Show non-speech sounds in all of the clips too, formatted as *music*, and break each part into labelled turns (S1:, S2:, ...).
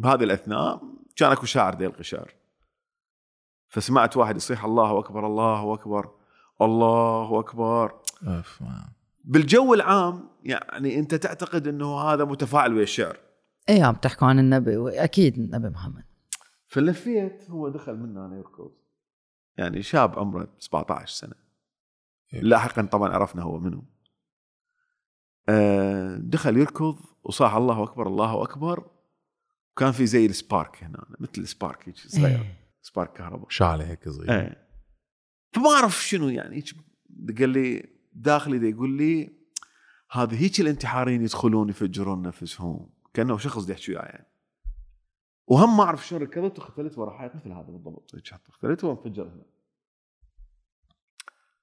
S1: بهذه الأثناء كان أكو شاعر ديلقي أشعار. فسمعت واحد يصيح الله أكبر الله أكبر الله أكبر.
S2: اوف man
S1: بالجو العام يعني أنت تعتقد إنه هذا متفاعل ويا الشعر؟
S3: إيه عم تحكوا عن النبي أكيد النبي محمد.
S1: فلفيت هو دخل منا أنا يركض يعني شاب عمره 17 سنة.
S2: إيه.
S1: لاحقا طبعا عرفنا هو منو. آه، دخل يركض وصاح الله أكبر الله أكبر. وكان في زي السبارك هنا مثل السبارك هيك صغير
S3: إيه.
S1: سبارك كهرباء.
S2: شعلة هيك صغيرة.
S1: إيه. فما أعرف شنو يعني قال لي داخلي دا يقول لي هذه هيك الانتحاريين يدخلون يفجرون نفسهم. كأنه شخص دا يحكي يعني. وهم ما أعرف شلون ركضت وختلت ورا حائط مثل هذا بالضبط. هيك اختلت وانفجر هنا.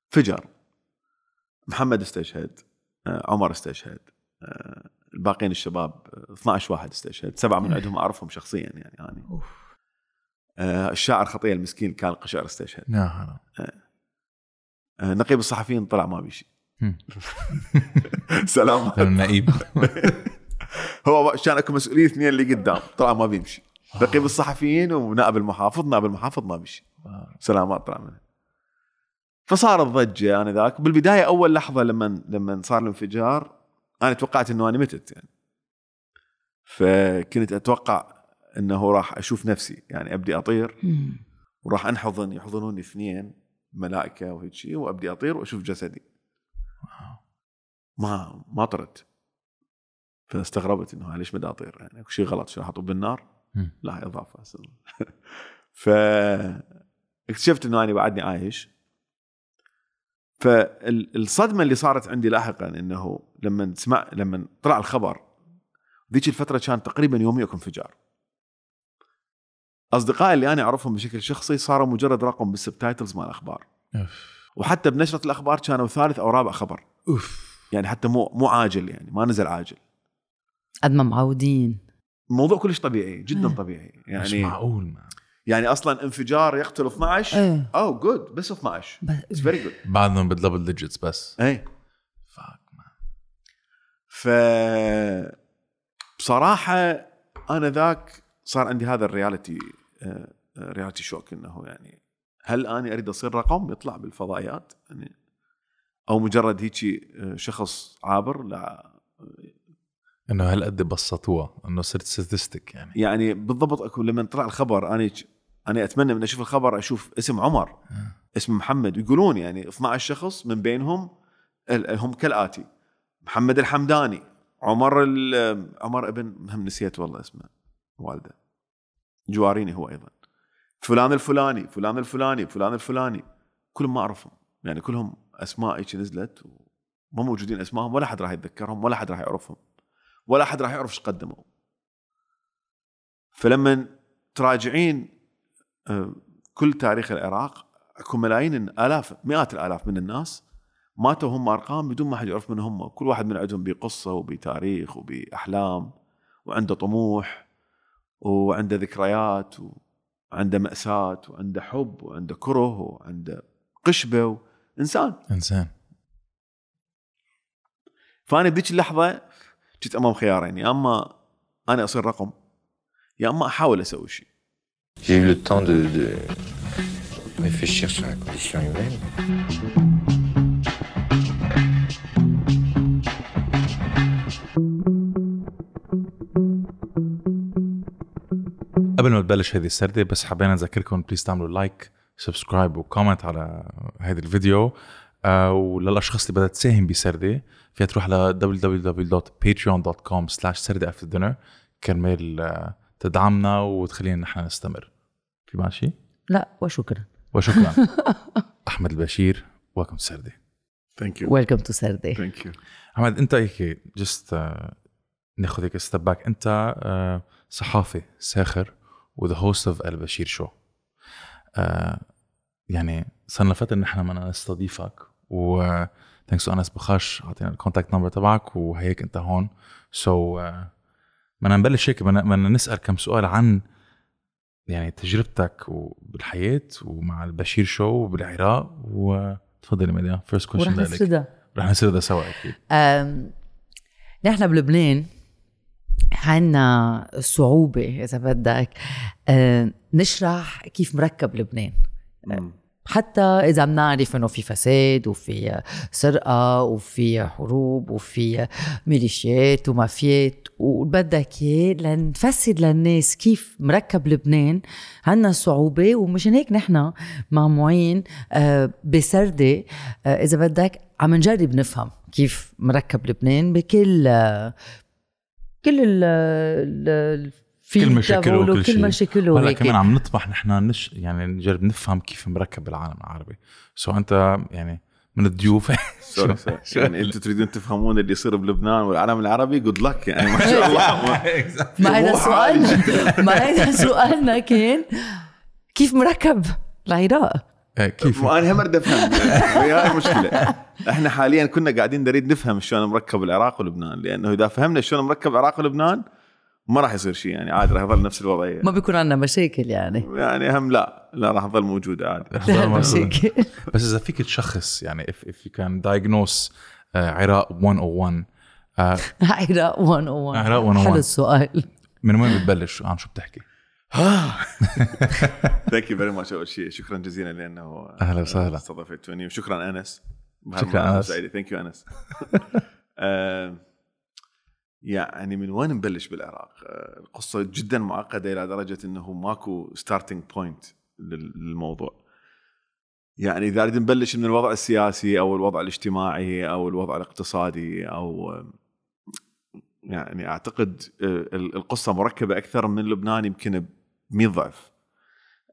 S1: فجر. محمد استشهد آه، عمر استشهد آه، الباقيين الشباب آه، 12 واحد استشهد سبعة من عندهم أعرفهم شخصيا يعني يعني.
S3: أوف.
S1: آه، الشاعر خطيه المسكين كان القشعر استشهد
S2: يا هلا.
S1: آه، نقيب الصحفيين طلع ما بيشي. *laughs* سلام. *laughs*
S2: النقيب *laughs*
S1: هو كان أكو مسؤولين اثنين اللي قدام طلع ما بيمشي. نقيب الصحفيين ونائب المحافظ نائب المحافظ ما بيمشي سلامات طلع منه. فصارت ضجه أنا ذاك. بالبداية أول لحظة لما لما صار الانفجار أنا توقعت إنه أنا متت يعني. فكنت أتوقع إنه راح أشوف نفسي يعني أبدي
S3: أطير.
S1: وراح أنحضن يحضنوني اثنين ملائكة وهيك شيء وأبدي أطير وأشوف جسدي. ما ما طرت. فاستغربت إنه ليش بدي أطير يعني؟ شيء غلط شو احطه بالنار. لا إضافة. *laughs* ف اكتشفت إنه أنا بعدني عايش. فالصدمه اللي صارت عندي لاحقا إنه لما سمع لما طلع الخبر ذيك الفترة كان تقريبا يومي اكو انفجار أصدقائي اللي أنا أعرفهم بشكل شخصي صاروا مجرد رقم بالسبتايتلز مال الأخبار.
S2: أوف.
S1: وحتى بنشرة الأخبار كانوا ثالث أو رابع خبر.
S2: أوف.
S1: يعني حتى مو مو عاجل يعني ما نزل عاجل.
S3: قد ما معودين.
S1: الموضوع كلش طبيعي جدا
S3: إيه.
S1: طبيعي.
S2: مش
S1: يعني
S2: معقول man
S1: يعني أصلا انفجار يقتل 12
S3: إيه.
S1: oh good بس 12
S3: it's
S1: very good
S2: بعدهم بال double digits بس.
S1: اي
S2: fuck man
S1: ف بصراحة أنا ذاك صار عندي هذا ال reality آه، reality shock إنه يعني هل أنا أريد أصير رقم؟ يطلع بالفضائيات. يعني أو مجرد هيك آه، شخص عابر لا.
S2: إنه هالقد بسطوها إنه صرت ستاتستيك يعني.
S1: يعني بالضبط أكو لما طلع الخبر أنا أنا أتمنى من أشوف الخبر أشوف اسم عمر
S2: آه.
S1: اسم محمد. ويقولون يعني 12 شخص من بينهم هم كالآتي. محمد الحمداني عمر ال- عمر ابن هم نسيت والله اسمه والده. جواريني هو أيضا. فلان الفلاني فلان الفلاني فلان الفلاني. كلهم ما أعرفهم. يعني كلهم أسماء هيك نزلت وما موجودين أسمائهم ولا حد راح يتذكرهم ولا حد راح يعرفهم ولا حد راح يعرف إيش قدموا. فلما تراجعين كل تاريخ العراق اكو ملايين الاف مئات الآلاف من الناس ماتوا هم أرقام بدون ما حد يعرف من هم. كل واحد من عندهم بقصة وبتاريخ وبأحلام وعنده طموح وعنده ذكريات وعنده مأساة وعنده حب وعنده كره وعنده قشبة إنسان
S2: إنسان.
S1: فأنا بذيك اللحظة كنت أمام خيارين يا أما أنا أصير رقم يا أما أحاول أسوي شيء.
S4: J'ai eu le temps de, de réfléchir sur la condition humaine.
S2: قبل ما تبلش هذه السردة بس حبينا نذكركم please تعملوا like subscribe و comment على هذا الفيديو آه وللأشخاص اللي بدها تساهم بسردة فيها تروح ل www.patreon.com slash سردة after dinner كرمال آه، تدعمنا وتخلينا نحن نستمر في ماشي؟
S3: لا وشكرا.
S2: وشكرا. *laughs* أحمد البشير welcome سردة
S1: thank you
S3: welcome to سردة.
S1: thank you
S2: أحمد أنت هيك just ناخذ هيك step back أنت آه، صحافي ساخر و the host of البشير show يعني صار لنا فتره نحن بدنا نستضيفك و thanks انس بخاش أعطينا ال contact number تبعك وهيك أنت هون. so so, uh, بدنا نبلش هيك بدنا بدنا نسأل كم سؤال عن يعني تجربتك بالحياة ومع البشير show بالعراق وتفضلي مديا first
S3: ورح
S2: question
S3: نسردها.
S2: رح نسردها سوا أكيد.
S3: أم، نحن بلبنان عنا صعوبة إذا بدك. نشرح كيف مركب لبنان. حتى إذا بنعرف إنه في فساد وفي سرقة وفي حروب وفي ميليشيات ومافيات وبدك إياه لنفسر للناس كيف مركب لبنان عنا صعوبة ومشان هيك نحن مع معين آه، بسردة آه، إذا بدك عم نجرب نفهم كيف مركب لبنان بكل آه، كل ال في
S2: كل مشاكله وكل شيء.
S3: كل مشاكله
S2: هلا
S3: هيك.
S2: كمان عم نطمح نحن نش يعني نجرب نفهم كيف مركب العالم العربي. so أنت يعني من الضيوف. *laughs*
S1: sorry sorry *laughs* يعني أنتم تريدون تفهمون اللي يصير بلبنان والعالم العربي؟ good luck يعني ما شاء الله. *laughs*
S3: ما هذا سؤالنا ما هذا سؤالنا كان. كيف مركب العراق؟
S2: إيه، كيف؟
S1: ما أنا هم اريد أفهم. هي هاي المشكلة إحنا حاليا كنا قاعدين نريد نفهم شلون مركب العراق ولبنان. لأنه إذا فهمنا شلون مركب العراق ولبنان ما راح يصير شيء يعني عادي راح يظل نفس الوضعية.
S3: ما بيكون عندنا مشاكل يعني.
S1: يعني هم لا لا راح تظل موجوده عادي. *laughs*
S3: مشاكل.
S2: بس إذا فيك تشخص يعني if, if you can diagnose uh, عراق 101 uh, *laughs*
S3: عراق 101
S2: عراق 101.
S3: حلو السؤال.
S2: من وين بتبلش؟ عن شو بتحكي؟
S1: thank you very much أول شيء شكرا جزيلا لأنه
S2: أهلا وسهلا.
S1: استضفتوني وشكرا أنس.
S2: شكراً أنس.
S1: thank you أنس. *laughs* آه، يعني من وين نبلش بالعراق؟ آه، القصة جدا معقدة إلى درجة إنه ماكو starting point للموضوع. يعني إذا نريد نبلش من الوضع السياسي أو الوضع الاجتماعي أو الوضع الاقتصادي أو يعني أعتقد آه، القصة مركبة أكثر من لبنان يمكن ب 100 ضعف.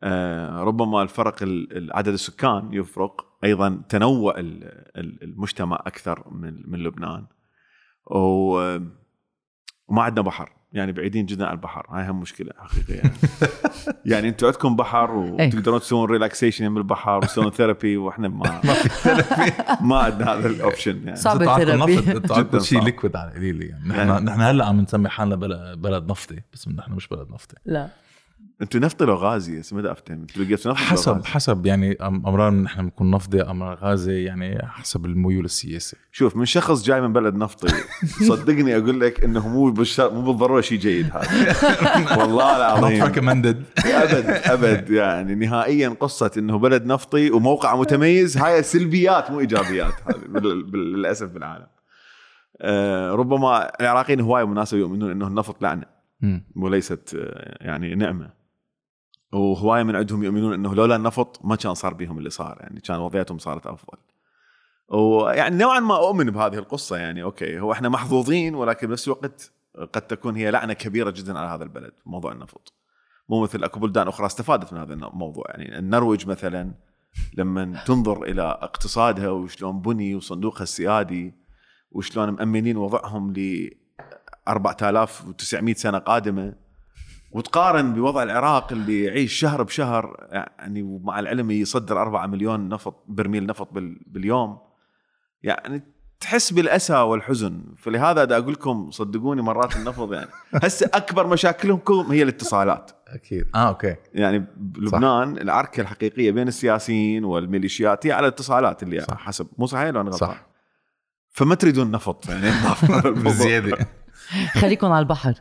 S1: آه، ربما الفرق ال- ال- عدد السكان يفرق أيضا تنوع ال- ال- المجتمع أكثر من لبنان و- وما عندنا بحر. يعني بعيدين جدا عن البحر. هاي هم مشكلة حقيقية. يعني, *laughs* يعني أنتم عندكم بحر وتقدرون تسوون relaxation من البحر وتسوون therapy وإحنا ما *laughs* ما في *laughs* ما عندنا هذا ال option يعني.
S3: صعب
S2: ال
S1: therapy.
S2: شيء. liquid على القليل يعني.
S1: يعني-
S2: نحن نحن هلأ عم نسمي حالنا بلد, بلد نفطي. بس نحن مش بلد نفطي.
S3: لا.
S1: أنتم نفطي لو غازي اسمه ده افتهم لقيتوا نفط لو
S2: حسب. حسب يعني أمرار نحن بنكون نفطي أمرار غازي يعني حسب الميول السياسي
S1: شوف من شخص جاي من بلد نفطي *laughs* صدقني أقول لك إنه مو بالشر... مو بالضرورة شيء جيد هذا *laughs* والله العظيم
S2: recommended *laughs*
S1: أبد أبد يعني نهائيا قصة إنه بلد نفطي وموقع متميز هاي سلبيات مو إيجابيات للأسف بالعالم. آه، ربما العراقيين هواي مناسبة يؤمنون إنه النفط
S2: لعنة.
S1: وليست يعني نعمة. وهواي من عندهم يؤمنون إنه لولا النفط ما كان صار بهم اللي صار يعني كان وضعيتهم صارت أفضل. ويعني نوعا ما أؤمن بهذه القصة يعني أوكي هو إحنا محظوظين ولكن بنفس الوقت قد تكون هي لعنة كبيرة جدا على هذا البلد موضوع النفط. مو مثل أكو بلدان أخرى استفادت من هذا الموضوع يعني النرويج مثلا لما تنظر إلى اقتصادها وشلون بني وصندوقها السيادي وشلون مأمنين وضعهم 4900 سنة قادمة وتقارن بوضع العراق اللي يعيش شهر بشهر يعني ومع العلم يصدر 4 مليون نفط برميل نفط بال- باليوم. يعني تحس بالأسى والحزن. فلهذا دا أقول لكم صدقوني مرات النفط يعني. هسه أكبر مشاكلهم هي الاتصالات.
S2: أكيد. آه أوكي.
S1: يعني بلبنان العركة الحقيقية بين السياسيين والميليشيات هي على الاتصالات اللي
S2: صح.
S1: حسب. مو صحيح ولا أنا غلطان؟
S2: صح
S1: فما تريدون نفط يعني. *laughs*
S2: بزيادة. *laughs*
S3: خليكم على البحر.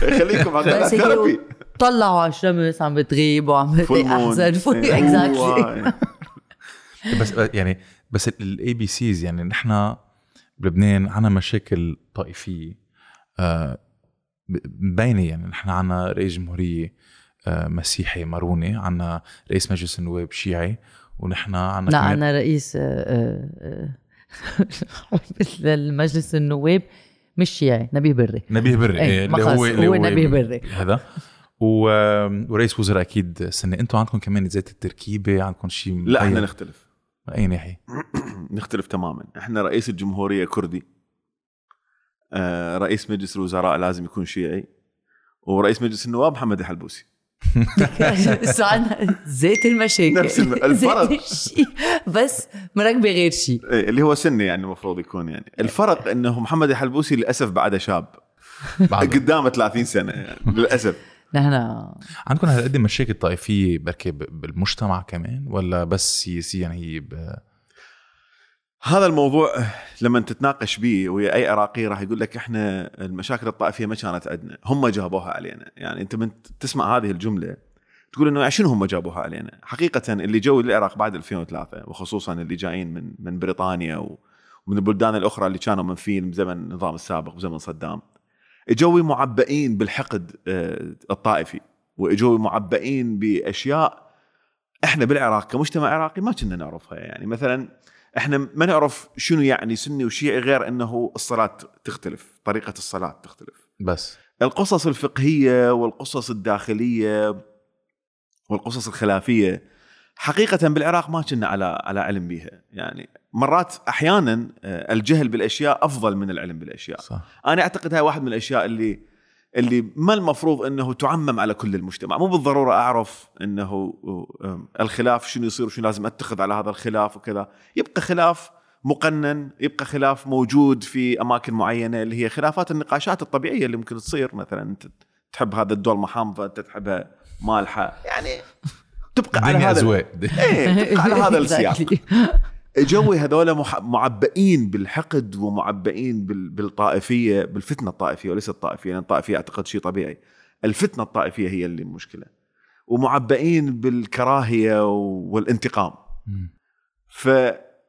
S1: خليكم على
S3: بس هيك
S1: therapy
S3: طلعوا على الشمس عم بتغيب وعم
S1: فول إيه، exactly
S2: بس يعني بس ال ABCs يعني نحن بلبنان عنا مشاكل طائفية. آه، مبينة يعني نحن عنا رئيس جمهورية آه، مسيحي ماروني عنا رئيس مجلس النواب شيعي ونحن عنا
S3: لا رئيس آه، آه، *laughs* المجلس النواب مش شيعي نبيه بري.
S2: نبيه بري.
S3: إيه،
S2: إيه، اللي هو اللي
S3: هو نبيه بري.
S2: هذا. و... ورئيس وزراء أكيد سنة. أنتم عندكم كمان زيت التركيبة؟ عندكم شيء
S1: لا
S2: إحنا؟
S1: نختلف.
S2: من اي ناحيه
S1: نختلف تماما. إحنا رئيس الجمهورية كردي. آه، رئيس مجلس الوزراء لازم يكون شيعي. ورئيس مجلس النواب محمد الحلبوسي. *laughs*
S3: سؤالنا زيت المشاكل
S1: نفس *laughs* الفرق.
S3: بس مركبه غير شيء.
S1: إيه، اللي هو سني يعني المفروض يكون يعني. الفرق إنه محمد الحلبوسي للأسف بعده شاب.
S2: بعد. *laughs*
S1: قدامه 30 سنة يعني للأسف.
S3: نحن
S2: عندكم هالقد مشاكل طائفيه بركي ب- بالمجتمع كمان ولا بس سياسيا هي ب...
S1: هذا الموضوع لما تتناقش به ويا أي عراقي راح يقول لك إحنا المشاكل الطائفية ما كانت عندنا، هم جابوها علينا، يعني أنت من تسمع هذه الجملة تقول إنه شنو هم جابوها علينا؟ حقيقة اللي جو للعراق بعد 2003 وخصوصا اللي جايين من من بريطانيا ومن البلدان الأخرى اللي كانوا منفيين بزمن النظام السابق بزمن صدام. اجوا معبئين بالحقد آه، الطائفي واجوا معبئين بأشياء إحنا بالعراق كمجتمع عراقي ما كنا نعرفها. يعني مثلا إحنا ما نعرف شنو يعني سني وشيعي غير إنه الصلاة تختلف، طريقة الصلاة تختلف.
S2: بس
S1: القصص الفقهية والقصص الداخلية والقصص الخلافية حقيقة بالعراق ما كنا على على علم بها، يعني مرات أحيانا آه، الجهل بالأشياء أفضل من العلم بالأشياء.
S2: صح
S1: أنا أعتقد هاي واحد من الأشياء اللي اللي ما المفروض إنه تعمم على كل المجتمع، مو بالضرورة أعرف إنه الخلاف شنو يصير وشنو لازم أتخذ على هذا الخلاف وكذا، يبقى خلاف مقنن، يبقى خلاف موجود في أماكن معينة اللي هي خلافات النقاشات الطبيعية اللي ممكن تصير. مثلا أنت تحب هذا الدولمه حامضه انت تحبها مالحة، يعني تبقى على هذا إيه تبقى على هذا *laughs* السياق. جوي هذول مح- معبئين بالحقد ومعبئين بال- بالطائفية بالفتنة الطائفية وليس الطائفية لأن الطائفية أعتقد شيء طبيعي. الفتنة الطائفية هي اللي المشكلة ومعبئين بالكراهية والانتقام.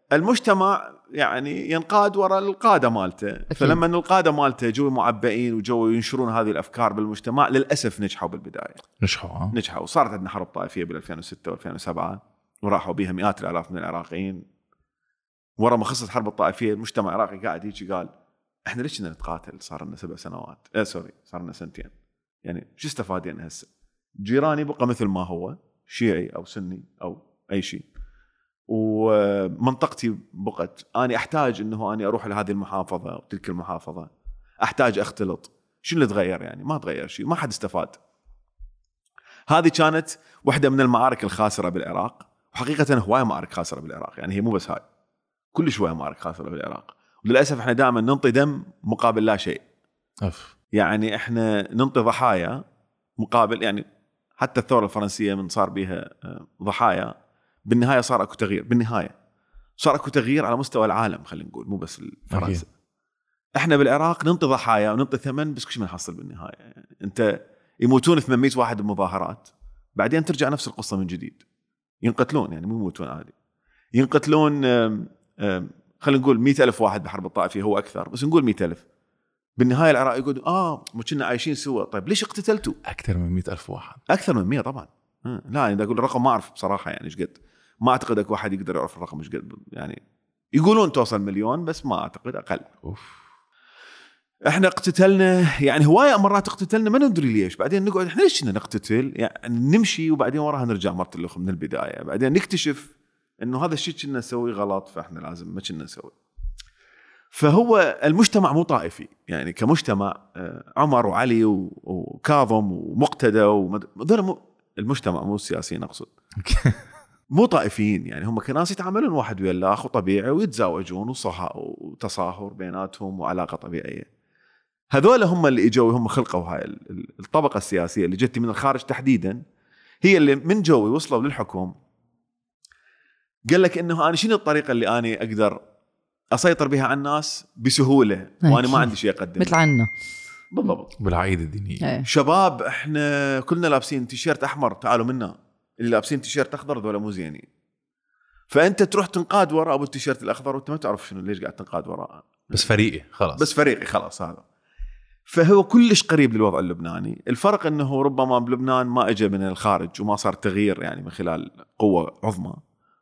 S1: فالمجتمع يعني ينقاد وراء القادة مالته. فلما إن القادة مالته جو معبئين وجو ينشرون هذه الأفكار بالمجتمع للأسف نجحوا بالبداية.
S2: نجحوا ها
S1: نجحوا. وصارت عندنا حرب طائفية بال 2006 و2007 وراحوا بها مئات الآلاف من العراقيين. ورا ما خلصت حرب الطائفية المجتمع العراقي قاعد يجي قال إحنا ليش بدنا نتقاتل؟ صار لنا سبع سنوات. آه سوري صار لنا سنتين. يعني شو استفادنا هسه؟ جيراني بقى مثل ما هو شيعي أو سني أو أي شيء. ومنطقتي بقت أنا أحتاج إنه أني أروح لهذه المحافظة وتلك المحافظة. أحتاج أختلط. شو اللي تغير يعني؟ ما تغير شيء ما حد استفاد. هذه كانت واحدة من المعارك الخاسرة بالعراق وحقيقة هواية معارك خاسرة بالعراق يعني هي مو بس هاي. كل شوية معارك خاسره بالعراق وللأسف إحنا دائما ننطي دم مقابل لا شيء.
S2: أف.
S1: يعني إحنا ننطي ضحايا مقابل يعني حتى الثورة الفرنسية من صار بها آه، ضحايا بالنهاية صار أكو تغيير بالنهاية صار أكو تغيير على مستوى العالم خلينا نقول مو بس فرنسا. إحنا بالعراق ننطي ضحايا وننطي ثمن بس كل ما نحصل بالنهاية. يعني أنت يموتون 800 واحد بمظاهرات بعدين ترجع نفس القصة من جديد. ينقتلون يعني مو يموتون عادي. ينقتلون خلينا نقول 100 ألف واحد بحرب الطائفية هو أكثر بس نقول 100 ألف. بالنهاية العراق يقول آه كنا عايشين سوا. طيب ليش اقتتلتوا؟
S2: أكثر من مئة ألف واحد.
S1: أكثر من 100 طبعا. آه، لا إذا أقول الرقم ما أعرف بصراحة يعني إيش قد. ما أعتقد أكو واحد يقدر يعرف الرقم إيش قد يعني يقولون توصل مليون بس ما أعتقد أقل.
S2: أوف.
S1: إحنا اقتتلنا يعني هواية مرات اقتتلنا ما ندري ليش. بعدين نقعد إحنا ليش كنا نقتتل؟ يعني نمشي وبعدين وراها نرجع مرة الاخ من البداية. بعدين نكتشف إنه هذا الشيء كنا نسويه غلط فإحنا لازم ما كنا نسوي. فهو المجتمع مو طائفي. يعني كمجتمع آه، عمر وعلي وكاظم ومقتدى هذول مو المجتمع مو السياسيين اقصد *laughs* مو طائفيين يعني هم كناس يتعاملون واحد ويا الآخر طبيعي ويتزاوجون وصها وتصاهر بيناتهم وعلاقة طبيعية. هذول هم اللي إجوا هم خلقوا هاي ال- ال- الطبقة السياسية اللي جت من الخارج تحديدا هي اللي من جوي وصلوا للحكم قال لك إنه أنا شنو الطريقة اللي أنا أقدر أسيطر بها على الناس بسهولة وأنا ما عندي شيء أقدمه؟
S3: مثل عنا.
S1: بالضبط.
S2: بالعقيده الدينية.
S3: إيه.
S1: شباب إحنا كلنا لابسين تيشيرت أحمر تعالوا منا. اللي لابسين تيشيرت أخضر ذولا مو زينين فأنت تروح تنقاد وراء أبو التيشيرت الأخضر وأنت ما تعرف شنو ليش قاعد تنقاد وراءه
S2: بس فريقي خلاص.
S1: بس فريقي خلاص هذا. فهو كلش قريب للوضع اللبناني. الفرق إنه ربما بلبنان ما اجى من الخارج وما صار تغيير يعني من خلال قوة عظمى.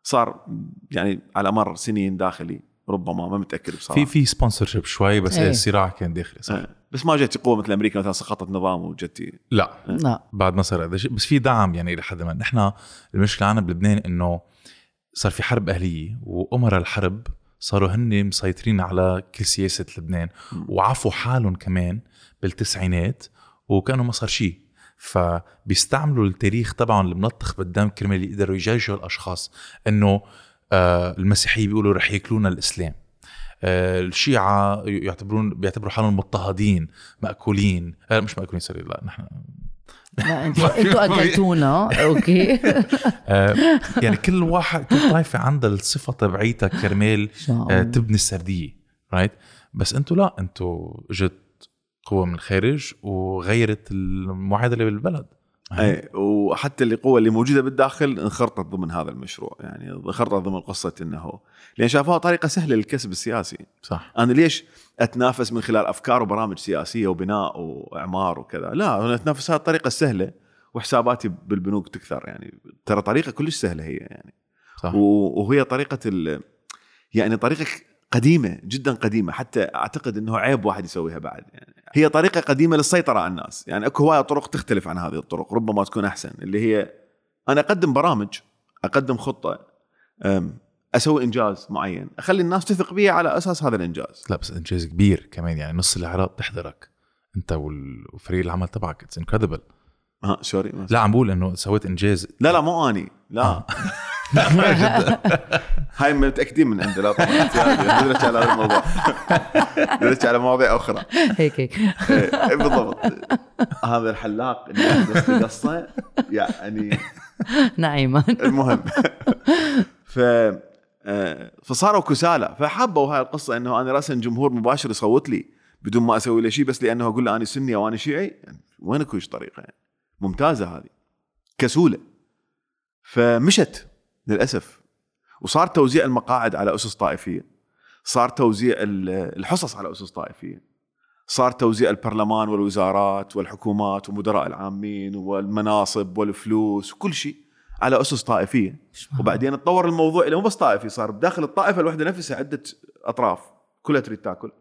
S1: صار يعني على مر سنين داخلي ربما ما متأكد بصراحة.
S2: في في sponsorship شوي بس
S3: إيه.
S2: الصراع كان داخلي صح؟
S1: آه. بس ما جت قوة مثل أمريكا مثلا سقطت نظام وجت.
S2: لا.
S3: لا.
S2: بعد ما صار هذا بس في دعم يعني لحد ما. نحن المشكلة عنا بلبنان إنه صار في حرب أهلية وامراء الحرب صاروا هن مسيطرين على كل سياسة لبنان وعفوا حالهم كمان بالتسعينات وكانوا ما صار شيء. فبيستعملوا التاريخ تبعهم الملطخ بالدم كرمال يقدروا يجاجوا الأشخاص إنه آه المسيحيه بيقولوا رح ياكلونا الإسلام. آه الشيعة يعتبرون بيعتبروا حالهم مضطهدين مأكولين. آه مش مأكولين sorry لا نحن
S3: لا *laughs* أنتوا أنتوا أكلتونا. أوكي. *laughs*
S2: آه، يعني كل واحد كل طائفة عندها الصفة تبعيتها كرمال آه،. تبني السردية رايت بس أنتوا لا أنتوا اجت قوة من الخارج وغيرت المعادلة بالبلد.
S1: أي وحتى القوة اللي موجودة بالداخل انخرطت ضمن هذا المشروع يعني انخرطت ضمن قصة إنه لأن شافوها طريقة سهلة للكسب السياسي.
S2: صح.
S1: أنا ليش أتنافس من خلال أفكار وبرامج سياسية وبناء وإعمار وكذا؟ لا أنا أتنافس هذه الطريقة السهلة وحساباتي بالبنوك تكثر يعني ترى طريقة كلش سهلة هي يعني.
S2: صح.
S1: وهي طريقة ال يعني طريقة قديمة جدا قديمة حتى أعتقد إنه عيب واحد يسويها بعد يعني. هي طريقة قديمة للسيطرة على الناس. يعني أكو هواية طرق تختلف عن هذه الطرق ربما تكون أحسن اللي هي أنا أقدم برامج أقدم خطة أم، أسوي إنجاز معين أخلي الناس تثق بي على أساس هذا الإنجاز.
S2: لا بس إنجاز كبير كمان يعني نص العراق بتحضرك أنت وفريق العمل تبعك it's incredible
S1: ها sorry
S2: لا عم بقول إنه سويت إنجاز.
S1: لا لا مو أني لا. *laughs* *laughs* هاي متاكدين من عنده لا طبعا ندرج على هذا الموضوع. *laughs* ندرج على مواضيع أخرى.
S3: هيك هيك.
S1: إيه، بالضبط. هذا الحلاق اللي قصة يعني
S3: نعيما.
S1: المهم. *laughs* ف آه، فصاروا كسالى. فحبوا هاي القصة إنه أنا راسا جمهور مباشر يصوت لي بدون ما أسوي له شيء بس لأنه أقول له أنا سني أو أنا شيعي. يعني وين اكو طريقة؟ يعني ممتازة هذه. كسولة. فمشت. للأسف. وصار توزيع المقاعد على أسس طائفية. صار توزيع ال- الحصص على أسس طائفية. صار توزيع البرلمان والوزارات والحكومات ومدراء العامين والمناصب والفلوس وكل شيء على أسس طائفية. وبعدين تطور الموضوع إلى مو بس طائفي صار بداخل الطائفة الواحده نفسها عدة أطراف كلها تريد تاكل.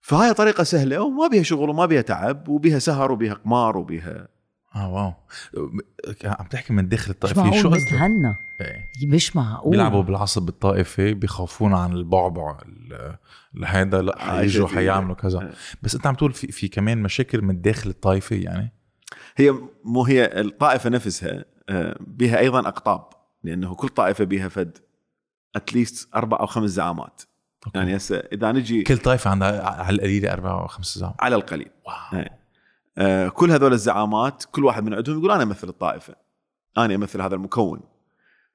S1: فهاي طريقة سهلة وما بيها شغل وما بيها تعب وبيها سهر وبيها قمار وبيها
S2: آه واو عم تحكي من داخل الطائفه شو قصدك؟
S3: بتهنى
S2: إيه.
S3: مش معقول
S2: بيلعبوا بالعصب الطائفي بيخافونا عن البعبع ال- هذا
S1: لأ
S2: حيجوا. حيعملوا كذا
S1: آه.
S2: بس أنت عم تقول في, في كمان مشاكل من داخل الطائفة يعني
S1: هي مو هي الطائفة نفسها آه، بها أيضا أقطاب لأنه كل طائفة بها فد at least أربع أو خمس زعامات
S2: أوكي.
S1: يعني هسه إذا نجي
S2: كل طائفة عندها على القليلة أربع أو خمس زعامات
S1: على القليل
S2: wow
S1: إيه. آه، كل هذول الزعامات كل واحد من عندهم يقول أنا أمثل الطائفة. أنا أمثل هذا المكون.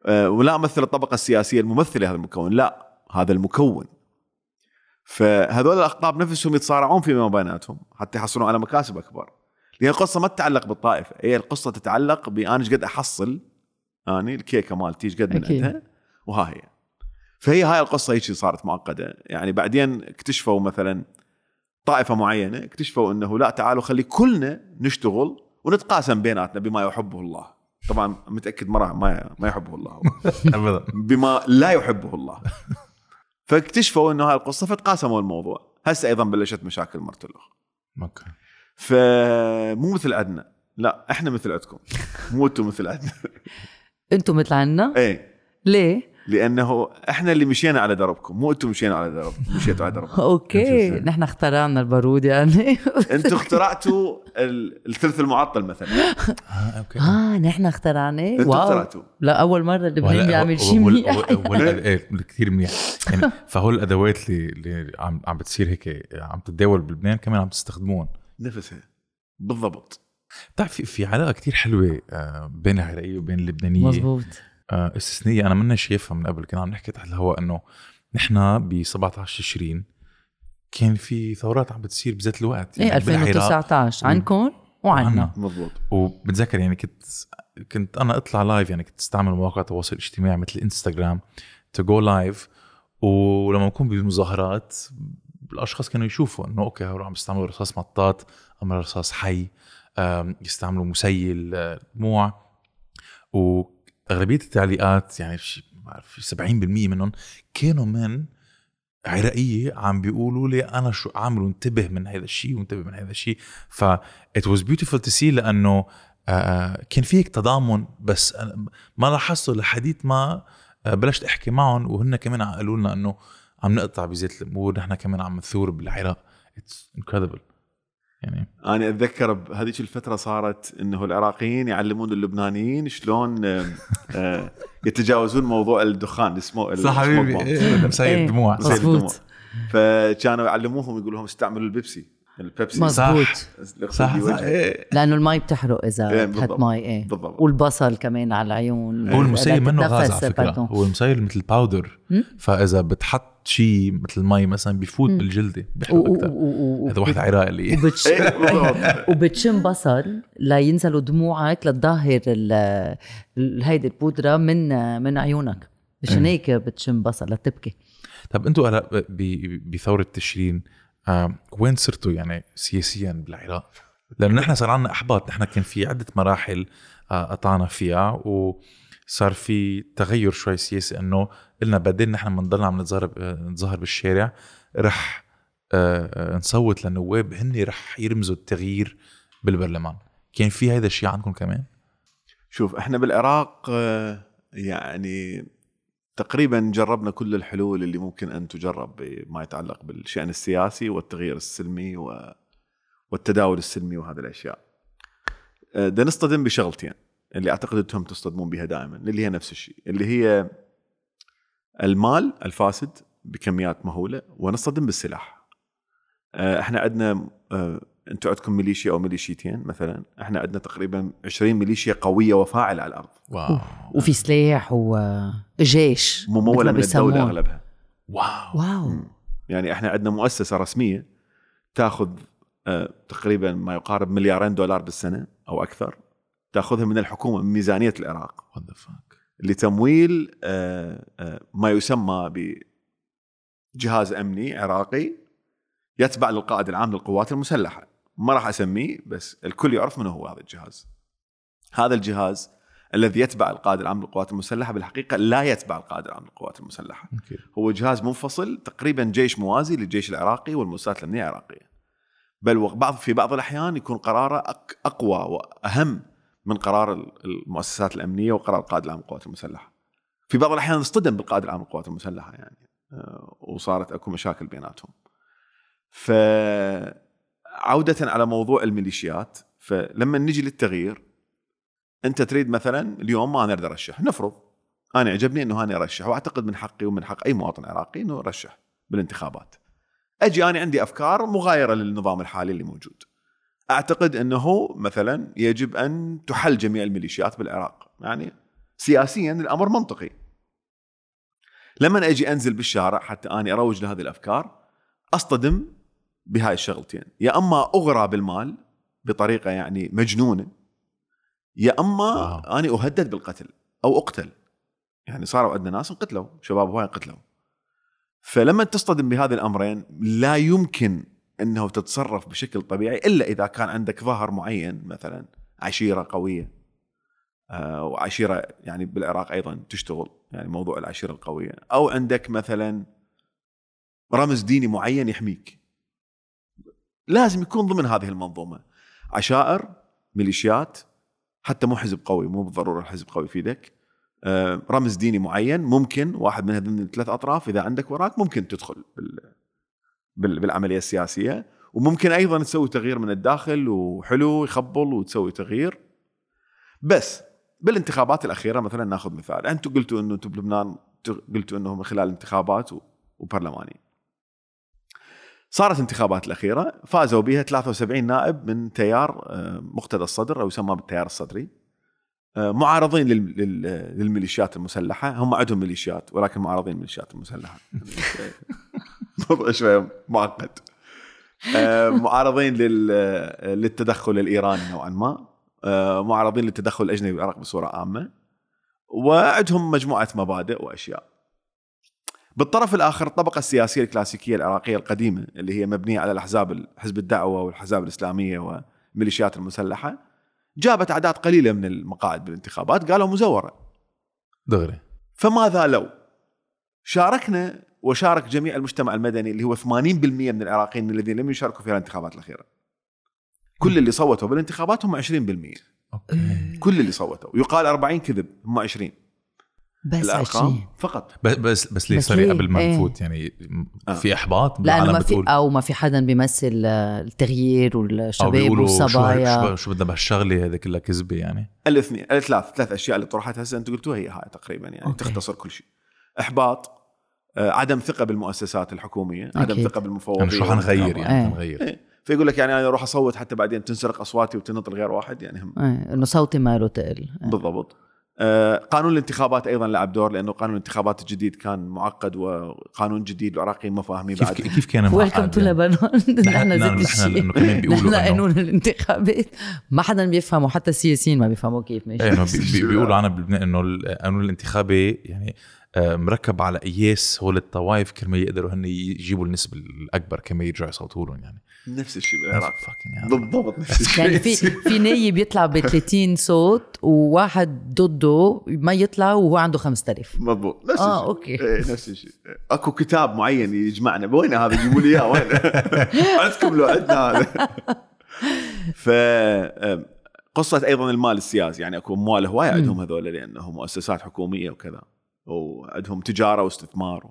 S1: آه، ولا أمثل الطبقة السياسية الممثلة لهذا المكون. لا هذا المكون. فهذول الاقطاب نفسهم يتصارعون فيما بيناتهم حتى يحصلون على مكاسب أكبر. لأن القصة ما تتعلق بالطائفة. هي القصة تتعلق بأنا إيش قد أحصل؟ أني الكيكة مالتي إيش قد من. عندها؟ وها هي. فهي هاي القصة هيك صارت معقده يعني بعدين اكتشفوا مثلا طائفة معينة اكتشفوا إنه لا تعالوا خلي كلنا نشتغل ونتقاسم بيناتنا بما يحبه الله. طبعا متأكد ما راح- ما ما يحبه الله. *laughs*
S2: ابدا.
S1: بما لا يحبه الله. فاكتشفوا إنه هاي القصة فتقاسموا الموضوع. هسه أيضا بلشت مشاكل مرتلخ.
S2: أوكي.
S1: فمو مثل عندنا لا إحنا مثل عندكم مو أنتم مثل عندنا *laughs*
S3: أنتم مثل عنا
S1: إيه.
S3: ليه؟
S1: لأنه إحنا اللي مشينا على دربكم مو أنتم مشينا على درب مشيتوا على دربكم. أوكي؟
S3: نحن اخترعنا البارود يعني.
S1: أنتم اخترعتوا ال- الثلث المعطل مثلا.
S2: آه أوكي.
S3: آه نحن اخترعناه.
S1: أنتم
S3: wow.
S1: اخترعتوا
S3: لا أول مرة لبنان بيعمل شيء منيح. *laughs*
S2: إيه، كثير منيح. يعني *laughs* فهول الأدوات اللي اللي عم عم بتصير هيك عم تتداول بلبنان كمان عم تستخدمون.
S1: نفسها. بالضبط.
S2: بتعرف في, في علاقة كثير حلوة آه، بين العراقية وبين اللبنانية.
S3: مزبوط
S2: استثنائية أنا منا شايفها من قبل. كنا عم نحكي تحت الهواء إنه نحن ب 17 تشرين كان في ثورات عم بتصير بذات الوقت.
S3: إيه
S2: بالعراق
S3: 2019 عنكم وعنا.
S1: مضبوط.
S2: وبتذكر يعني كنت كنت أنا أطلع لايف يعني كنت أستعمل مواقع التواصل الاجتماعي مثل انستغرام to go live ولما بكون بمظاهرات الأشخاص كانوا يشوفوا إنه أوكي هول عم يستعملوا رصاص مطاط اما رصاص حي يستعملوا مسيل آه، دموع واغلبيه التعليقات يعني ما بعرف شي 70% منهم كانوا من عراقية عم بيقولوا لي أنا شو أعمل وانتبه من هذا الشيء وانتبه من هذا الشيء ف it was beautiful to see لأنه آه، كان في هيك تضامن بس ما لاحظته لحديت ما آه، بلشت أحكي معهم وهن كمان قالوا لنا إنه عم نقطع بزيت الأمور نحن كمان عم نثور بالعراق. it's incredible يعني
S1: أنا أتذكر بهذيك الفترة صارت إنه العراقيين يعلمون اللبنانيين شلون آه، يتجاوزون موضوع الدخان اسمه
S2: إيه، مسيل
S3: إيه.
S2: دموع
S1: مسيل. الدموع. فكانوا يعلموهم يقول لهم استعملوا البيبسي البيبسي
S3: مزبوط
S2: صح صح
S1: وجهك.
S2: إيه.
S3: لأنه المي بتحرق إذا
S1: إيه،
S3: بتحط
S1: بالضبط.
S3: مي إيه
S1: بالضبط
S3: والبصل كمان على العيون
S2: هو المسيل منه غاز على
S3: فكرة.
S2: هو المسيل مثل باودر. فإذا بتحط شيء مثل المي مثلا بيفوت
S3: مم.
S2: بالجلدة
S3: و-
S2: بيحرق
S3: و-
S2: أكثر
S3: و- و-
S2: هذا واحد عراق اللي
S3: وبتش... *laughs*
S1: إيه،. *laughs*
S3: وبتشم بصل لينزلوا دموعك ال- ال- هيدي البودرة من من عيونك مشان
S2: إيه.
S3: هيك بتشم بصل لتبكي
S2: طب أنتوا هلا ب- بثورة تشرين آه، وين صرتوا يعني سياسيا بالعراق؟ لأنه نحن صار عندنا أحباط نحن كان في عدة مراحل آه، قطعنا فيها وصار في تغير شوي سياسي إنه قلنا بدل نحن بنضل عم نتظاهر نتظاهر بالشارع رح آه، آه، نصوت للنواب هن رح يرمزوا التغيير بالبرلمان كان في هذا الشيء عندكم كمان؟
S1: شوف إحنا بالعراق آه، يعني تقريبا جربنا كل الحلول اللي ممكن أن تجرب بما يتعلق بالشأن السياسي والتغيير السلمي والتداول السلمي وهذه الأشياء. بدنا نصطدم بشغلتين اللي أعتقد أنتم تصطدمون بها دائما اللي هي نفس الشيء اللي هي المال الفاسد بكميات مهولة ونصطدم بالسلاح. آه، إحنا عندنا آه، أنتم عندكم ميليشيا أو ميليشيتين مثلا إحنا عندنا تقريبا 20 ميليشيا قوية وفاعلة على الأرض.
S2: واو.
S3: وفي سلاح وجيش
S1: مموله
S3: مثل ما
S1: من
S3: الدولة.
S1: أغلبها.
S2: واو.
S3: واو.
S1: يعني إحنا عندنا مؤسسة رسمية تأخذ آه، تقريبا ما يقارب مليارين دولار بالسنة أو أكثر. تاخذها من الحكومة من ميزانية العراق. لتمويل آه، آه، ما يسمى بجهاز أمني عراقي يتبع للقائد العام للقوات المسلحة. ما راح أسميه بس الكل يعرف من هو هذا الجهاز. هذا الجهاز الذي يتبع القائد العام للقوات المسلحة بالحقيقة لا يتبع القائد العام للقوات المسلحة.
S2: أوكي
S1: هو جهاز منفصل تقريبا جيش موازي للجيش العراقي والمؤسسات الأمنية العراقية. بل وبعض في بعض الأحيان يكون قراره أقوى وأهم من قرار ال- المؤسسات الأمنية وقرار القائد العام للقوات المسلحة. في بعض الأحيان اصطدم بالقائد العام للقوات المسلحة يعني آه، وصارت أكو مشاكل بيناتهم. ف عودة على موضوع الميليشيات فلما نجي للتغيير أنت تريد مثلا اليوم ما أنا أريد أرشح نفرض أنا يعجبني إنه أنا أرشح وأعتقد من حقي ومن حق أي مواطن عراقي إنه يرشح بالانتخابات. أجي أنا عندي أفكار مغايرة للنظام الحالي اللي موجود. أعتقد إنه مثلا يجب أن تحل جميع الميليشيات بالعراق، يعني سياسيا الأمر منطقي. لما أجي أنزل بالشارع حتى أني أروج لهذه الأفكار أصطدم بهاي الشغلتين، يا أما أغرى بالمال بطريقة يعني مجنونة يا أما
S2: واو.
S1: أني أهدد بالقتل أو أقتل. يعني صاروا عندنا ناس انقتلوا شباب هواي انقتلوا فلما تصطدم بهذه الأمرين لا يمكن إنه تتصرف بشكل طبيعي إلا إذا كان عندك ظهر معين مثلا عشيرة قوية آه، وعشيرة يعني بالعراق أيضا تشتغل يعني موضوع العشيرة القوية. أو عندك مثلا رمز ديني معين يحميك. لازم يكون ضمن هذه المنظومة. عشائر ميليشيات حتى مو حزب قوي مو بالضرورة الحزب قوي في يدك آه، رمز ديني معين ممكن واحد من هذين الثلاث أطراف إذا عندك وراك ممكن تدخل بالعملية السياسية. وممكن أيضا تسوي تغيير من الداخل وحلو يخبل وتسوي تغيير. بس بالانتخابات الأخيرة مثلا ناخذ مثال. أنتم قلتوا إنه أنتم بلبنان قلتوا إنه من خلال انتخابات وبرلماني. صارت الانتخابات الأخيرة فازوا بها 73 نائب من تيار آه، مقتدى الصدر أو يسمى بالتيار الصدري. آه، معارضين لل- لل- للميليشيات المسلحة. هم عندهم ميليشيات ولكن معارضين للميليشيات المسلحة. *laughs* *laughs* موضوع شوية معقد. آه، معارضين لل- للتدخل الإيراني نوعا ما. آه، معارضين للتدخل الأجنبي بالعراق بصورة عامة. وعندهم مجموعة مبادئ وأشياء. بالطرف الآخر الطبقة السياسية الكلاسيكية العراقية القديمة اللي هي مبنية على الأحزاب حزب الدعوة والحزاب الإسلامية والميليشيات المسلحة جابت أعداد قليلة من المقاعد بالانتخابات قالوا مزورة.
S2: دغري.
S1: فماذا لو؟ شاركنا وشارك جميع المجتمع المدني اللي هو 80% من العراقيين الذين لم يشاركوا في الانتخابات الأخيرة. كل اللي صوتوا بالانتخابات هم 20%
S2: أوكي.
S1: كل اللي صوتوا. يقال 40 كذب هم 20
S3: بس
S1: الأرقام
S3: 20
S1: فقط.
S2: بس بس بس ليه؟
S3: بس sorry؟
S2: قبل ما
S3: إيه.
S2: نفوت يعني
S1: آه.
S2: في
S3: إحباط؟
S2: لأنه
S3: ما في أو ما في حدا بيمثل آه، التغيير والشباب والصبايا.
S2: شو, شو بدنا بهالشغله هذه كلها كذبة يعني؟
S1: الاثنين الثلاث ثلاث أشياء اللي طرحت هسه أنت قلتوها هي هاي تقريبا يعني
S3: أوكي.
S1: تختصر كل شيء. إحباط عدم ثقة بالمؤسسات الحكومية عدم
S3: أكيد.
S1: ثقة بالمفوضين
S2: يعني شو حنغير يعني
S3: إيه.
S2: حنغير.
S1: إيه. فيقول لك يعني أنا أروح أصوت حتى بعدين تنسرق أصواتي وتنطى ل غير واحد يعني هم.
S3: إيه، إنه صوتي ماله تقل. إيه.
S1: بالضبط. آه، قانون الانتخابات أيضا لعب دور لأنه قانون الانتخابات الجديد كان معقد وقانون جديد العراقيين ما فاهمين
S2: كيف
S1: بعد.
S2: كيف كان
S3: ويلكم
S2: معقد
S3: تو
S2: يعني؟
S3: لبنان *laughs* نحن
S2: نحن
S3: الشيء.
S2: انه كمان بيقولوا
S3: نحن قانون الانتخابات. ما حدا بيفهمه حتى السياسيين ما بيفهموا كيف ماشي.
S2: إيه بي- *laughs* بيقولوا عنا بلبنان إنه القانون الانتخابي يعني آه، مركب على قياس هول الطوائف كرمال يقدروا هن يجيبوا النسبة الأكبر كرمال يرجعوا يصوتوا لهم يعني.
S1: نفس الشيء بالعراق. بالضبط نفس الشيء
S3: يعني في في نايب يطلع ب 30 صوت وواحد ضده ما يطلع وهو عنده 5000
S1: مضبوط. نفس
S3: آه،
S1: الشيء.
S3: okay.
S1: إيه نفس الشيء. أكو كتاب معين يجمعنا. وين هذا؟ جيبوا لي إياه وين عندكم *laughs* لو عندنا هذا. ف قصة أيضا المال السياسي. يعني أكو أموال هواية عندهم هذول لأنهم مؤسسات حكومية وكذا. وعندهم تجارة واستثمار.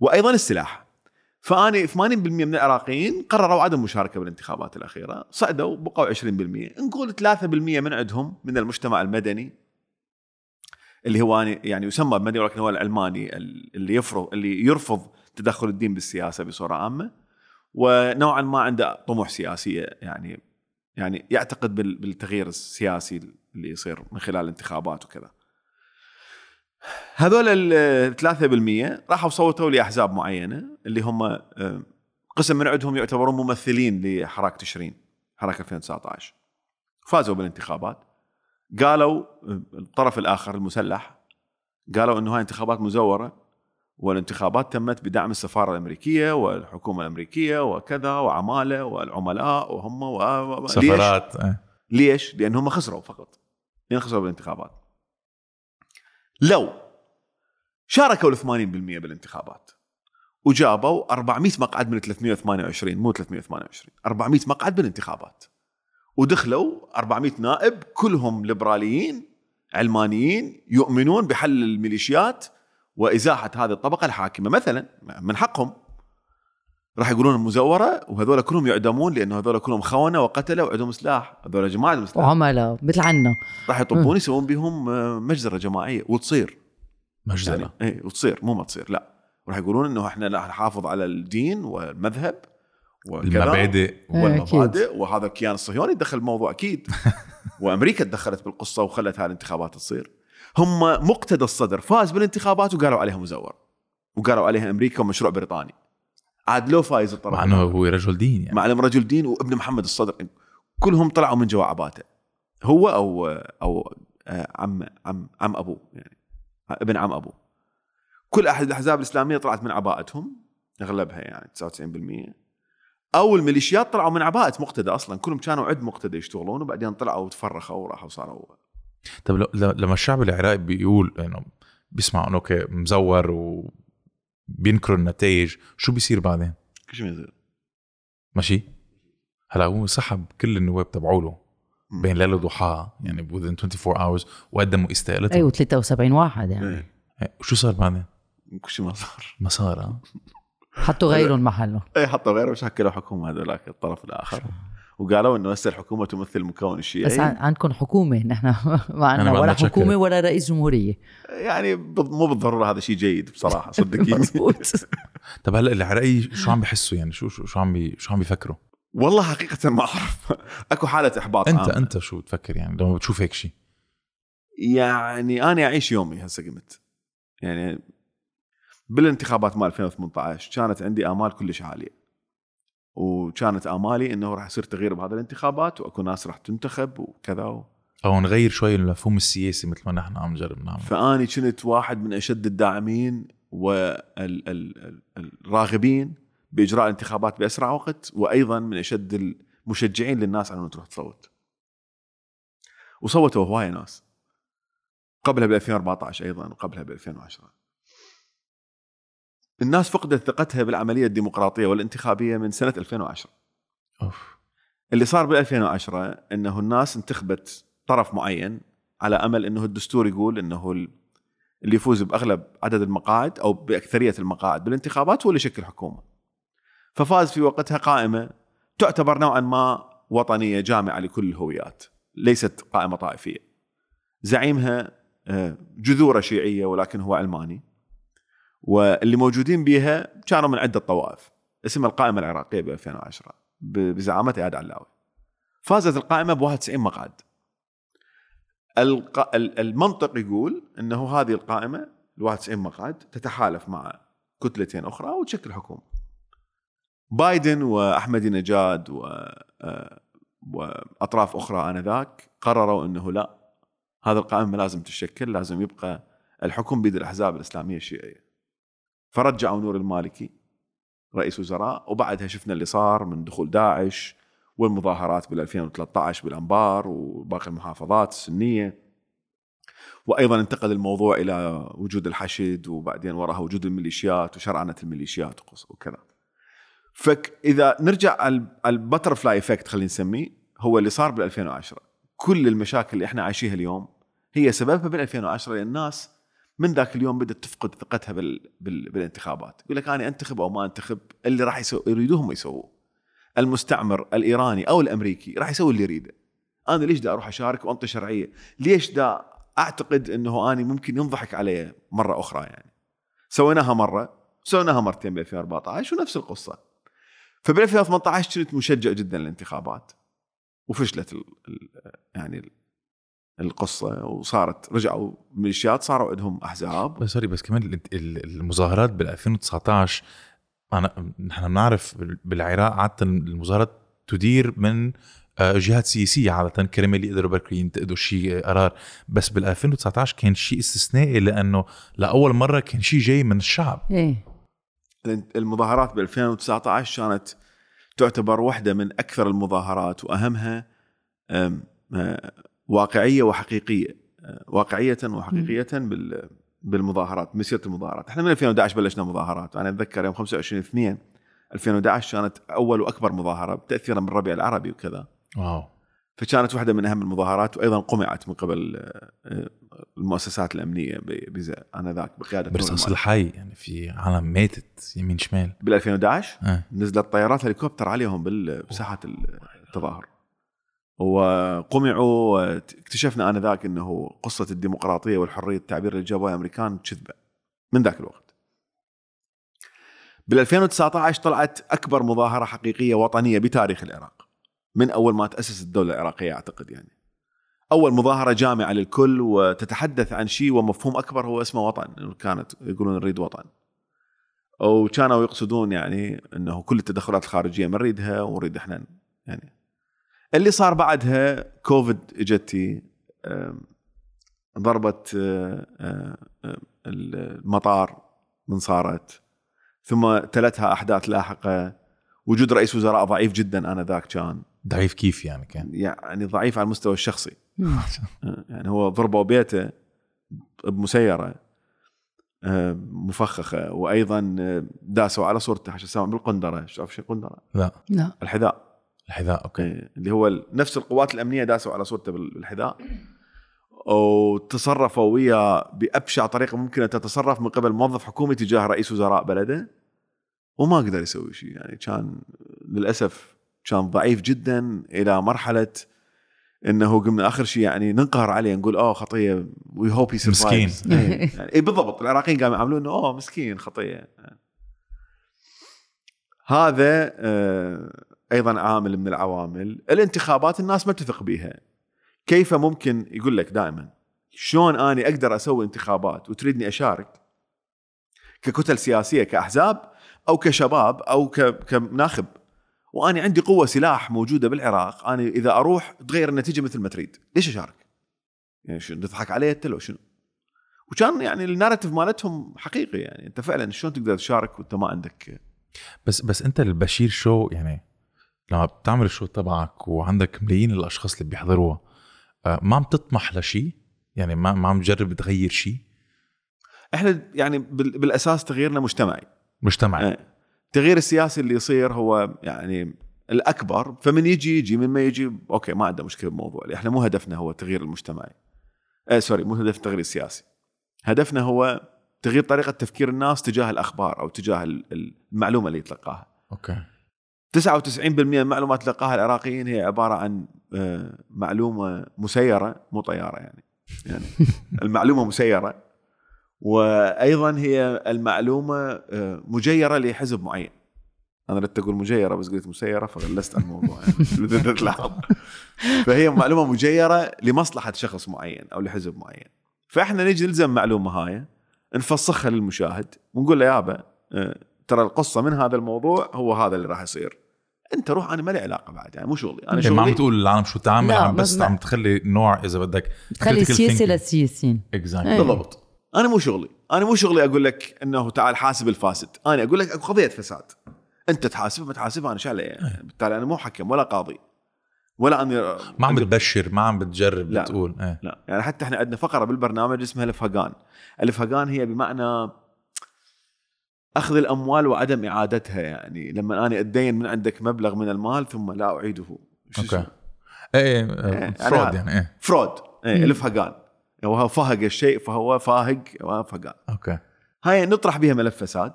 S1: وأيضا السلاح. فأني 80% من العراقيين قرروا عدم المشاركة بالانتخابات الأخيرة. صعدوا بقوا 20% نقول 3% من عندهم من المجتمع المدني اللي هو يعني يسمى بمدني ولكن هو العلماني اللي يفرض اللي يرفض تدخل الدين بالسياسة بصورة عامة. ونوعا ما عنده طموح سياسيه يعني يعني يعتقد بال- بالتغيير السياسي اللي يصير من خلال الانتخابات وكذا. هذول ال 3% راحوا صوتوا لأحزاب معينة اللي هم آه، قسم من عندهم يعتبرون ممثلين لحراك تشرين حراك 2019 فازوا بالانتخابات قالوا آه، الطرف الآخر المسلح قالوا إنه هاي انتخابات مزورة والانتخابات تمت بدعم السفارة الأمريكية والحكومة الأمريكية وكذا وعمالة والعملاء وهم و... و- ليش؟
S2: سفرات إيه.
S1: ليش؟ لأن هم خسروا فقط لأن خسروا بالانتخابات لو شاركوا ال 80% بالانتخابات وجابوا 400 مقعد من 328 مو 328 400 مقعد بالانتخابات ودخلوا 400 نائب كلهم ليبراليين علمانيين يؤمنون بحل الميليشيات وإزاحة هذه الطبقة الحاكمة. مثلا من حقهم راح يقولون مزورة وهذول كلهم يعدمون لأنه هذول كلهم خونة وقتلة وعندهم سلاح. هذول جماعة عندهم سلاح.
S3: وعملاء مثل عنا
S1: راح يطبون يسوون بهم آه، مجزرة جماعية وتصير.
S2: مجزرة.
S1: اي وتصير. مو ما تصير لا. راح يقولون إنه إحنا راح نحافظ على الدين والمذهب وكذا
S2: المبادئ.
S1: والمبادئ. وهذا الكيان الصهيوني دخل الموضوع أكيد. *laughs* وأمريكا تدخلت بالقصة وخلت هاي الانتخابات تصير. هم مقتدى الصدر فاز بالانتخابات وقالوا عليها مزور. وقالوا عليها أمريكا ومشروع بريطاني. عاد لو فايز الطرف
S2: مع
S1: إنه.
S2: هو رجل دين يعني.
S1: معلم رجل دين وابن محمد الصدر. كلهم طلعوا من جوا عباته هو أو أو آه، عم عم عم ابوه يعني. ابن عم ابوه كل أحد الأحزاب الإسلامية طلعت من عباءتهم أغلبها يعني 99% أو الميليشيات طلعوا من عباءه مقتدى أصلا. كلهم كانوا عد مقتدى يشتغلون وبعدين طلعوا وتفرخوا وراحوا صاروا
S2: طب لما الشعب العراقي بيقول إنه بيسمع إنه أوكي مزور وبينكروا النتائج شو بيصير بعدين؟
S1: كل شيء يصير
S2: ماشي؟ هلا هو سحب كل النواب تبعوا له. بين ليلة وضحاها يعني within 24 hours وقدموا استقالتهم
S3: أيوه 73 واحد يعني
S1: إيه.
S2: إيه، وشو صار بعدين؟
S1: كل شيء ما صار
S2: ما صار.
S3: حطوا غيرهم محله
S1: اي حطوا غيره وشكلوا حكومة هذولاك الطرف الآخر وقالوا إنه هسه الحكومة تمثل المكون الشيعي
S3: بس عن- عندكم حكومة نحن *laughs* ما عندنا ولا حكومة ولا رئيس جمهورية.
S1: يعني مو بالضرورة هذا شيء جيد بصراحة صدقيني. *laughs*
S3: مزبوط *laughs*
S2: طب هلا العراقي شو عم بحسوا يعني؟ شو شو شو عم بي شو عم بيفكروا؟
S1: والله حقيقة ما أعرف. أكو حالة إحباط
S2: انت
S1: عامة.
S2: أنت شو بتفكر يعني؟ لما بتشوف هيك شيء؟
S1: يعني أنا أعيش يومي هسه قمت. يعني بالانتخابات مال 2018 كانت عندي آمال كلش عالية. وكانت آمالي إنه راح يصير تغيير بهذه الانتخابات وأكو ناس راح تنتخب وكذا و...
S2: أو نغير شوي المفهوم السياسي مثل ما نحن عم نجرب نعمل
S1: فأني كنت واحد من أشد الداعمين والراغبين بإجراء الانتخابات بأسرع وقت وأيضا من أشد المشجعين للناس على إنه تروح تصوت. وصوتوا هوايه ناس. قبلها ب 2014 أيضا وقبلها ب 2010. الناس فقدت ثقتها بالعملية الديمقراطية والانتخابية من سنة 2010.
S2: أوف
S1: اللي صار بال 2010 إنه الناس انتخبت طرف معين على أمل إنه الدستور يقول إنه ال- اللي يفوز بأغلب عدد المقاعد أو بأكثرية المقاعد بالانتخابات هو اللي يشكل حكومة. ففاز في وقتها قائمة تعتبر نوعا ما وطنية جامعة لكل الهويات، ليست قائمة طائفية. زعيمها آه، جذورة شيعية ولكن هو علماني. واللي موجودين بها كانوا من عدة طوائف. اسمها القائمة العراقية ب 2010. ب- بزعامة اياد علاوي فازت القائمة ب 91 مقعد المنطق يقول إنه هذه القائمة ال 91 مقعد تتحالف مع كتلتين أخرى وتشكل حكومة بايدن وأحمدي نجاد و... آه، وأطراف أخرى آنذاك قرروا إنه لا هذا القائمة لازم تشكل لازم يبقى الحكم بيد الأحزاب الإسلامية الشيعية فرجعوا نور المالكي رئيس وزراء وبعدها شفنا اللي صار من دخول داعش والمظاهرات بال 2013 بالأنبار وباقي المحافظات السنية وأيضا انتقل الموضوع إلى وجود الحشد وبعدين وراها وجود الميليشيات وشرعنة الميليشيات وكذا. فاذا نرجع على ال butterfly effect خلينا نسميه هو اللي صار بال 2010 كل المشاكل اللي إحنا عايشيها اليوم هي سببها بال 2010 لأن الناس من ذاك اليوم بدأت تفقد ثقتها بال... بال... بالانتخابات. يقول لك أنا أنتخب أو ما أنتخب اللي راح يسو... يريدوه هم يسووه. المستعمر الإيراني أو الأمريكي راح يسوي اللي يريده. أنا ليش دا أروح أشارك وانطي شرعية؟ ليش دا أعتقد إنه أني ممكن ينضحك علي مرة أخرى يعني؟ سويناها مرة سويناها مرتين ب 2014 ونفس القصة. فب 2018 كنت مشجع جدا للانتخابات. وفشلت ال... ال... يعني القصة وصارت رجعوا ميليشيات صاروا عندهم أحزاب.
S2: بس سوري بس كمان ال- ال- المظاهرات بال 2019 أنا نحن بنعرف بال- بالعراق عادة المظاهرات تدير من آه، جهات سياسية عادة كرمال يقدروا بركي ينتقدوا شيء قرار. بس بال 2019 كان شيء استثنائي لأنه لأول مرة كان شيء جاي من الشعب.
S3: إيه.
S1: المظاهرات ب 2019 كانت تعتبر واحدة من أكثر المظاهرات وأهمها أم، آه، واقعية وحقيقية آه، واقعية وحقيقية بال بالمظاهرات مسيرة المظاهرات. إحنا من 2011 بلشنا مظاهرات أنا أتذكر يوم 25 2 2011 كانت أول وأكبر مظاهرة تاثيرا بالربيع العربي وكذا.
S2: واو.
S1: فكانت واحدة من أهم المظاهرات وأيضا قمعت من قبل آه، المؤسسات الأمنية انذاك بقيادة
S2: برصاص. الحي يعني في عالم ماتت يمين شمال.
S1: بال 2011
S2: آه.
S1: نزلت طيارات هليكوبتر عليهم بساحة التظاهر. وقمعوا اكتشفنا آنذاك إنه قصة الديمقراطية والحرية التعبير اللي جابوها الأمريكان كذبة من ذاك الوقت. بال 2019 طلعت أكبر مظاهرة حقيقية وطنية بتاريخ العراق من أول ما تأسست الدولة العراقية أعتقد يعني. أول مظاهرة جامعة للكل وتتحدث عن شيء ومفهوم أكبر هو اسمه وطن كانت يقولون نريد وطن. وكانوا يقصدون يعني إنه كل التدخلات الخارجية ما نريدها ونريد إحنا يعني اللي صار بعدها كوفيد اجتي آم، ضربت آه، آه، آه، المطار من صارت. ثم تلتها أحداث لاحقة. وجود رئيس وزراء ضعيف جدا آنذاك كان.
S2: ضعيف كيف يعني كان؟
S1: يعني ضعيف على المستوى الشخصي. يعني هو ضربوا بيته بمسيرة آه، مفخخة. وأيضا آه، داسوا على صورته عشان سامع بالقندرة. شاف شيء قندرة؟
S2: لا.
S3: لا.
S1: الحذاء.
S2: الحذاء أوكي.
S1: إيه، اللي هو نفس القوات الأمنية داسوا على صورته بال- بالحذاء. وتصرفوا وياه بأبشع طريقة ممكنه تتصرف من قبل موظف حكومي تجاه رئيس وزراء بلده. وما قدر يسوي شيء يعني كان للأسف كان ضعيف جدا إلى مرحلة إنه قمنا آخر شيء يعني ننقهر عليه نقول أوه خطية وي هوب هي
S2: مسكين.
S1: يعني إيه بالضبط العراقيين قاموا يعاملونه أوه مسكين خطية. هذا آه، أيضا عامل من العوامل. الانتخابات الناس ما تثق بيها. كيف ممكن يقول لك دائما شلون أني أقدر أسوي انتخابات وتريدني أشارك؟ ككتل سياسية كأحزاب أو كشباب أو كناخب. وأني عندي قوة سلاح موجودة بالعراق أنا إذا أروح تغير النتيجة مثل ما تريد. ليش أشارك؟ يعني شو نضحك عليه أنت لو شنو؟ وكان يعني النارتيف مالتهم حقيقي يعني. أنت فعلا شلون تقدر تشارك وأنت ما عندك؟
S2: بس بس أنت البشير شو يعني لما بتعمل الشو تبعك وعندك ملايين الأشخاص اللي بيحضروها آه، ما عم تطمح لشيء يعني ما ما عم تجرب تغير شيء
S1: إحنا يعني بال- بالأساس تغييرنا مجتمعي.
S2: مجتمعي.
S1: إيه. التغيير السياسي اللي يصير هو يعني الأكبر فمن يجي يجي من ما يجي okay ما عنده مشكلة بالموضوع إحنا مو هدفنا هو التغيير المجتمعي. آه sorry مو هدف التغيير السياسي. هدفنا هو تغيير طريقة تفكير الناس تجاه الأخبار أو تجاه ال- المعلومة اللي يتلقاها.
S2: okay.
S1: 99% من المعلومات اللي تلقاها العراقيين هي عبارة عن آه، معلومة مسيرة مو طيارة يعني. يعني *laughs* المعلومة مسيرة وأيضا هي المعلومة آه، مجيرة لحزب معين. أنا ردت أقول مجيرة بس قلت مسيرة فغلست الموضوع يعني. *laughs* تلاحظ فهي معلومة مجيرة لمصلحة شخص معين أو لحزب معين. فإحنا نجي نلزم المعلومه هاي نفسخها للمشاهد ونقول له يابا آه، ترى القصة من هذا الموضوع هو هذا اللي راح يصير. انت روح أنا ما لي علاقة بعد يعني مو شغلي أنا
S2: يعني ما عم
S1: شغلي.
S2: تقول العالم شو تعمل عم بس عم تخلي نوع إذا بدك
S3: تخلي السياسة للسياسيين
S2: exactly
S1: بالضبط. أنا مو شغلي أنا مو شغلي أقول لك إنه تعال حاسب الفاسد أنا أقول لك اكو قضية فساد. أنت تحاسب ما تحاسب أنا شغله يعني بالتالي أنا مو حكم ولا قاضي ولا اني
S2: ما عم بتبشر ما عم بتجرب
S1: لا.
S2: بتقول. إيه.
S1: لا. يعني حتى إحنا عندنا فقرة بالبرنامج اسمها الفهقان الفهقان هي بمعنى أخذ الأموال وعدم إعادتها يعني. لما أنا اتدين من عندك مبلغ من المال ثم لا أعيده.
S2: okay.
S1: اسمه؟
S2: إيه
S1: إيه،
S2: fraud
S1: أنا-
S2: يعني إيه.
S1: فرود
S3: مم.
S1: الفهقان وهو فهق الشيء فهو فاهق وفهقان
S2: okay.
S1: هاي نطرح بها ملف فساد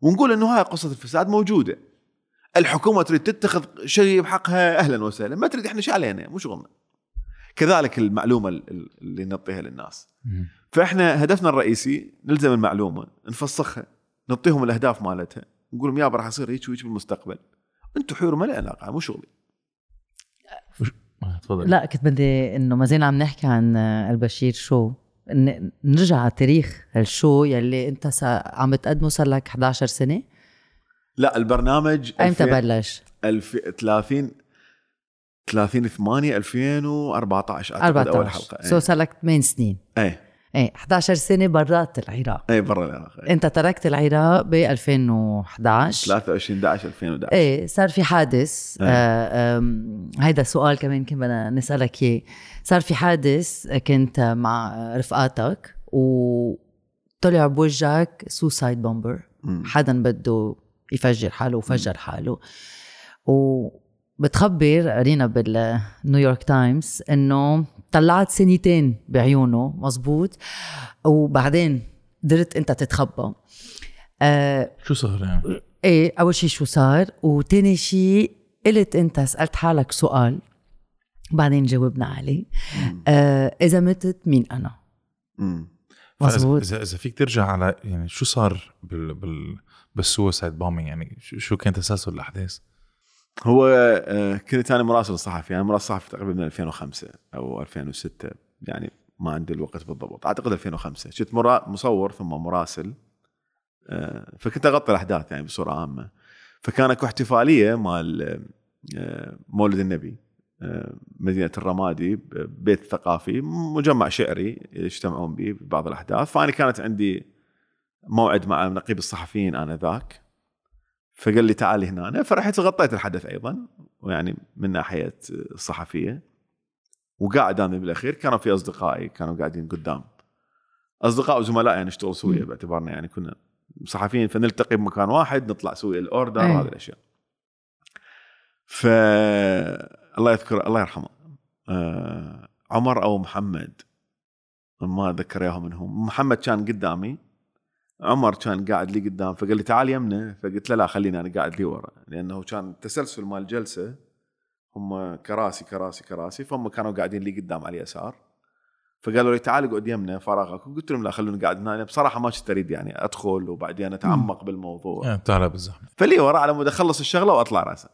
S1: ونقول إنه هاي قصة الفساد موجودة. الحكومة تريد تتخذ شيء بحقها أهلا وسهلا. ما تريد إحنا شو علينا؟ مو شغلنا. كذلك المعلومة ال- ال- اللي نعطيها للناس. فإحنا هدفنا الرئيسي نلزم المعلومة نفسخها. نعطيهم الأهداف مالتها. نقول لهم يابا راح يصير هيك وهيك بالمستقبل. أنتم حيروا ما لي علاقة مو شغلي.
S2: آه، تفضل.
S3: لا كنت بدي إنه ما زلنا عم نحكي عن البشير شو. نرجع على تاريخ ال show يلي أنت سا عم بتقدمه صار لك 11 سنة؟
S1: لا البرنامج
S3: أيمتى
S1: 2000
S3: بلش؟
S1: الف... 30 30 8 2014 أعتقد
S3: 14
S1: اول حلقة.
S3: so صار لك 8 سنين.
S1: إيه.
S3: إيه 11 سنة برات العراق.
S1: إيه برا العراق إيه.
S3: أنت تركت العراق ب 2011
S1: 23 11 2011
S3: إيه صار في حادث.
S1: إيه.
S3: آه هيدا سؤال كمان كنا بدنا نسألك إياه. صار في حادث كنت مع رفقاتك وطلع بوجهك suicide
S1: bomber.
S3: حدا بده يفجر حاله وفجر حاله. وبتخبر قرينا بالنيويورك تايمز إنه طلعت سنتين بعيونه مزبوط. وبعدين قدرت انت تتخبى. آه
S2: شو صار يعني؟
S3: إيه أول شيء شو صار؟ وتاني شيء قلت انت سألت حالك سؤال بعدين جاوبنا عليه. آه إذا متت مين أنا؟
S1: مم.
S3: مزبوط
S2: اذا إذا فيك ترجع على يعني شو صار بال بال بال suicide bombing يعني شو شو كان تسلسل الأحداث؟
S1: هو آه، كنت أنا مراسل صحفي أنا مراسل صحفي تقريبا من 2005 أو 2006 يعني ما عندي الوقت بالضبط. أعتقد 2005 كنت مرا- مصور ثم مراسل آه، فكنت أغطي الأحداث يعني بصورة عامة. فكان أكو احتفالية مال آه، مولد النبي مدينة الرمادي بيت ثقافي مجمع شعري يجتمعون به ببعض الأحداث. فأنا كانت عندي موعد مع نقيب الصحفيين آنذاك. فقال لي تعالي هنا فرحت غطيت الحدث أيضا ويعني من ناحية الصحفية. وقاعد أنا بالأخير كانوا في أصدقائي كانوا قاعدين قدام. أصدقاء وزملاء يعني نشتغل سويا باعتبارنا يعني كنا صحفيين فنلتقي بمكان واحد نطلع سويا الأوردر
S3: أي.
S1: وهذه الأشياء. ف الله يذكر الله يرحمه. آه عمر أو محمد ما اتذكر إياهم منهم. محمد كان قدامي. عمر كان قاعد لي قدام فقال لي تعال يمنا فقلت له لا خليني أنا قاعد لي ورا. لأنه كان التسلسل مال الجلسه هم كراسي كراسي كراسي فهم كانوا قاعدين لي قدام على اليسار. فقالوا لي تعال اقعد يمنا فراغك. قلت لهم لا خلوني قاعد هنا. بصراحة ما كنت أريد يعني أدخل وبعدين أتعمق بالموضوع.
S2: يعني بتعرف بالزحمة.
S1: فلي ورا على مود أخلص الشغلة وأطلع راسا.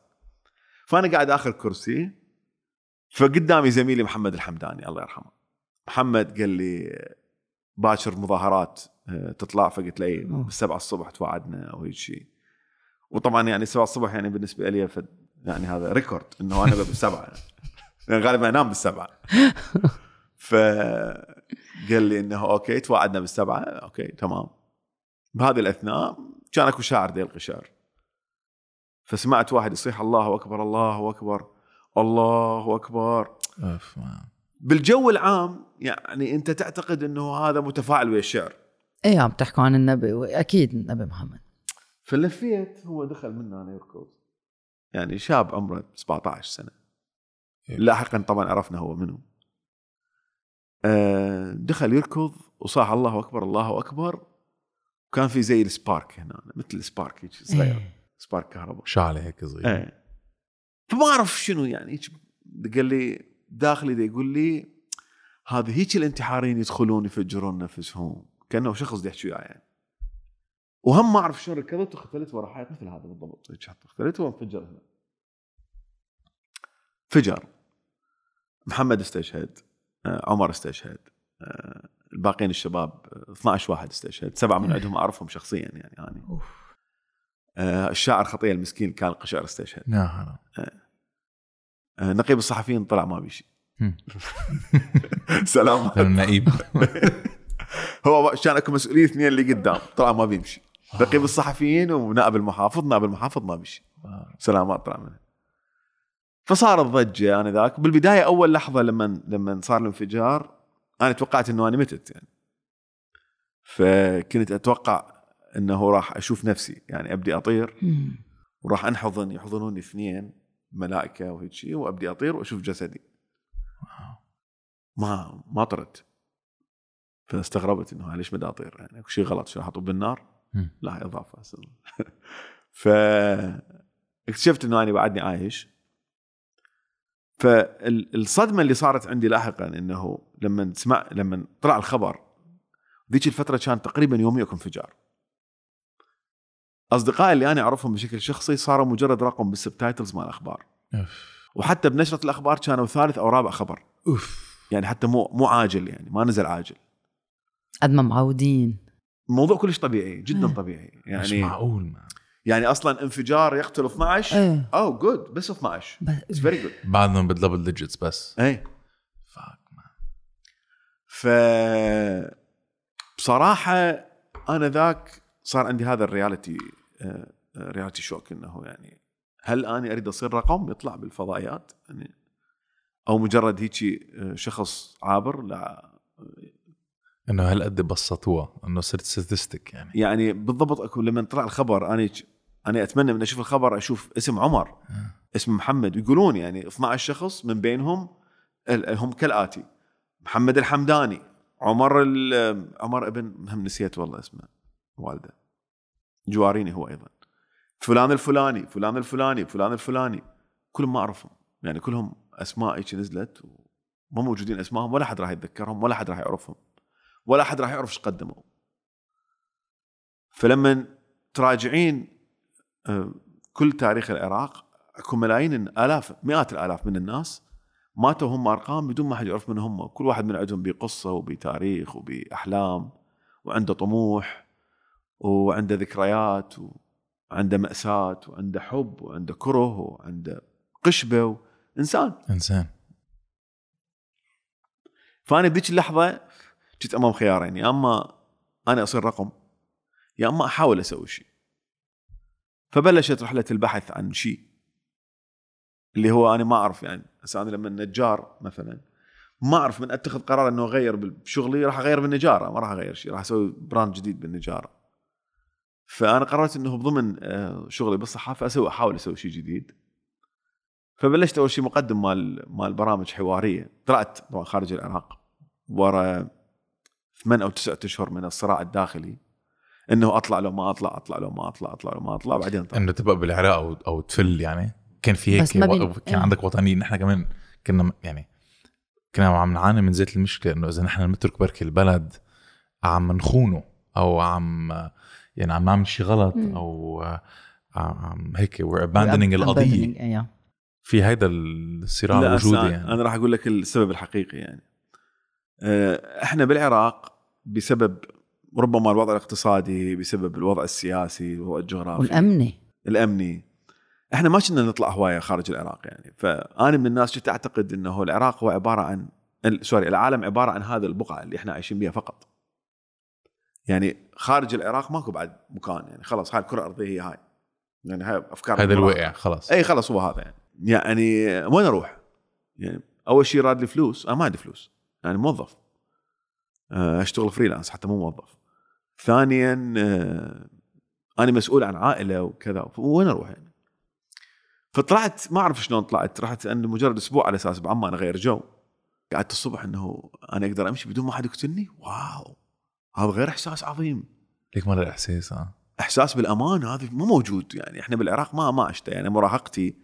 S1: فأنا قاعد آخر كرسي فقدامي زميلي محمد الحمداني الله يرحمه. محمد قال لي باكر مظاهرات تطلع فقلت له اي بالسبعة الصبح توعدنا أو هيك شيء وطبعا يعني السبعة الصبح يعني بالنسبة لي فد يعني هذا record إنه أنا بالسبعة *laughs* يعني غالبا أنام بالسبعة. فقال لي إنه okay توعدنا بالسبعة. okay تمام. بهذه الأثناء كان أكو شاعر ديل قشار فسمعت واحد يصيح الله أكبر الله أكبر الله
S2: أكبر.
S1: بالجو العام يعني أنت تعتقد إنه هذا متفاعل ويا الشعر.
S3: إيه عم تحكوا عن النبي وأكيد النبي محمد.
S1: فلفيت هو دخل منا أنا يركض يعني شاب عمره 17 سنة.
S2: إيه.
S1: لاحقا طبعا عرفنا هو منو. آه، دخل يركض وصاح الله أكبر الله أكبر. وكان في زي السبارك هنا مثل السبارك هيك صغير.
S3: إيه.
S1: سبارك كهرباء.
S2: شعلة هيك صغيرة.
S1: إيه. فما أعرف شنو يعني قال لي داخلي دا يقول لي هذه هيك الانتحاريين يدخلون يفجرون نفسهم. كأنه شخص دي يحكي يعني. وهم ما أعرف شلون ركضت واختلت ورا حائط مثل هذا بالضبط. اختلت وانفجر هنا. فجر. محمد استشهد آه، عمر استشهد آه، الباقيين الشباب آه، 12 واحد استشهد. سبعة من عندهم أعرفهم شخصيا يعني يعني.
S3: أوف.
S1: آه، الشاعر خطيه المسكين كان القشعر استشهد. آه، نقيب الصحفيين طلع ما بيشي. *laughs* سلام.
S2: النقيب *laughs* *laughs*
S1: هو كان اكو مسؤولين اثنين اللي قدام. طلع ما بيمشي. نقيب الصحفيين ونائب المحافظ نائب المحافظ ما بيمشي. سلامات طلع منه. فصارت ضجه أنا ذاك. بالبداية أول لحظة لما لما صار الانفجار أنا توقعت إنه أنا متت يعني. فكنت أتوقع إنه راح أشوف نفسي يعني أبدي
S3: أطير.
S1: وراح أنحضن يحضنوني اثنين ملائكة وهيك شيء وأبدي أطير وأشوف جسدي. ما ما طرت. فاستغربت إنه ليش بدي أطير؟ يعني شيء غلط شو راح أطب بالنار؟ لا إضافة *laughs* ف اكتشفت إنه أنا بعدني عايش. فالصدمه اللي صارت عندي لاحقا إنه لما سمع لما طلع الخبر ذيك الفترة كان تقريبا يومي اكو انفجار. أصدقائي اللي أنا أعرفهم بشكل شخصي صاروا مجرد رقم بال subtitles مال
S2: الأخبار.
S1: وحتى بنشرة الأخبار كانوا ثالث أو رابع خبر.
S2: أوف.
S1: يعني حتى مو مو عاجل يعني ما نزل عاجل.
S3: قد ما معودين.
S1: الموضوع كلش طبيعي جدا
S3: إيه.
S1: طبيعي.
S2: مش
S1: يعني
S2: معقول ما.
S1: يعني أصلا انفجار يقتل 12
S3: إيه.
S1: oh good بس 12 it's very good
S2: بعدهم بال double digits بس.
S1: اي
S2: fuck man
S1: ف بصراحة أنا ذاك صار عندي هذا ال reality آه، آه، reality shock إنه يعني هل أنا أريد أصير رقم؟ يطلع بالفضائيات يعني. أو مجرد هيك شخص عابر لا
S2: إنه هالقد بسطوها إنه صرت statistic يعني.
S1: يعني بالضبط أكو لما طلع الخبر أنا أنا أتمنى من أشوف الخبر أشوف اسم عمر
S2: آه.
S1: اسم محمد ويقولون يعني 12 شخص من بينهم هم كالآتي محمد الحمداني عمر عمر ابن هم نسيت والله اسمه والده جواريني هو أيضا. فلان الفلاني فلان الفلاني فلان الفلاني كلهم ما أعرفهم يعني كلهم أسماء هيك نزلت وما موجودين أسمائهم ولا حد راح يتذكرهم ولا حد راح يعرفهم. ولا حد راح يعرف إيش قدموا. فلما تراجعين آه، كل تاريخ العراق اكو ملايين آلاف مئات الآلاف من الناس ماتوا هم أرقام بدون ما حد يعرف من هم. كل واحد من عندهم بقصة وبتاريخ وبأحلام وعنده طموح وعنده ذكريات وعنده مأساة وعنده حب وعنده كره وعنده قشبة إنسان.
S2: إنسان.
S1: فأنا بذيك اللحظة كنت أمام خيارين يا أما أنا أصير رقم يا أما أحاول أسوي شيء. فبلشت رحلة البحث عن شيء اللي هو أنا ما أعرف يعني هسه أنا لما نجار مثلا ما أعرف من أتخذ قرار إنه أغير بشغلي راح أغير بالنجارة ما راح أغير شيء راح أسوي براند جديد بالنجارة فأنا قررت إنه بضمن آه، شغلي بالصحافة أسوي أحاول أسوي شيء جديد. فبلشت أول شيء مقدم مال مال برامج حوارية طلعت طبعا خارج العراق ورا ثمان أو تسعة أشهر من الصراع الداخلي إنه أطلع لو ما أطلع أطلع لو ما أطلع أطلع لو ما أطلع بعدين طلع
S2: إنه تبقى بالعراق أو أو تفل يعني كان في هيك و- كان
S3: إيه.
S2: عندك وطنيين نحن كمان كنا يعني كنا عم نعاني من زيت المشكلة إنه إذا نحن نترك بركي البلد عم نخونه أو عم يعني عم نعمل شيء غلط. أو عم هيك we're abandoning
S3: القضية أيوة.
S2: في هيدا الصراع
S1: لا
S2: الوجودي يعني
S1: أنا راح أقول لك السبب الحقيقي يعني إحنا بالعراق بسبب ربما الوضع الاقتصادي بسبب الوضع السياسي الوضع الجغرافي.
S3: والأمني.
S1: الأمني. إحنا ما كنا نطلع هواية خارج العراق يعني. فأنا من الناس كنت أعتقد إنه العراق هو عبارة عن سوري العالم عبارة عن هذه البقعة اللي إحنا عايشين بها فقط. يعني خارج العراق ماكو بعد مكان يعني. خلاص هاي الكرة الأرضية هي هاي. يعني هاي أفكار
S2: هذا. الوقع خلص
S1: إي خلاص هو هذا يعني. يعني وين أروح؟ يعني أول شيء راد لي فلوس. أنا ما عندي فلوس. يعني موظف. آه، أشتغل freelance حتى مو موظف. ثانيا آه، أنا مسؤول عن عائلة وكذا وين أروح يعني؟ فطلعت ما أعرف شلون طلعت رحت عند مجرد أسبوع على أساس بعمان اغير جو. قعدت الصبح إنه أنا أقدر أمشي بدون ما حد يقتلني؟ wow! هذا غير إحساس عظيم.
S2: ليك مرة الإحساس آه.
S1: إحساس بالأمان هذا مو موجود يعني. إحنا بالعراق ما ما عشته يعني مراهقتي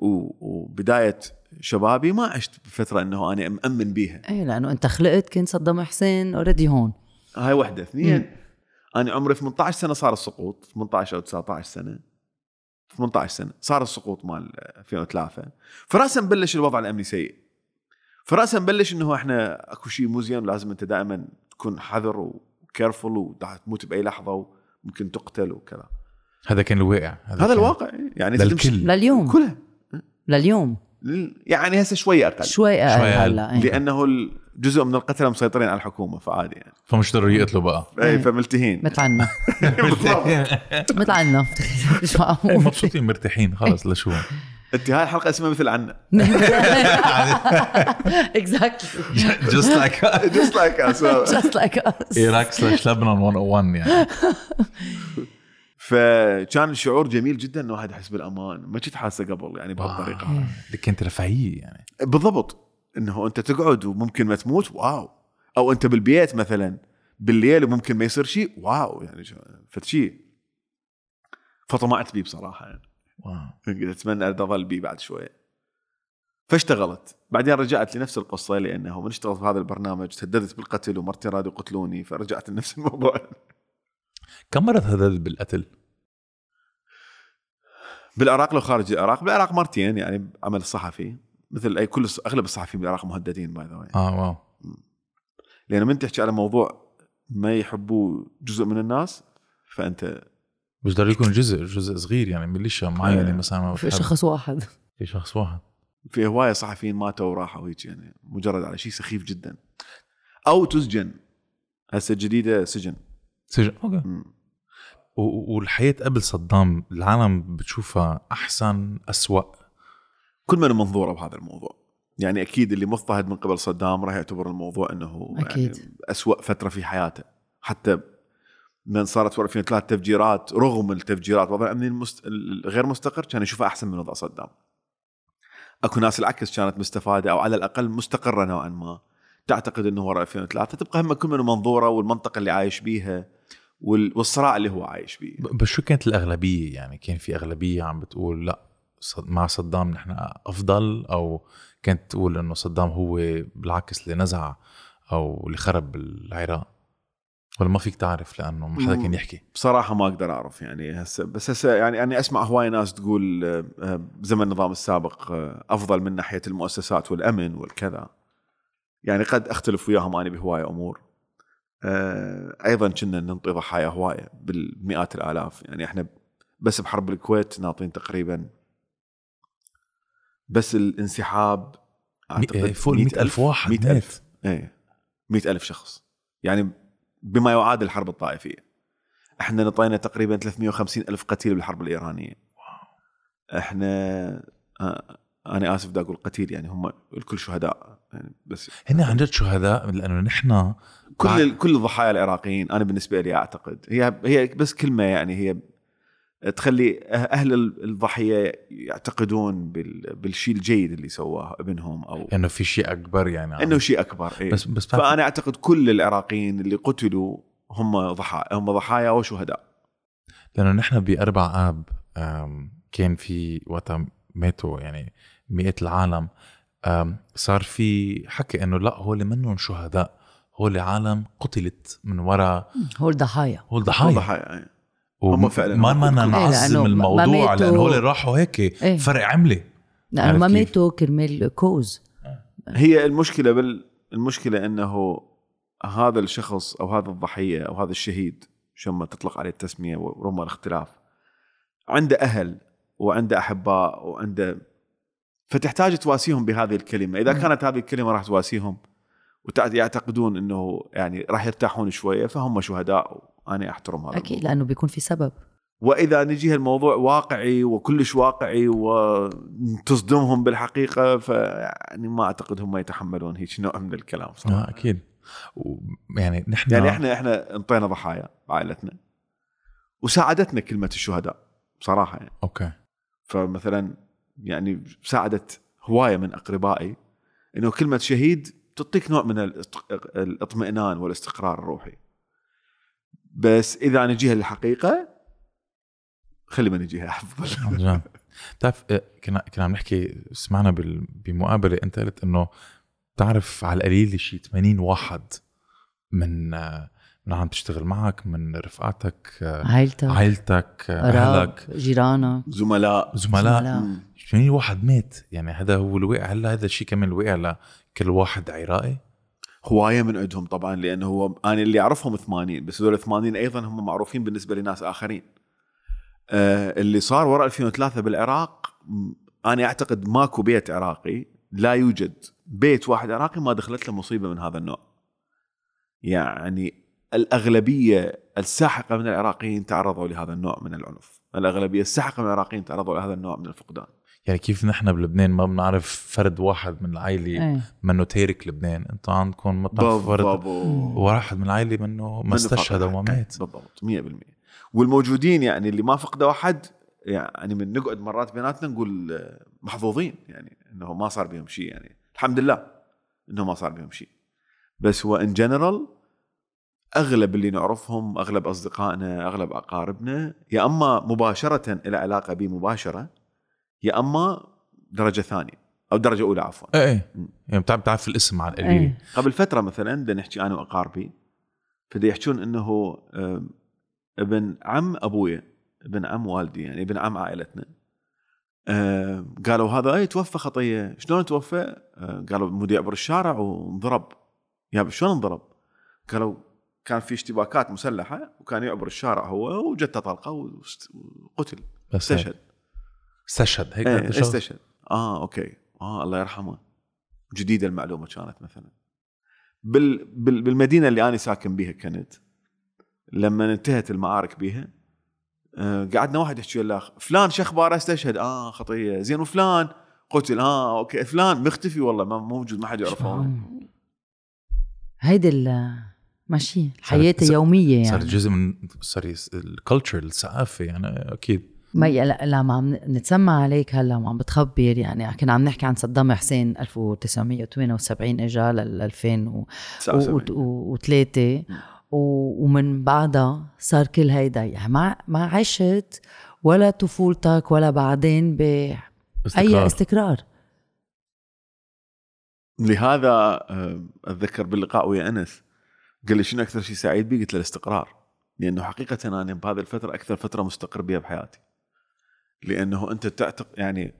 S1: وبداية شبابي ما عشت بفترة إنه أنا مأمن بيها.
S3: إيه لأنه أنت خلقت كنت صدام حسين اوريدي هون.
S1: هاي وحدة. اثنين أنا عمري 18 سنة صار السقوط. 18 أو 19 سنة. 18 سنة. صار السقوط مال 2003 فراسا بلش الوضع الأمني سيء. فراسا بلش إنه إحنا أكو شيء مو زين لازم أنت دائما تكون حذر وكيرفول وتموت بأي لحظة وممكن تقتل وكذا.
S2: هذا كان الواقع.
S1: هذا
S2: كان
S1: الواقع. يعني
S2: للكل.
S3: لليوم.
S1: كلها.
S3: لليوم.
S1: يعني هسه شوية أقل
S3: شوي أقل
S2: شوي أقل.
S3: هلا إيه.
S1: لأنه جزء من القتلة مسيطرين على الحكومة فعادي يعني.
S2: فمش ضروري يقتلوا بقى.
S1: اي فملتهين
S3: مثل عنا. مثل عنا
S2: مبسوطين مرتاحين خلص لشو
S1: انت هاي الحلقة اسمها مثل عنا.
S2: exactly
S1: just like us.
S3: just like us
S2: Iraq slash لبنان 101 يعني. *laughs*
S1: فكان الشعور جميل جدا إنه واحد يحس بالأمان. ما كنت حاسه قبل يعني بهالطريقه
S2: آه، اللي كانت رفاهية يعني.
S1: بالضبط. إنه أنت تقعد وممكن ما تموت wow. أو أنت بالبيت مثلا بالليل وممكن ما يصير شيء wow. يعني شو- فد شيء. فطمعت بيه بصراحة يعني.
S2: wow.
S1: قلت أتمنى ان اظل بيه بعد شوية فاشتغلت. بعدين رجعت لنفس القصة لأنه من اشتغلت في هذا البرنامج تهددت بالقتل ومرتي رادوا يقتلوني فرجعت لنفس الموضوع.
S2: كم مرة تهددت بالقتل؟
S1: بالعراق لو خارج العراق بالعراق مرتين يعني عمل صحفي مثل أي كل أغلب الصحفيين بالعراق مهددين by the
S2: آه wow.
S1: لأن من تحكي على موضوع ما يحبوه جزء من الناس فأنت
S2: مش ضروري يكون جزء جزء صغير يعني ميليشيا معينه
S1: إيه.
S2: مثلا ما
S3: في. شخص واحد.
S2: في شخص واحد.
S1: في هواية صحفيين ماتوا وراحوا هيك يعني مجرد على شيء سخيف جدا. أو تسجن. هسه الجديده سجن.
S2: سجن أوكي. والحياة قبل صدام العالم بتشوفها أحسن أسوأ.
S1: كل من منظوره بهذا الموضوع. يعني أكيد اللي مضطهد من قبل صدام راح يعتبر الموضوع إنه
S3: أكيد.
S1: يعني اسوء فترة في حياته. حتى من صارت في 2003 تفجيرات رغم التفجيرات الوضع الامني المست... الغير مستقر كان يشوفها أحسن من وضع صدام. أكو ناس العكس كانت مستفادة أو على الأقل مستقرة نوعا ما. تعتقد إنه وراء 2003 تبقى هم كل من منظوره والمنطقة اللي عايش بيها. والصراع اللي هو عايش بيه.
S2: ب- بس شو كانت الأغلبية؟ يعني كان في أغلبية عم بتقول لا مع صدام نحن أفضل أو كانت تقول إنه صدام هو بالعكس اللي نزع أو اللي خرب العراق؟ ولا ما فيك تعرف لأنه ما حدا كان يحكي؟
S1: بصراحة ما أقدر أعرف يعني هسه بس هسه يعني أنا أسمع هواي ناس تقول آه، بزمن النظام السابق آه، أفضل من ناحية المؤسسات والأمن والكذا. يعني قد أختلف وياهم أنا بهواية أمور. آه، أيضا كنا ننطي ضحايا هواية بالمئات الآلاف. يعني إحنا بس بحرب الكويت ناطين تقريبا بس الانسحاب
S2: مي- فوق ال 100,000 واحد
S1: مئة
S2: مات.
S1: ألف إيه مئة ألف شخص. يعني بما يعادل الحرب الطائفية. إحنا نطينا تقريبا 350 ألف قتيل بالحرب الإيرانية. إحنا آه أنا آسف بدي أقول قتيل يعني هم الكل شهداء. يعني بس
S2: هن عن جد شهداء لأنه نحن
S1: كل كل الضحايا العراقيين أنا بالنسبة لي أعتقد هي هي بس كلمة يعني هي تخلي أهل الضحية يعتقدون بال- بالشيء الجيد اللي سواه ابنهم أو
S2: إنه في شيء أكبر يعني.
S1: إنه شيء أكبر إيه.
S2: بس بس
S1: فأنا أعتقد كل العراقيين اللي قتلوا هم ضحايا هم ضحايا وشهداء.
S2: لأنه نحن بأربع آب كان في وقتها ماتوا يعني مئات العالم صار في حكي إنه لا هول منهم شهداء. هول عالم قتلت من وراء
S3: هو الضحايا
S2: هول ضحايا
S1: ضحايا إيه.
S2: وم-
S1: هم فعلاً
S2: ما بدنا.
S3: إيه،
S2: نعظم
S3: ما
S2: الموضوع لأنه هول راحوا هيك
S3: إيه.
S2: فرق عملة
S3: لأنه ما
S2: كيف؟
S3: ماتوا كرمال كوز
S1: هي المشكلة بال المشكلة إنه هذا الشخص أو هذا الضحية أو هذا الشهيد شو ما تطلق عليه التسمية ورغم الاختلاف عنده أهل وعنده أحباء وعنده فتحتاج تواسيهم بهذه الكلمة إذا كانت هذه الكلمة راح تواسيهم ويعتقدون إنه يعني راح يرتاحون شوية فهم شهداء وأنا احترم هذا أكيد.
S3: لأنه بيكون في سبب.
S1: وإذا نجي الموضوع واقعي وكلش واقعي وتصدمهم بالحقيقة فيعني ما أعتقد هم يتحملون هيك نوع من الكلام
S2: صراحة. آه أكيد. يعني نحن
S1: يعني إحنا إحنا انطينا ضحايا عائلتنا وساعدتنا كلمة الشهداء بصراحه يعني.
S2: أوكي.
S1: فمثلا يعني ساعدت هواية من أقربائي إنه كلمة شهيد تعطيك نوع من الاطمئنان والاستقرار الروحي. بس إذا نجيها للحقيقة خلي ما نجيها
S2: أفضل. بتعرف آه، كنا كنا عم نحكي سمعنا بمقابلة أنت قلت إنه بتعرف على القليل شيء 80 واحد من آه، من من عم تشتغل معك من رفقاتك آه،
S3: عائلتك
S2: عائلتك أهلك.
S3: جيرانك.
S1: زملاء.
S2: زملاء.
S3: زملاء.
S1: مم.
S2: يعني واحد مات. يعني هذا هو الوقع. هلا هذا الشيء كمان الوقع لكل واحد عراقي
S1: هواية من عندهم طبعا لأنه هو أنا اللي أعرفهم 80 بس هذول 80 أيضا هم معروفين بالنسبة لناس آخرين. آه اللي صار وراء 2003 بالعراق أنا أعتقد ماكو بيت عراقي لا يوجد بيت واحد عراقي ما دخلت له مصيبة من هذا النوع. يعني الأغلبية الساحقة من العراقيين تعرضوا لهذا النوع من العنف. الأغلبية الساحقة من العراقيين تعرضوا لهذا النوع من الفقدان.
S2: يعني كيف نحن بلبنان ما بنعرف فرد واحد من العائلة
S3: إيه.
S2: منه تارك لبنان؟ أنتم عندكم مطرح فرد. واحد من العائلة منه ما استشهد وما. مات.
S1: بالضبط 100% والموجودين يعني اللي ما فقدوا أحد يعني من نقعد مرات بيناتنا نقول آه، محظوظين يعني إنه ما صار بهم شيء يعني الحمد لله إنه ما صار بهم شيء. بس هو ان جنرال أغلب اللي نعرفهم أغلب أصدقائنا أغلب أقاربنا يا أما مباشرة إلى علاقة بي مباشرة يا أما درجة ثانية أو درجة أولى عفوا
S2: إيه إيه
S1: مم.
S2: يعني بتعرف بتعرف الاسم على القليل
S3: إيه
S1: قبل فترة مثلا بدنا نحكي أنا وأقاربي فدا يحكون إنه ابن عم ابويا ابن عم والدي يعني ابن عم عائلتنا قالوا هذا اي توفى خطية شلون توفى؟ آه، قالوا مودي يعبر الشارع وانضرب يا شلون انضرب؟ قالوا كان في اشتباكات مسلحة وكان يعبر الشارع هو وجته طلقة وقتل. استشهد
S2: استشهد هيك إيه؟
S1: استشهد. آه okay. آه الله يرحمه. جديدة المعلومة كانت مثلا. بال بال بالمدينة اللي أنا ساكن بيها كنت لما انتهت المعارك بيها آه قعدنا واحد يحكي الاخ فلان شو أخباره؟ استشهد. آه خطية. زين وفلان؟ قتل آه okay. فلان مختفي والله ما موجود ما حد يعرفه.
S3: هيدي ال ماشي الحياة
S2: صارت-
S3: اليومية
S2: صار
S3: يعني.
S2: جزء من صار الكلتشر الثقافة يعني أكيد.
S3: ما لا لما عم نتسمع عليك هلا وعم بتخبر يعني. كنا عم نحكي عن صدام حسين 1978 اجى لل 2003 ومن بعدها صار كل هيدا. يعني ما ما عشت ولا طفولتك ولا بعدين باي
S2: استقرار.
S3: استقرار.
S1: لهذا آه، أتذكر باللقاء ويا أنس قال لي شنو أكثر شيء سعيد بيه؟ قلت له الاستقرار. لأنه حقيقة أنا بهذه الفترة أكثر فترة مستقر بها بحياتي. لأنه أنت تعتق يعني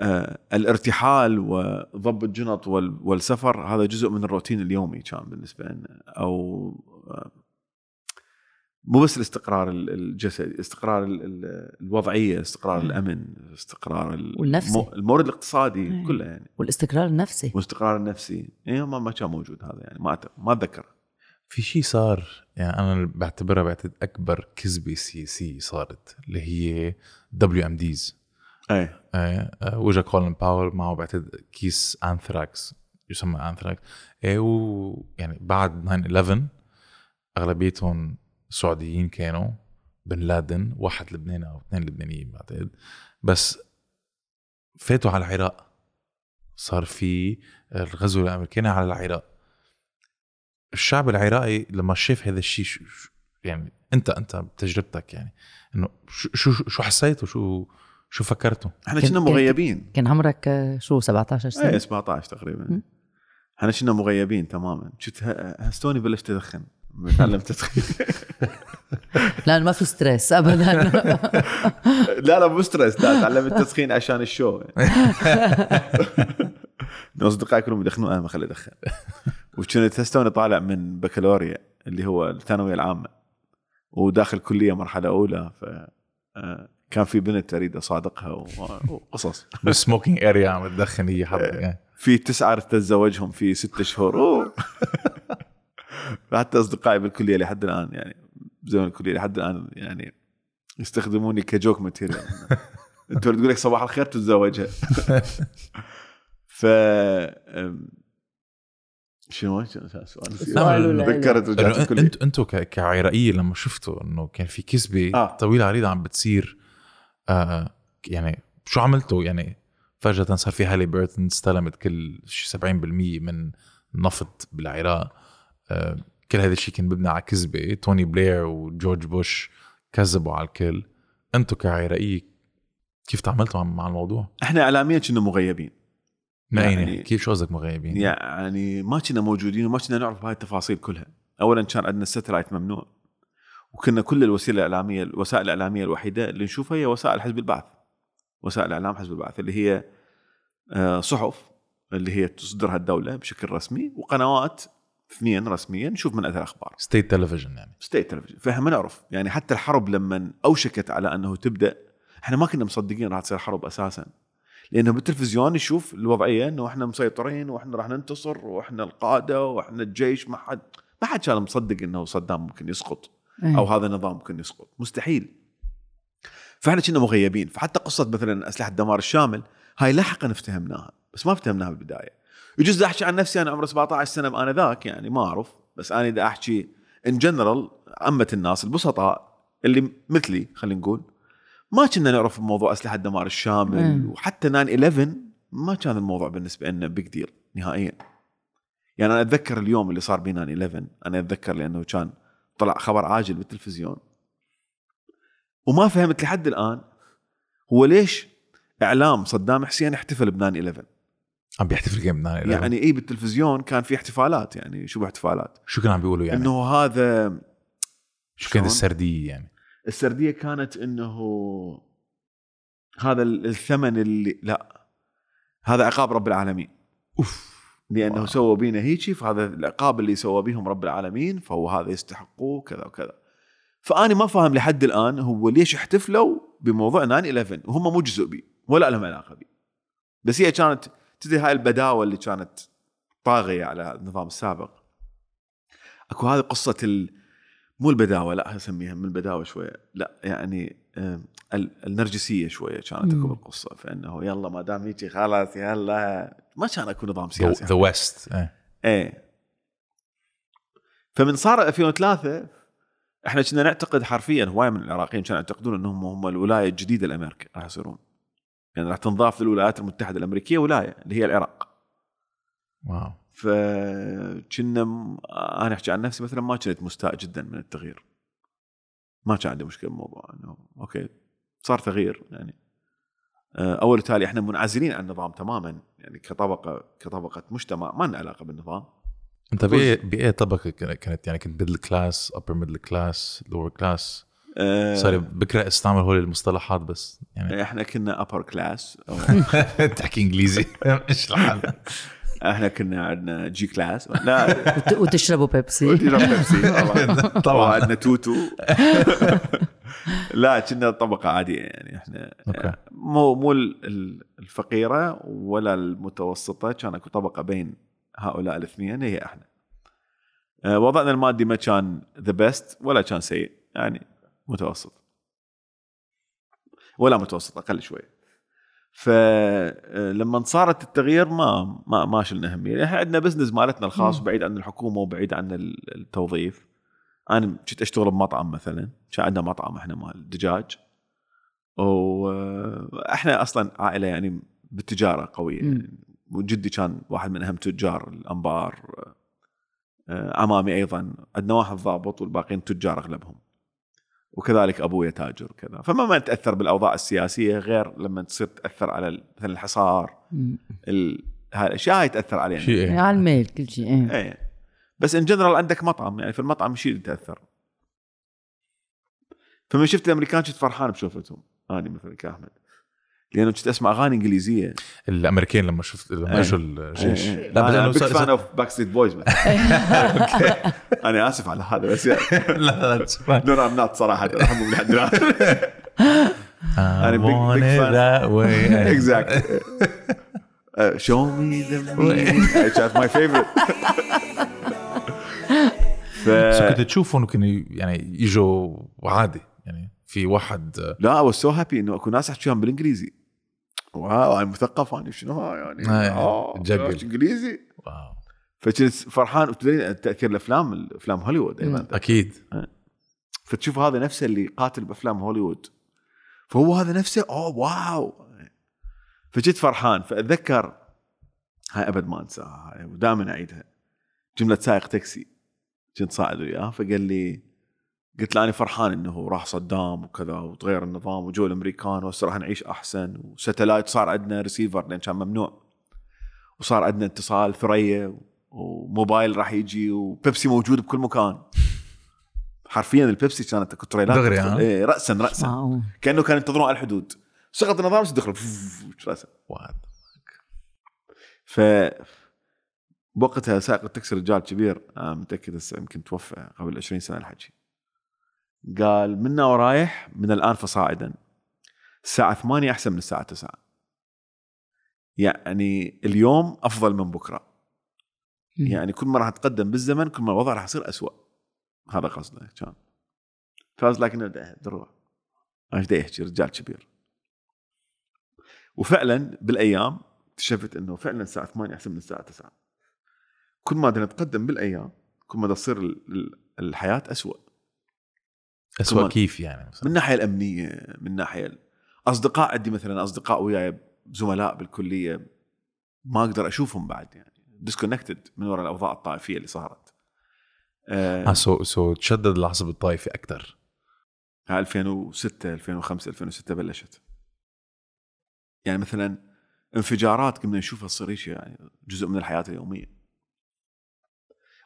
S1: آه الارتحال وضب الجنط وال- والسفر هذا جزء من الروتين اليومي كان بالنسبة لنا أو آه مو بس الاستقرار ال- الجسدي استقرار ال- ال- الوضعية استقرار
S3: مم.
S1: الأمن استقرار ال-
S3: والنفسي.
S1: المو- المورد الاقتصادي
S3: أي.
S1: كله يعني
S3: والاستقرار النفسي
S1: والاستقرار النفسي إيه ما ما كان موجود هذا يعني ما ما اتذكر
S2: في شيء صار يعني أنا بعتبرها بعتقد أكبر كذبة سياسية صارت اللي هي WMDs
S1: إيه
S2: وجا كولين باور معه بعتقد كيس انثراكس يسمى انثراكس إيه ويعني بعد 9 11 أغلبيتهم سعوديين كانوا بن لادن واحد لبناني أو اثنين لبنانيين بعتقد. بس فاتوا على العراق. صار في الغزو الأمريكاني على العراق. الشعب العراقي لما شاف هذا الشيء شو يعني انت انت بتجربتك يعني إنه شو شو شو حسيت وشو شو فكرتوا؟
S3: إحنا
S1: كنا مغيبين.
S3: كان عمرك آه، شو 17 سنة؟
S1: إيه 17 تقريبا. إحنا كنا مغيبين تماما. ه- هستوني بلشت أدخن. تعلمت تدخين.
S3: لا ما في stress ابدا.
S1: لا لا مو stress لا تعلمت التدخين عشان ال show. *laughs* أصدقائي كلهم يدخنون أنا ما خلي أدخن. وكنت هستوني طالع من بكالوريا اللي هو الثانوية العامة. وداخل كلية مرحلة أولى ف آه، كان في بنت اريد أصادقها وقصص.
S2: بال smoking area عم تدخن هي حظ يعني
S1: في تسعة عرفت اتزوجهم في ستة شهور. أوه. *laughs* حتى أصدقائي بالكلية لحد الآن يعني زمن الكلية لحد الآن يعني يستخدموني كجوك ماتيريال. *laughs* أنت تقول لك صباح الخير تتزوجها. *laughs* ف شنو.
S3: سؤال؟ ولا
S1: تذكرت رجعت
S2: أنتوا
S1: الكلية.
S2: أنتوا أنتوا ك- كعراقيه لما شفتوا إنه كان في كذبة
S1: آه.
S2: طويلة عريضة عم بتصير آه يعني شو عملتوا؟ يعني فجأة صار في هالي بيرتون استلمت كل شي 70% من النفط بالعراق. آه كل هذا الشيء كان مبني على كذبة. توني بلير وجورج بوش كذبوا على الكل. أنتوا كعراقيه كيف تعاملتوا مع- مع الموضوع؟
S1: إحنا اعلاميا كنا مغيبين.
S2: يعني,
S1: يعني-
S2: كيف شو قصدك مغيبين؟
S1: يعني ما كنا موجودين وما كنا نعرف هاي التفاصيل كلها. اولا كان عندنا الستلايت ممنوع وكنا كل الوسيلة الإعلامية الوسائل الإعلامية الوحيدة اللي نشوفها هي وسائل حزب البعث وسائل إعلام حزب البعث اللي هي آه، صحف اللي هي تصدرها الدولة بشكل رسمي وقنوات اثنين رسميا نشوف من أثر الأخبار.
S2: state تلفزيون يعني.
S1: state تلفزيون فإحنا نعرف. يعني حتى الحرب لما أوشكت على أنه تبدأ إحنا ما كنا مصدقين راح تصير حرب أساسا. لأنه بالتلفزيون نشوف الوضعية إنه إحنا مسيطرين وإحنا راح ننتصر وإحنا القادة وإحنا الجيش ما حد ما حد كان مصدق إنه صدام ممكن يسقط
S3: إيه.
S1: أو هذا النظام ممكن يسقط. مستحيل. فإحنا كنا مغيبين. فحتى قصة مثلا أسلحة الدمار الشامل هاي لاحقا افتهمناها بس ما افتهمناها بالبداية. يجوز أحكي عن نفسي أنا عمري 17 سنة أنا ذاك يعني ما أعرف بس أنا إذا أحكي in general عامه الناس البسطاء اللي مثلي خلينا نقول ما كنا نعرف موضوع أسلحة الدمار الشامل
S3: مم.
S1: وحتى 9 11 ما كان الموضوع بالنسبة لنا big deal نهائيا. يعني أنا أتذكر اليوم اللي صار بي 9 11 أنا أتذكر لأنه كان طلع خبر عاجل بالتلفزيون. وما فهمت لحد الآن هو ليش إعلام صدام حسين احتفل ب 9 11
S2: عم بيحتفل جيم يعني,
S1: يعني اي بالتلفزيون كان في احتفالات يعني شو احتفالات
S2: شو كانوا عم بيقولوا يعني؟
S1: إنه هذا
S2: شو كانت؟ السردية يعني؟
S1: السردية كانت إنه هذا ال- الثمن اللي لا هذا عقاب رب العالمين.
S2: أوف.
S1: لأنه
S2: wow.
S1: سووا بينا هيجي فهذا العقاب اللي سوى بهم رب العالمين فهو هذا يستحقوه كذا وكذا. فاني ما فاهم لحد الآن هو ليش احتفلوا بموضوع 9 11 وهم مو جزء بي ولا لهم علاقة بي. بس هي كانت تدري هاي البداوة اللي كانت طاغية على النظام السابق؟ أكو هذه قصة ال... مو البداوة لا أسميها من البداوة شوية. لا يعني النرجسية شوية كانت اكو
S3: مم.
S1: بالقصة فإنه يلا ما دام هيجي خلاص يلا. ما كان اكو نظام سياسي.
S2: the West
S1: إيه. فمن صار 2003 إحنا كنا نعتقد حرفيا هواي من العراقيين كانوا يعتقدون إنهم هم الولاية الجديدة لأمريكا راح يصيرون. يعني راح تنضاف للولايات المتحدة الأمريكية ولاية اللي هي العراق.
S2: Wow.
S1: فكنا م- أنا أحكي عن نفسي مثلا ما كنت مستاء جدا من التغيير. ما كان عندي مشكلة بالموضوع إنه okay صار تغيير يعني. آه، أول تالي إحنا منعزلين عن النظام تماما يعني كطبقة كطبقة مجتمع ما لنا علاقة بالنظام.
S2: أنت باي باي طبقة كان- كانت يعني كنت middle class upper middle class lower
S1: class
S2: صار بكرة استعمل هول المصطلحات بس يعني.
S1: إحنا كنا upper class *laughs*
S2: تحكي إنجليزي. *laughs* مش الحال؟ *laughs*
S1: إحنا كنا عندنا G-Class لا. *laughs*
S3: وت- وتشربوا بيبسي
S1: تشرب بيبسي طبعا.
S2: طبعاً.
S1: عندنا توتو. *laughs* لا كنا طبقة عادية يعني.
S2: إحنا
S1: مو مو ال- ال- الفقيرة ولا المتوسطة. كان أكو طبقة بين هؤلاء الاثنين. هي إحنا. آه، وضعنا المادي ما كان the best ولا كان سيء. يعني متوسط. ولا متوسط أقل شوي. فلما صارت التغيير ما ما ما شلنا همية إحنا عندنا business مالتنا الخاص. بعيد عن الحكومة وبعيد عن ال- التوظيف. أنا كنت أشتغل بمطعم مثلا. كان عندنا مطعم إحنا مال دجاج. وإحنا أصلا عائلة يعني بالتجارة
S3: قوية.
S1: يعني وجدي كان واحد من أهم تجار الأنبار. آه، عمامي أيضا. عندنا واحد ضابط والباقيين تجار أغلبهم. وكذلك ابويا تاجر كذا فما ما نتاثر بالأوضاع السياسية غير لما تصير تأثر على ال- مثلا الحصار. ال... هاي الأشياء هاي تأثر علينا.
S2: شيء
S3: يعني على الميل كل شيء إيه.
S1: إيه. بس ان جنرال عندك مطعم يعني في المطعم شيء تأثر. فمن شفت الأمريكان كنت فرحان بشوفتهم. أنا مثلا كأحمد. لأنه كنت أسمع أغاني إنجليزية.
S2: الامريكان لما شفت لما
S1: إيه.
S2: اجوا الجيش
S1: إيه.
S2: لا بس أنا big
S1: fan of Backstreet Boys أنا آسف على هذا بس *laughs*
S2: لا لا لا
S1: no I'm not صراحة. احبهم لحد الان fan.
S2: that way.
S1: exactly Show Me the كانت my favorite
S2: بس كنت تشوفهم كانوا يعني يجوا عادي يعني في واحد
S1: لا I so happy إنه اكو ناس يحكيهم بالإنجليزي. wow أنا مثقف أنا شنو؟ ها يعني
S2: آه،
S1: آه
S2: تجقل.
S1: إيش إنجليزي؟
S2: wow.
S1: فكنت فرحان. وتدري تأثير الأفلام افلام هوليوود أيضا.
S2: أكيد.
S1: فتشوف هذا نفسه اللي قاتل بأفلام هوليوود. فهو هذا نفسه؟ oh wow. فجيت فرحان. فأتذكر هاي أبد ما أنساها هاي ودائما أعيدها. جملة سائق تاكسي. كنت صاعد وياه فقال لي قلت له أنا فرحان إنه راح صدام وكذا وتغير النظام وجو الأمريكان وهسه راح نعيش أحسن و satellite صار عندنا ريسيفر لأن كان ممنوع وصار عندنا اتصال ثريا وموبايل راح يجي وبيبسي موجود بكل مكان. حرفيا البيبسي كانت كتريلات
S2: دغري،
S1: تدخل.
S2: ها؟
S1: إيه راسا راسا. كأنه كانوا ينتظرون على الحدود. شغلت النظام بس دخلوا راسا. ف بوقتها سائق التاكسي رجال كبير. متأكد هسه يمكن توفى قبل 20 سنة الحكي. قال منا ورايح من الآن فصاعدا. الساعة 8 أحسن من الساعة 9 يعني اليوم أفضل من بكرة.
S3: مم.
S1: يعني كل ما راح اتقدم بالزمن كل ما الوضع راح يصير أسوأ. هذا قصده كان. فاز لكن دروع. إيش يحكي؟ رجال كبير. وفعلا بالأيام اكتشفت إنه فعلا الساعة 8 أحسن من الساعة 9 كل ما بدنا نتقدم بالأيام كل ما تصير ال- ال- الحياة أسوأ. كمان.
S2: كيف يعني مثلا
S1: من الناحيه الأمنية من الناحيه أصدقاء عندي مثلا أصدقاء وياي زملاء بالكلية ما أقدر أشوفهم بعد يعني. disconnected من وراء الأوضاع الطائفية اللي صارت.
S2: آه
S1: آه
S2: so so تشدد العصب الطائفي أكثر
S1: 2006 2005 2006 بلشت. يعني مثلا انفجارات كنا نشوفها تصير يعني جزء من الحياة اليومية.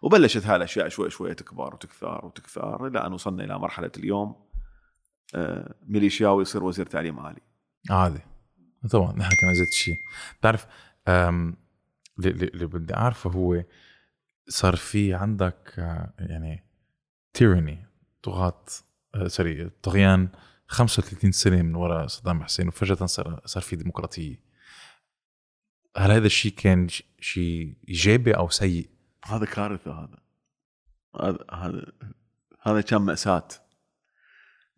S1: وبلشت هاي الاشياء شوي شوي تكبر وتكثر وتكثر إلى أن وصلنا إلى مرحلة اليوم آه، ميليشياوي يصير وزير تعليم عالي
S2: عادي. طبعا نحن كمان زيت الشيء بتعرف اللي, بدي أعرفه هو صار في عندك آه، يعني تيراني طغاة آه، سوري طغيان 35 سنة من وراء صدام حسين وفجأة صار صار في ديمقراطية. هل هذا الشيء كان شيء إيجابي أو سيء؟
S1: هذا كارثة هذا. هذا هذا هذا كان مأساة.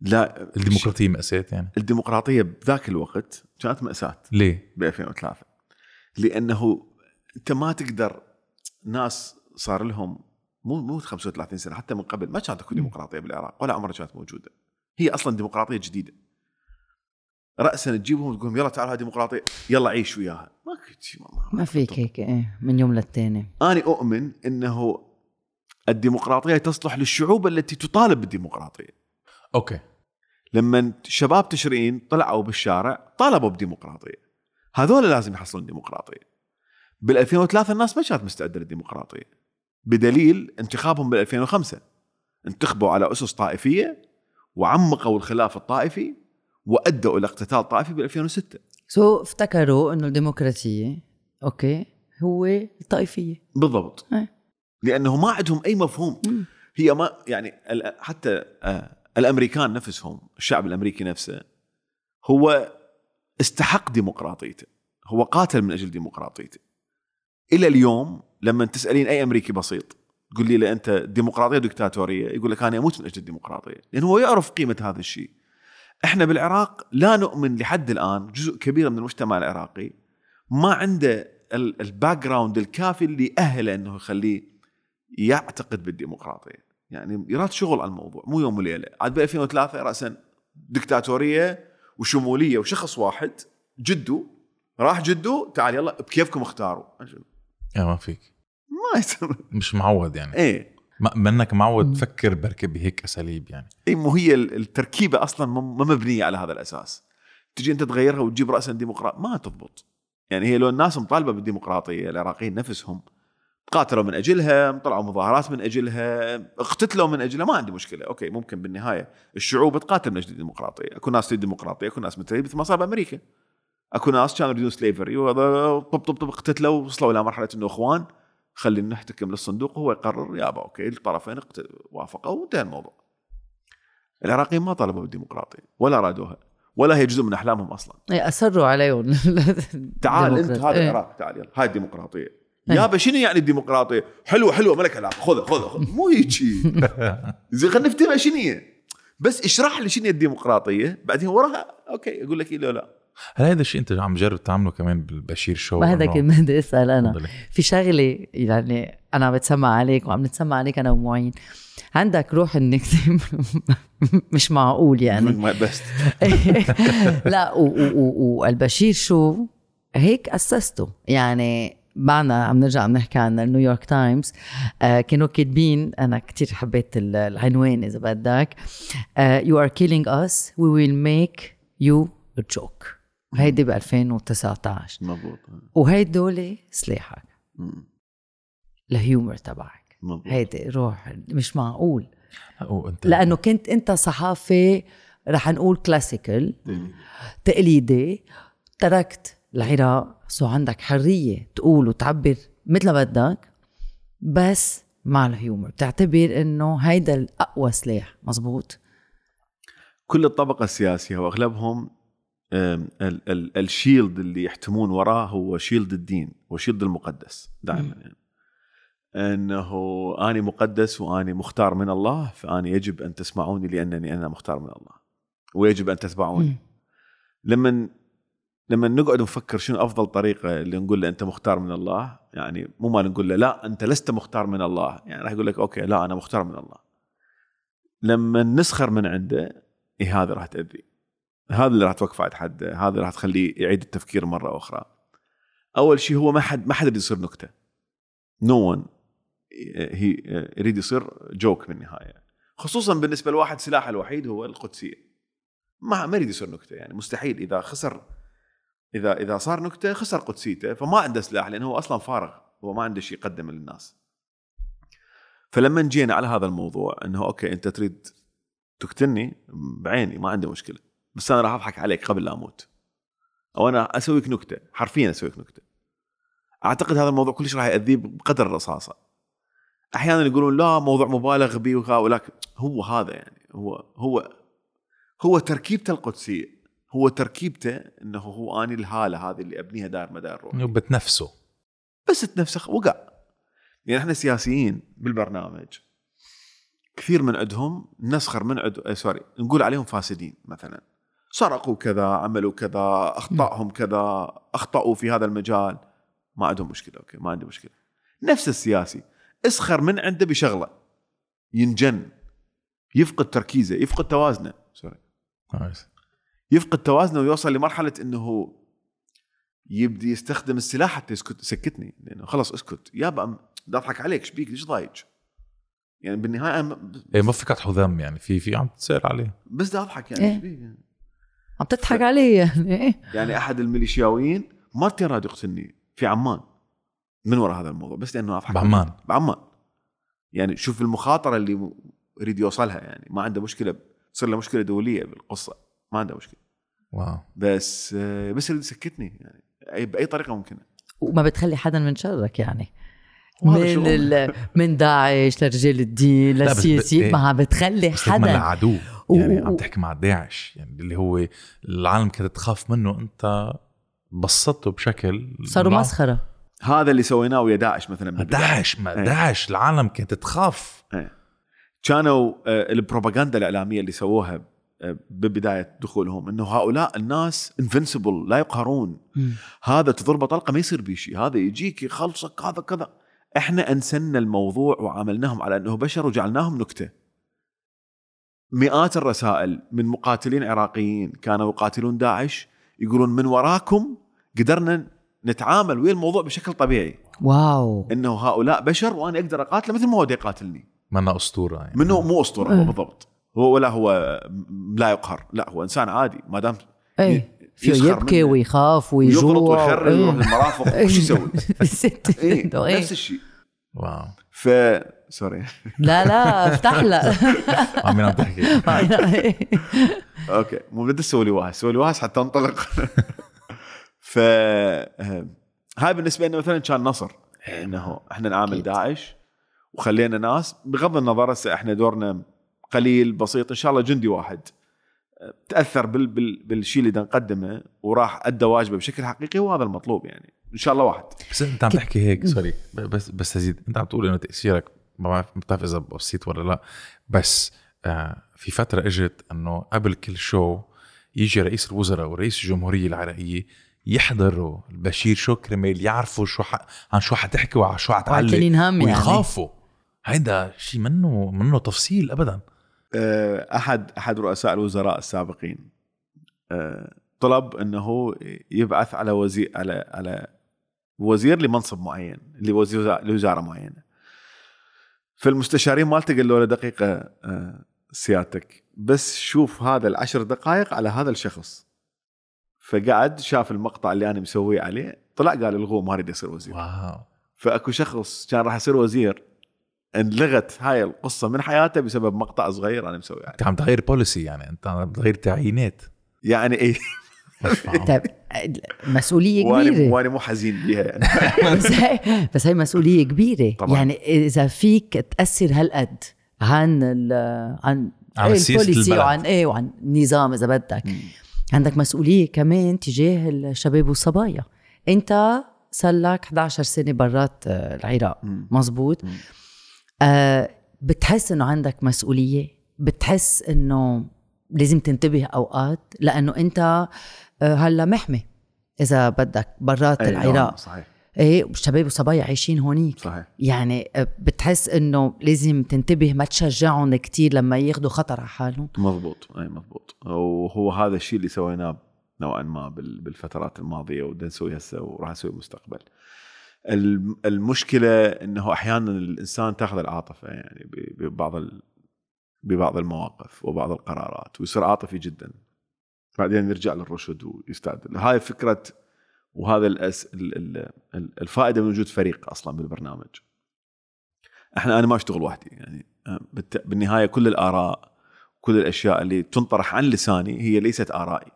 S1: لا
S2: الديمقراطية مأساة يعني.
S1: الديمقراطية بذاك الوقت كانت مأساة.
S2: ليه؟
S1: ب 2003 لأنه أنت ما تقدر ناس صار لهم مو مو 35 سنة حتى من قبل ما كانت أكو ديمقراطية بالعراق ولا عمرها كانت موجودة. هي أصلا ديمقراطية جديدة. راسا تجيبهم وتقول لهم يلا تعالوا هاي ديمقراطيه يلا عيش وياها. ما ما,
S3: ما فيك هيك إيه من يوم للتاني.
S1: أنا أؤمن إنه الديمقراطية تصلح للشعوب التي تطالب بالديمقراطية.
S2: أوكي.
S1: لما شباب تشرين طلعوا بالشارع طالبوا بديمقراطية. هذول لازم يحصلون ديمقراطية. بال 2003 الناس ما كانت مستعدة للديمقراطية. بدليل انتخابهم بال 2005 انتخبوا على أسس طائفية وعمقوا الخلاف الطائفي وأدوا إلى اقتتال طائفي بال 2006
S3: so افتكروا إنه الديمقراطية okay هو الطائفية.
S1: بالضبط.
S3: إيه.
S1: لأنه ما عندهم أي مفهوم.
S3: مم.
S1: هي ما يعني حتى آه، الأمريكان نفسهم الشعب الأمريكي نفسه هو استحق ديمقراطيته. هو قاتل من أجل ديمقراطيته. إلى اليوم لما تسألين أي أمريكي بسيط تقولي له أنت ديمقراطية دكتاتوريه يقول لك أنا أموت من أجل الديمقراطية. لأنه هو يعرف قيمة هذا الشيء. إحنا بالعراق لا نؤمن لحد الآن جزء كبير من المجتمع العراقي ما عنده ال- ال background الكافي اللي يأهله إنه يخليه يعتقد بالديمقراطية. يعني يراد شغل على الموضوع مو يوم وليلة. عاد ب 2003 راسا دكتاتورية وشمولية وشخص واحد جدو راح جدو تعال يلا بكيفكم اختاروا.
S2: ما فيك.
S1: ما يصير.
S2: مش معود يعني. إيه. منك معود تفكر بركي بهيك أساليب يعني.
S1: اي مو هي ال- التركيبة أصلا ما ما مبنية على هذا الأساس. تجي أنت تغيرها وتجيب راسا ديمقراط ما تضبط. يعني هي لو الناس مطالبة بالديمقراطية العراقيين نفسهم قاتلوا من أجلها طلعوا مظاهرات من أجلها اقتتلوا من أجلها ما عندي مشكلة. أوكي ممكن بالنهاية الشعوب تقاتل من أجل الديمقراطية. أكو ناس تريد ديمقراطية أكو ناس مثل مثل ما صار بأمريكا. أكو ناس كانوا يريدون slavery وهذا طب طب طب اقتتلوا وصلوا إلى مرحلة إنه إخوان. خلينا نحتكم للصندوق وهو يقرر يابا okay الطرفين اقت- وافقوا وانتهى الموضوع. العراقيين ما طالبوا بالديمقراطية ولا أرادوها ولا هي جزء من أحلامهم أصلا.
S3: إيه، اصروا عليهم. *laughs*
S1: تعال انت. هذا
S3: إيه.
S1: العراق تعال يلا هاي الديمقراطية.
S3: إيه.
S1: يابا شنو يعني الديمقراطية؟ حلوة حلوة ما لك علاقة خذها خذها خذها مو هيجي. *laughs* زين خلينا نفتهمها شنو هي. بس اشرح لي شنو هي الديمقراطية بعدين وراها okay يقول لك لا لا.
S2: هل هذا الشيء انت عم جرب تعمله كمان بالبشير شو
S3: ما هذا كنت بدي أسأل
S2: أنا.
S3: في شغلة يعني أنا بتسمع عليك وعم نتسمع عليك أنا ومعين. عندك روح النكته *laughs* مش معقول يعني. *laughs*
S1: my best *laughs*
S3: لا والبشير شو؟ هيك أسسته. يعني بعدنا عم نرجع عم نحكي عن النيويورك تايمز آه كانوا كاتبين أنا كتير حبيت ال- العنوان إذا بدك. you are killing us. We will make you a joke. هيدي ب 2019
S1: مضبوط.
S3: وهيدول سلاحك.
S1: ال
S3: humor تبعك.
S1: مضبوط.
S3: هيدي روح مش معقول.
S2: وانت
S3: لأنه كنت أنت صحافة رح نقول classical تقليدي. تركت العراق. so عندك حرية تقول وتعبر مثل ما بدك بس مع الهيومر. بتعتبر إنه هيدا الأقوى سلاح. مزبوط؟
S1: كل الطبقة السياسية وأغلبهم الشيلد اللي يحتمون وراه هو شيلد الدين وشيلد المقدس دائما يعني. أنه أني مقدس وأني مختار من الله فأني يجب أن تسمعوني لأنني أنا مختار من الله ويجب أن تتبعوني. لما لما نقعد نفكر شنو أفضل طريقة اللي نقول له أنت مختار من الله يعني مو ما نقول له لا أنت لست مختار من الله يعني راح يقول لك okay لا أنا مختار من الله. لما نسخر من عنده إيه هذا راح تأذي. هذا اللي راح توقف عند حد هذا اللي راح تخليه يعيد التفكير مرة أخرى. أول شيء هو ما حد ما حد يصير نكتة. no one هي يريد يصير joke بالنهاية. خصوصا بالنسبة لواحد سلاحه الوحيد هو القدسية. ما ما يريد يصير نكتة يعني مستحيل. إذا خسر إذا إذا صار نكتة خسر قدسيته فما عنده سلاح لأنه هو أصلا فارغ. هو ما عنده شيء يقدمه للناس. فلما جينا على هذا الموضوع إنه أوكي أنت تريد تقتلني بعيني ما عندي مشكلة. بس أنا راح أضحك عليك قبل لا أموت. أو أنا أسويك نكتة حرفيا أسويك نكتة. أعتقد هذا الموضوع كلش راح يأذيه بقدر الرصاصة. أحيانا يقولون لا موضوع مبالغ به ولكن هو هذا يعني. هو هو هو تركيبته القدسية. هو تركيبته إنه هو أني الهالة هذه اللي أبنيها دار مدار روحي.
S2: بتنفسها.
S1: بس تنفسخ وقع. يعني إحنا سياسيين بالبرنامج كثير من عندهم نسخر من عد... sorry نقول عليهم فاسدين مثلا. سرقوا كذا عملوا كذا اخطائهم كذا أخطأوا في هذا المجال ما عندهم مشكلة okay ما عندي مشكلة نفس السياسي اسخر من عنده بشغلة ينجن يفقد تركيزه يفقد توازنه sorry
S2: nice.
S1: يفقد توازنه ويوصل لمرحلة إنه يبدي يستخدم السلاح حتى يسكت يسكتني لأنه خلاص اسكت يابا أضحك عليك إيش بيك ليش ضايج؟ يعني بالنهاية أنا
S2: إيه ما فيك ذم يعني في في عم تسأل عليه
S1: بس بدي أضحك يعني
S3: إيه.
S1: إيش بيك؟ يعني؟
S3: عم تضحك علي يعني إيه؟
S1: يعني أحد الميليشياويين مرتين راد يقتلني في عمان من وراء هذا الموضوع بس لأنه اضحك
S2: بعمان.
S1: بعمان. يعني شوف المخاطرة اللي يريد يوصلها يعني. ما عنده مشكلة تصير له مشكلة دولية بالقصة. ما عنده مشكلة.
S2: واو.
S1: بس آه، بس يريد يسكتني يعني. بأي طريقة ممكنة.
S3: وما بتخلي حدا من شرك يعني. من. ال... *laughs* من داعش لرجال الدين
S2: لا، بس-
S3: للسياسيين. ما بتخلي
S2: بس من
S3: حدا.
S2: العدو
S3: و-
S2: يعني
S3: و-
S2: عم تحكي مع داعش يعني اللي هو العالم كانت تخاف منه انت بسطته بشكل
S3: صاروا. مسخرة.
S1: هذا اللي سويناه ويا داعش مثلا.
S2: داعش ما
S1: إيه.
S2: داعش العالم كانت تخاف.
S1: كانوا آه، البروباغندا الإعلامية اللي سووها آه، ببداية دخولهم إنه هؤلاء الناس انفنسبل لا يقهرون. هذا تضربه طلقة ما يصير بيه شيء هذا يجيك يخلصك هذا كذا. إحنا أنسنا الموضوع وعاملناهم على أنه بشر وجعلناهم نكتة. مئات الرسائل من مقاتلين عراقيين كانوا يقاتلون داعش يقولون من وراكم قدرنا نتعامل ويا الموضوع بشكل طبيعي.
S3: واو.
S1: إنه هؤلاء بشر وأنا أقدر أقاتله مثل ما هو يقاتلني.
S2: منه أسطورة يعني.
S1: منه مو أسطورة هو
S3: إيه.
S1: بالضبط. هو ولا هو لا يقهر. لا هو إنسان عادي ما دام يسخر
S3: يبكي
S1: منه.
S3: ويخاف
S1: ويفرط
S3: ويجوع
S1: ويخرب
S3: إيه.
S1: ويروح للمرافق *laughs* وش يسوي؟ *laughs* إيه
S3: إنه إيه.
S1: نفس الشيء.
S2: wow.
S1: ف sorry. *laughs*
S3: لا لا افتح لا
S2: عم تحكي
S1: okay مو بدي أسوي لي واحد سوي لي واحد حتى انطلق. ف آه، هاي بالنسبة لنا مثلا كان نصر إنه إحنا نعامل. داعش وخلينا ناس بغض النظر هسه إحنا دورنا قليل بسيط إن شاء الله جندي واحد. آه، تأثر بال بال بالشيء اللي نقدمه وراح أدى واجبه بشكل حقيقي وهذا المطلوب يعني. إن شاء الله واحد.
S2: بس أنت عم تحكي هيك sorry. بس بس تزيد أنت عم تقول إنه تأثيرك ما بعرف ما بتعرف إذا بسيط ولا لا. بس آه في فترة إجت إنه قبل كل شو يجي رئيس الوزراء ورئيس الجمهورية العراقية يحضروا البشير شو كرمال يعرفوا شو ح... عن شو حتحكي وعن شو حتعلق
S3: يعني.
S2: ويخافوا. هيدا شيء منه منه تفصيل ابدا.
S1: أحد أحد رؤساء الوزراء السابقين. آه، طلب إنه يبعث على وزير على على وزير لمنصب معين لوزير لوزارة معينة. فالمستشارين مالته قالوا له دقيقة آه، سيادتك. بس شوف هذا العشر دقائق على هذا الشخص. فقعد شاف المقطع اللي أنا مسويه عليه طلع قال الغوه ما أريد يصير وزير.
S2: واو.
S1: فأكو شخص كان راح يصير وزير انلغت هاي القصة من حياته بسبب مقطع صغير أنا مسوي يعني.
S2: أنت عم تغير بوليسي يعني أنت عم تغير تعيينات.
S1: يعني
S2: إيه.
S3: طيب مسؤولية
S1: وأنا
S3: كبيرة.
S1: وأنا مو حزين بيها يعني. *laughs*
S3: بس هي بس هي مسؤولية كبيرة.
S1: طبعاً.
S3: يعني إذا فيك تأثر هالقد عن ال عن
S2: عن
S3: إيه البوليسي. وعن إيه وعن النظام إذا بدك. عندك مسؤولية كمان تجاه الشباب والصبايا. أنت صار لك 11 سنة برات آه، العراق. مزبوط.
S1: مم.
S3: آه بتحس إنه عندك مسؤولية؟ بتحس إنه لازم تنتبه أوقات؟ لأنه أنت آه، هلأ محمي إذا بدك برات
S1: أي
S3: العراق.
S1: نعم، صحيح.
S3: إيه الشباب والصبايا عايشين هونيك.
S1: صحيح.
S3: يعني آه، بتحس إنه لازم تنتبه ما تشجعهم كتير لما ياخذوا خطر على حالهم.
S1: مضبوط. أي مضبوط. وهو هذا الشيء اللي سويناه نوعا ما بال- بالفترات الماضية وبدنا نسوي هسه وراح نسوي بالمستقبل الم- المشكلة إنه أحيانا الإنسان تأخذ العاطفة يعني ببعض. ببعض المواقف وبعض القرارات ويصير عاطفي جدا بعدين يرجع للرشد ويستعدل هاي فكرة وهذا الأس... ال... ال... ال- الفائدة من وجود فريق أصلا بالبرنامج إحنا أنا ما أشتغل وحدي يعني. بالنهاية كل الآراء كل الأشياء اللي تنطرح عن لساني هي ليست آرائي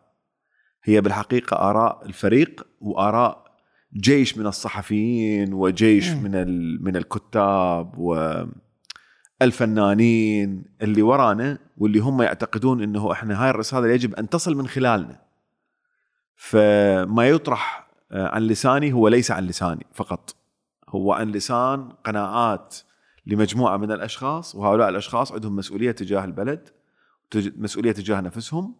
S1: هي بالحقيقة آراء الفريق وآراء جيش من الصحفيين وجيش. من. من الكتاب والفنانين اللي ورانا واللي هم يعتقدون إنه إحنا هاي الرسالة يجب أن تصل من خلالنا فما يطرح آه، عن لساني هو ليس عن لساني فقط هو عن لسان قناعات لمجموعة من الأشخاص وهؤلاء الأشخاص عندهم مسؤولية تجاه البلد مسؤولية تجاه نفسهم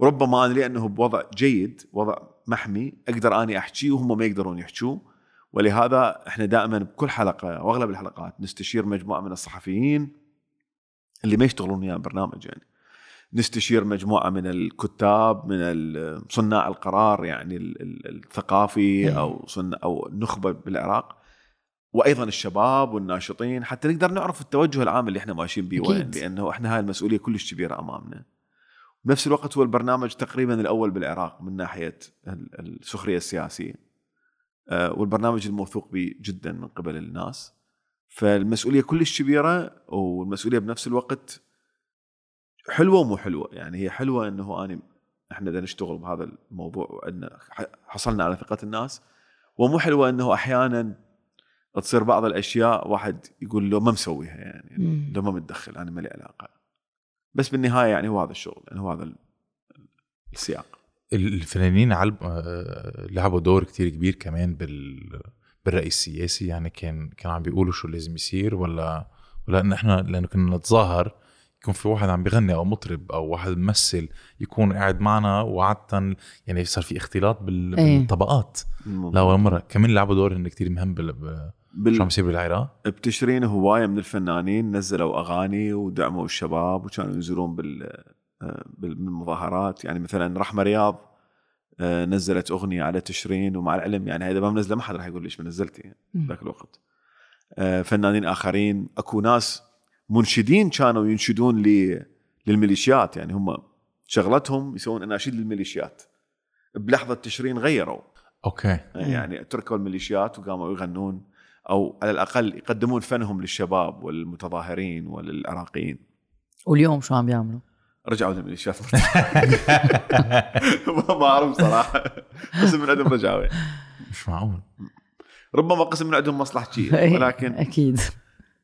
S1: ربما أنا لأنه بوضع جيد وضع محمي أقدر أني احكيه وهم ما يقدرون يحكوه ولهذا إحنا دائما بكل حلقة وأغلب الحلقات نستشير مجموعة من الصحفيين اللي ما يشتغلون ويا البرنامج يعني. نستشير مجموعة من الكتاب من صناع القرار يعني ال- ال- الثقافي
S3: إيه.
S1: أو صنع أو النخبة بالعراق. وأيضا الشباب والناشطين حتى نقدر نعرف التوجه العام اللي إحنا ماشيين به وين. لأنه إحنا هاي المسؤولية كلش كبيرة أمامنا. بنفس الوقت هو البرنامج تقريبا الأول بالعراق من ناحية ال- السخرية السياسية. آه، والبرنامج الموثوق به جدا من قبل الناس. فالمسؤولية كلش كبيرة والمسؤولية بنفس الوقت حلوة ومو حلوة. يعني هي حلوة إنه انا إحنا بدنا نشتغل بهذا الموضوع وإن حصلنا على ثقة الناس ومو حلوة إنه أحيانا تصير بعض الأشياء واحد يقول له ما مسويها يعني. لو ما متدخل أنا ما لي علاقة. بس بالنهاية يعني هو هذا الشغل يعني هو هذا ال- السياق.
S2: الفنانين علب... آه، لعبوا دور كتير كبير كمان بال بالرأي السياسي. يعني كان كانوا عم بيقولوا شو لازم يصير ولا ولا ان إحنا لأنه كنا نتظاهر يكون في واحد عم بيغني أو مطرب أو واحد ممثل يكون قاعد معنا وعادة يعني صار في اختلاط بال...
S3: إيه.
S2: بالطبقات. لاول مرة. كمان لعبوا دور هن كتير مهم بال...
S1: بال...
S2: شو عم يصير بالعراق؟
S1: بتشرين هواية من الفنانين نزلوا أغاني ودعموا الشباب وكانوا ينزلون بال آه، بالمظاهرات يعني مثلا رحمة رياض آه، نزلت أغنية على تشرين ومع العلم يعني هذا ما منزله ما حد راح يقول ليش ما نزلتي يعني. ذاك الوقت. آه، فنانين آخرين. أكو ناس منشدين كانوا ينشدون ل- للميليشيات. يعني هم شغلتهم يسوون أناشيد للميليشيات. بلحظة تشرين غيروا.
S2: أوكي.
S1: يعني تركوا الميليشيات وقاموا يغنون. أو على الأقل يقدمون فنهم للشباب والمتظاهرين وللعراقيين
S3: واليوم شو عم بيعملوا؟
S1: رجعوا للميليشيات *laughs* ما ما اعرف صراحة. قسم من عندهم رجعوا يعني.
S2: مش معقول.
S1: ربما قسم من عندهم مصلحتي *laughs* ولكن
S3: أكيد.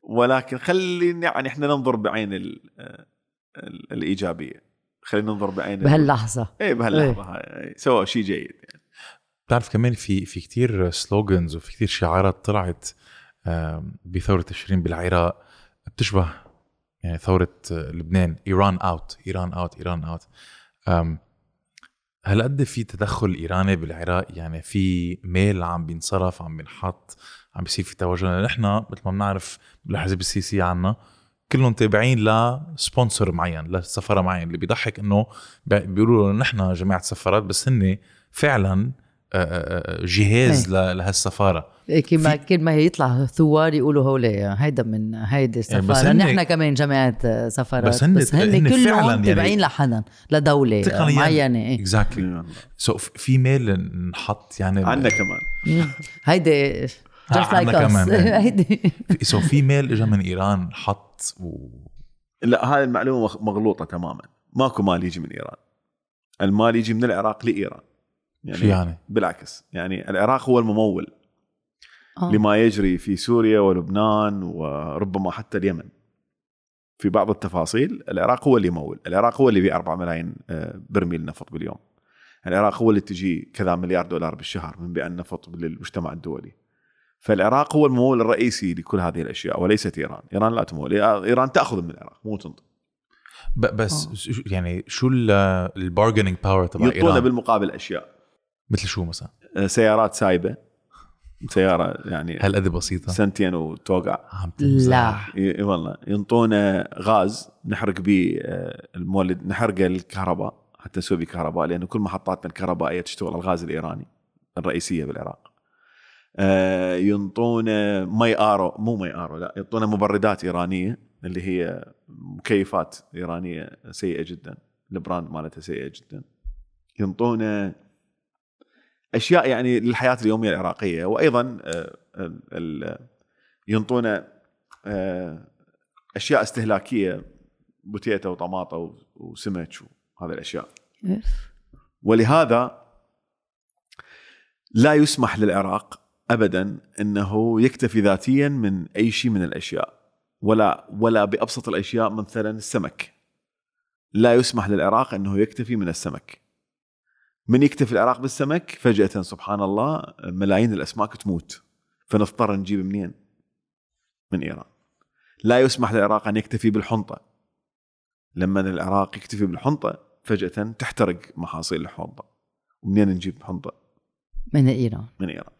S1: ولكن خلينا يعني إحنا ننظر بعين ال ال الإيجابية. خلينا ننظر بعين ال-
S3: بهاللحظة.
S1: إيه. بهاللحظه هاي سووا شيء جيد يعني.
S2: بتعرف كمان في في كتير slogans وفي كتير شعارات طلعت آم، بثورة تشرين بالعراق بتشبه يعني ثورة آه، لبنان ايران out ايران out ايران out هالقد في تدخل إيراني بالعراق؟ يعني في ميل عم بينصرف عم بينحط عم بيصير في توجه. نحن مثل ما بنعرف بالاحزاب السياسيه عنا كلهم تابعين ل sponsor معين لسفارة معين اللي بيضحك إنه بي- بيقولوا نحن جماعة سفارات بس هن فعلا جهاز ل- لهالسفارة.
S3: إيه كما كل ما يطلع ثوار يقولوا هولي هيدا من هيدي
S2: يعني بس
S3: سفاره
S2: هن-
S3: نحن كمان جماعة سفارات
S2: بس هن-
S3: بس هن,
S2: هن
S3: كلهم
S2: فعلاً يعني
S3: تابعين لحدا لدولة
S2: تقنياً.
S3: معينة إيه.
S2: exactly so في ميل نحط يعني
S1: عندنا كمان.
S3: هيدي
S2: عنا
S3: US.
S2: كمان، إيه. *laughs*
S3: هيدي.
S2: so في ميل اجى من إيران حط و...
S1: لا هاي المعلومة مغ- مغلوطة تماما. ماكو مال يجي من إيران. المال يجي من العراق لإيران.
S2: شو يعني؟
S1: بالعكس يعني العراق هو الممول
S3: آه.
S1: لما يجري في سوريا ولبنان وربما حتى اليمن في بعض التفاصيل العراق هو اللي يمول العراق هو اللي يبيع 4 ملايين آه، برميل نفط باليوم العراق هو اللي تجي كذا مليار دولار بالشهر من بيع النفط للمجتمع الدولي فالعراق هو الممول الرئيسي لكل هذه الأشياء وليست إيران إيران لا تمول ايران تأخذ من العراق مو تنطي.
S2: بس. شو- يعني شو ال bargaining power تبع
S1: يعطونا
S2: إيران
S1: بالمقابل أشياء
S2: مثل شو مثلا؟
S1: آه، سيارات سايبة سيارة يعني
S2: هالقد بسيطة
S1: سنتين وتوقع
S2: عم
S3: لا
S2: تمزح
S1: ي- إي والله ينطونا غاز نحرق به آه، المولد نحرقه الكهرباء حتى نسوي به كهرباء لأنه كل محطاتنا الكهربائية تشتغل الغاز الإيراني الرئيسية بالعراق. آه، ينطونا مي آرو مو مي آرو لا ينطونا مبردات إيرانية اللي هي مكيفات إيرانية سيئة جدا ال brand مالتها سيئة جدا. ينطونا أشياء يعني للحياة اليومية العراقية. وأيضا آه، ال- ينطونا آه، أشياء استهلاكية بوتيتا وطماطه وسمك وهذه
S3: الأشياء.
S1: ولهذا لا يسمح للعراق ابدا إنه يكتفي ذاتيا من أي شيء من الأشياء. ولا ولا بأبسط الأشياء مثلا السمك. لا يسمح للعراق إنه يكتفي من السمك. من يكتفي العراق بالسمك فجأة سبحان الله ملايين الاسماك تموت فنضطر نجيب منين؟ من إيران لا يسمح للعراق أن يكتفي بالحنطة لما العراق يكتفي بالحنطة فجأة تحترق محاصيل الحنطة ومنين نجيب حنطة؟
S3: من إيران
S1: من إيران.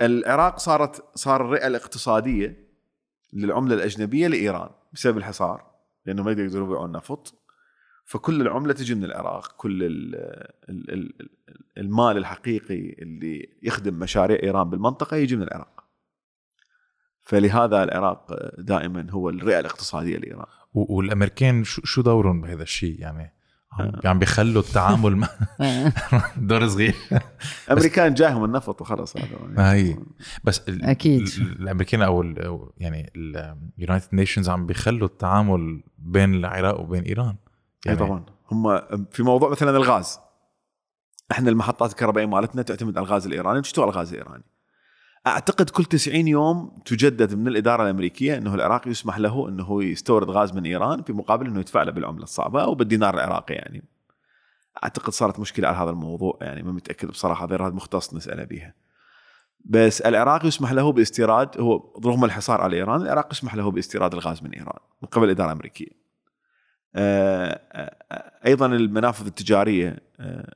S1: العراق صارت صار الرئة الاقتصادية للعملة الأجنبية لإيران بسبب الحصار لأنه ما يقدروا يبيعون نفط فكل العملة تجي من العراق كل ال ال ال المال الحقيقي اللي يخدم مشاريع إيران بالمنطقة يجي من العراق. فلهذا العراق دائما هو الرئة الاقتصادية لإيران.
S2: و- والأمريكان شو شو دورهم بهذا الشيء يعني عم,
S1: آه.
S2: عم بيخلوا التعامل مع *laughs* دور صغير *laughs*
S1: أمريكان جاهم النفط وخلص هذا
S2: ما هي. بس ال-
S3: أكيد.
S2: ال- الأمريكان أو ال- يعني ال United Nations عم بيخلوا التعامل بين العراق وبين إيران
S1: اي طبعا. هم في موضوع مثلا الغاز. إحنا المحطات الكهربائية مالتنا تعتمد على الغاز الإيراني. وتشتغل على الغاز الإيراني. أعتقد كل 90 يوم تجدد من الإدارة الأمريكية إنه العراق يسمح له إنه يستورد غاز من إيران في مقابل إنه يدفع له بالعملة الصعبة أو بالدينار العراقي يعني. أعتقد صارت مشكلة على هذا الموضوع يعني ما متأكد بصراحة هذا هذا مختص نسأله بها بس العراق يسمح له باستيراد هو رغم الحصار على إيران العراق يسمح له باستيراد الغاز من إيران من قبل الإدارة الأمريكية. أيضا المنافذ التجارية آه،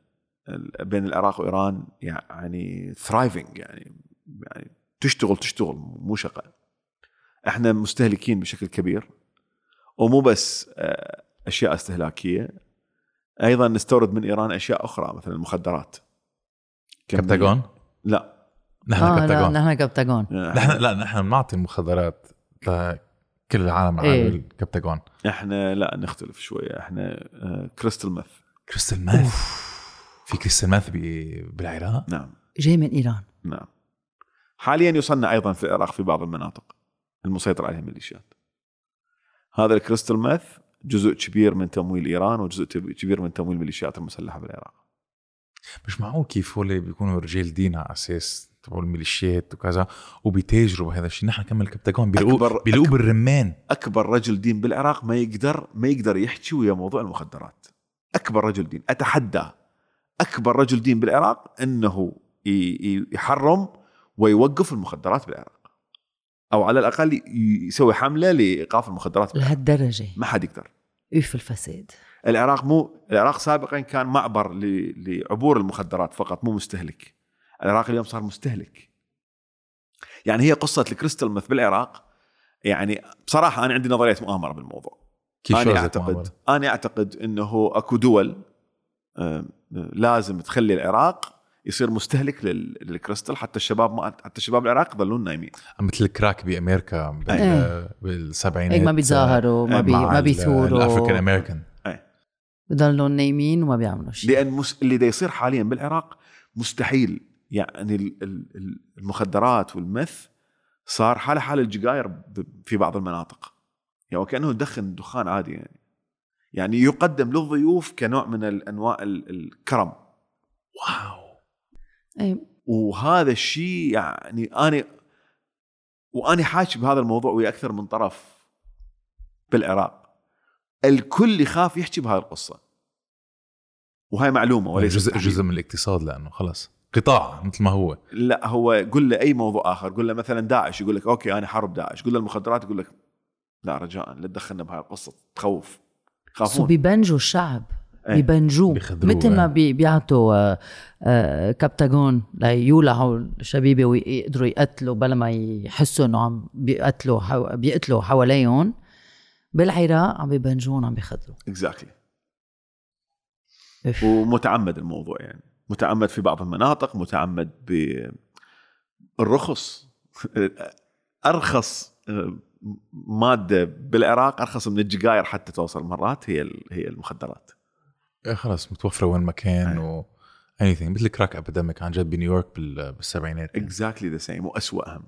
S1: بين العراق وإيران يعني ثرايفنج يعني يعني تشتغل تشتغل مو شقه إحنا مستهلكين بشكل كبير ومو بس آه، أشياء استهلاكية أيضا نستورد من إيران أشياء أخرى مثلا المخدرات.
S2: كبتاجون
S1: لا.
S2: نحن
S3: آه لا
S2: كبتاجون
S3: نحن كبتاجون
S2: نحن لا نحن بنعطي المخدرات لكل العالم
S3: إيه.
S2: على الكبتاجون.
S1: إحنا لا نختلف شوية. إحنا crystal meth
S2: crystal meth في crystal meth بي- بالعراق؟
S1: نعم.
S3: جاي من إيران.
S1: نعم. حاليا يصنع أيضا في العراق في بعض المناطق المسيطر عليها الميليشيات هذا ال crystal meth جزء كبير من تمويل إيران وجزء كبير من تمويل الميليشيات المسلحة بالعراق.
S2: مش معقول كيف هول بيكونوا رجال دين على أساس تبع الميليشيات وكذا وبيتاجروا بهذا الشيء. نحن كمان الكبتاجون بيلاقوه بيلاقوه بالرمان.
S1: أكبر رجل دين بالعراق ما يقدر ما يقدر يحكي ويا موضوع المخدرات. أكبر رجل دين. أتحدى. أكبر رجل دين بالعراق إنه يحرم ويوقف المخدرات بالعراق. أو على الأقل ي- يسوي حملة لإيقاف المخدرات.
S3: لهالدرجة.
S1: ما حد يقدر.
S3: اوف الفساد.
S1: العراق مو العراق سابقا كان معبر ل... لعبور المخدرات فقط مو مستهلك. العراق اليوم صار مستهلك. يعني هي قصة الكريستال مث بالعراق يعني بصراحة أنا عندي نظرية مؤامرة بالموضوع.
S2: كيف شو أنا
S1: أعتقد
S2: معبر؟
S1: أنا أعتقد إنه أكو دول آه، لازم تخلي العراق يصير مستهلك لل- للكريستال حتى الشباب ما حتى الشباب العراق يضلون نايمين.
S2: مثل ال crack بأمريكا
S3: بال...
S2: بالسبعينات
S3: هيك ما بيتظاهروا ما, بي... ما
S2: ال African
S3: بيثوروا.
S2: أمريكان.
S3: بضلوا نايمين وما بيعملوا شيء.
S1: لأن مس... اللي دا يصير حاليا بالعراق مستحيل. يعني ال- ال- ال- المخدرات والمث صار حاله حال الجقاير في بعض المناطق. يعني وكأنه يدخن دخان عادي يعني. يعني يقدم للضيوف كنوع من الأنواع ال- الكرم.
S2: واو.
S3: إيه،
S1: وهذا الشيء يعني أنا وأنا حاكي بهذا الموضوع ويا أكثر من طرف بالعراق. الكل يخاف يحكي بهذه القصة. وهي معلومة وليس
S2: جزء. جزء من الاقتصاد لأنه خلص قطاع مثل ما هو.
S1: لا هو قل له أي موضوع آخر قل له مثلا داعش يقول لك okay أنا حرب داعش. قل له المخدرات يقول لك لا رجاء لا تدخلنا بهاي القصة تخوف
S3: so
S1: يخافون
S3: بيبنجوا الشعب. بيبنجوه
S2: بيخدروه،
S3: مثل ما
S2: إيه.
S3: بي- بيعطوا آه، آه، كبتاجون ليولعوا الشبيبة ويقدروا يقتلوا بلا ما يحسوا إنه عم بيقتلوا حو... بيقتلوا حواليهم. بالعراق عم بيبنجون عم بيخدروا.
S1: exactly
S3: إف.
S1: ومتعمد الموضوع يعني. متعمد في بعض المناطق متعمد بالرخص أرخص مادة بالعراق أرخص من الجقاير حتى توصل مرات هي هي المخدرات
S2: إيه خلص متوفرة وين ما كان. و anything مثل crack epidemic عن جد بنيويورك بال- بالسبعينات.
S1: exactly the same واسوأهم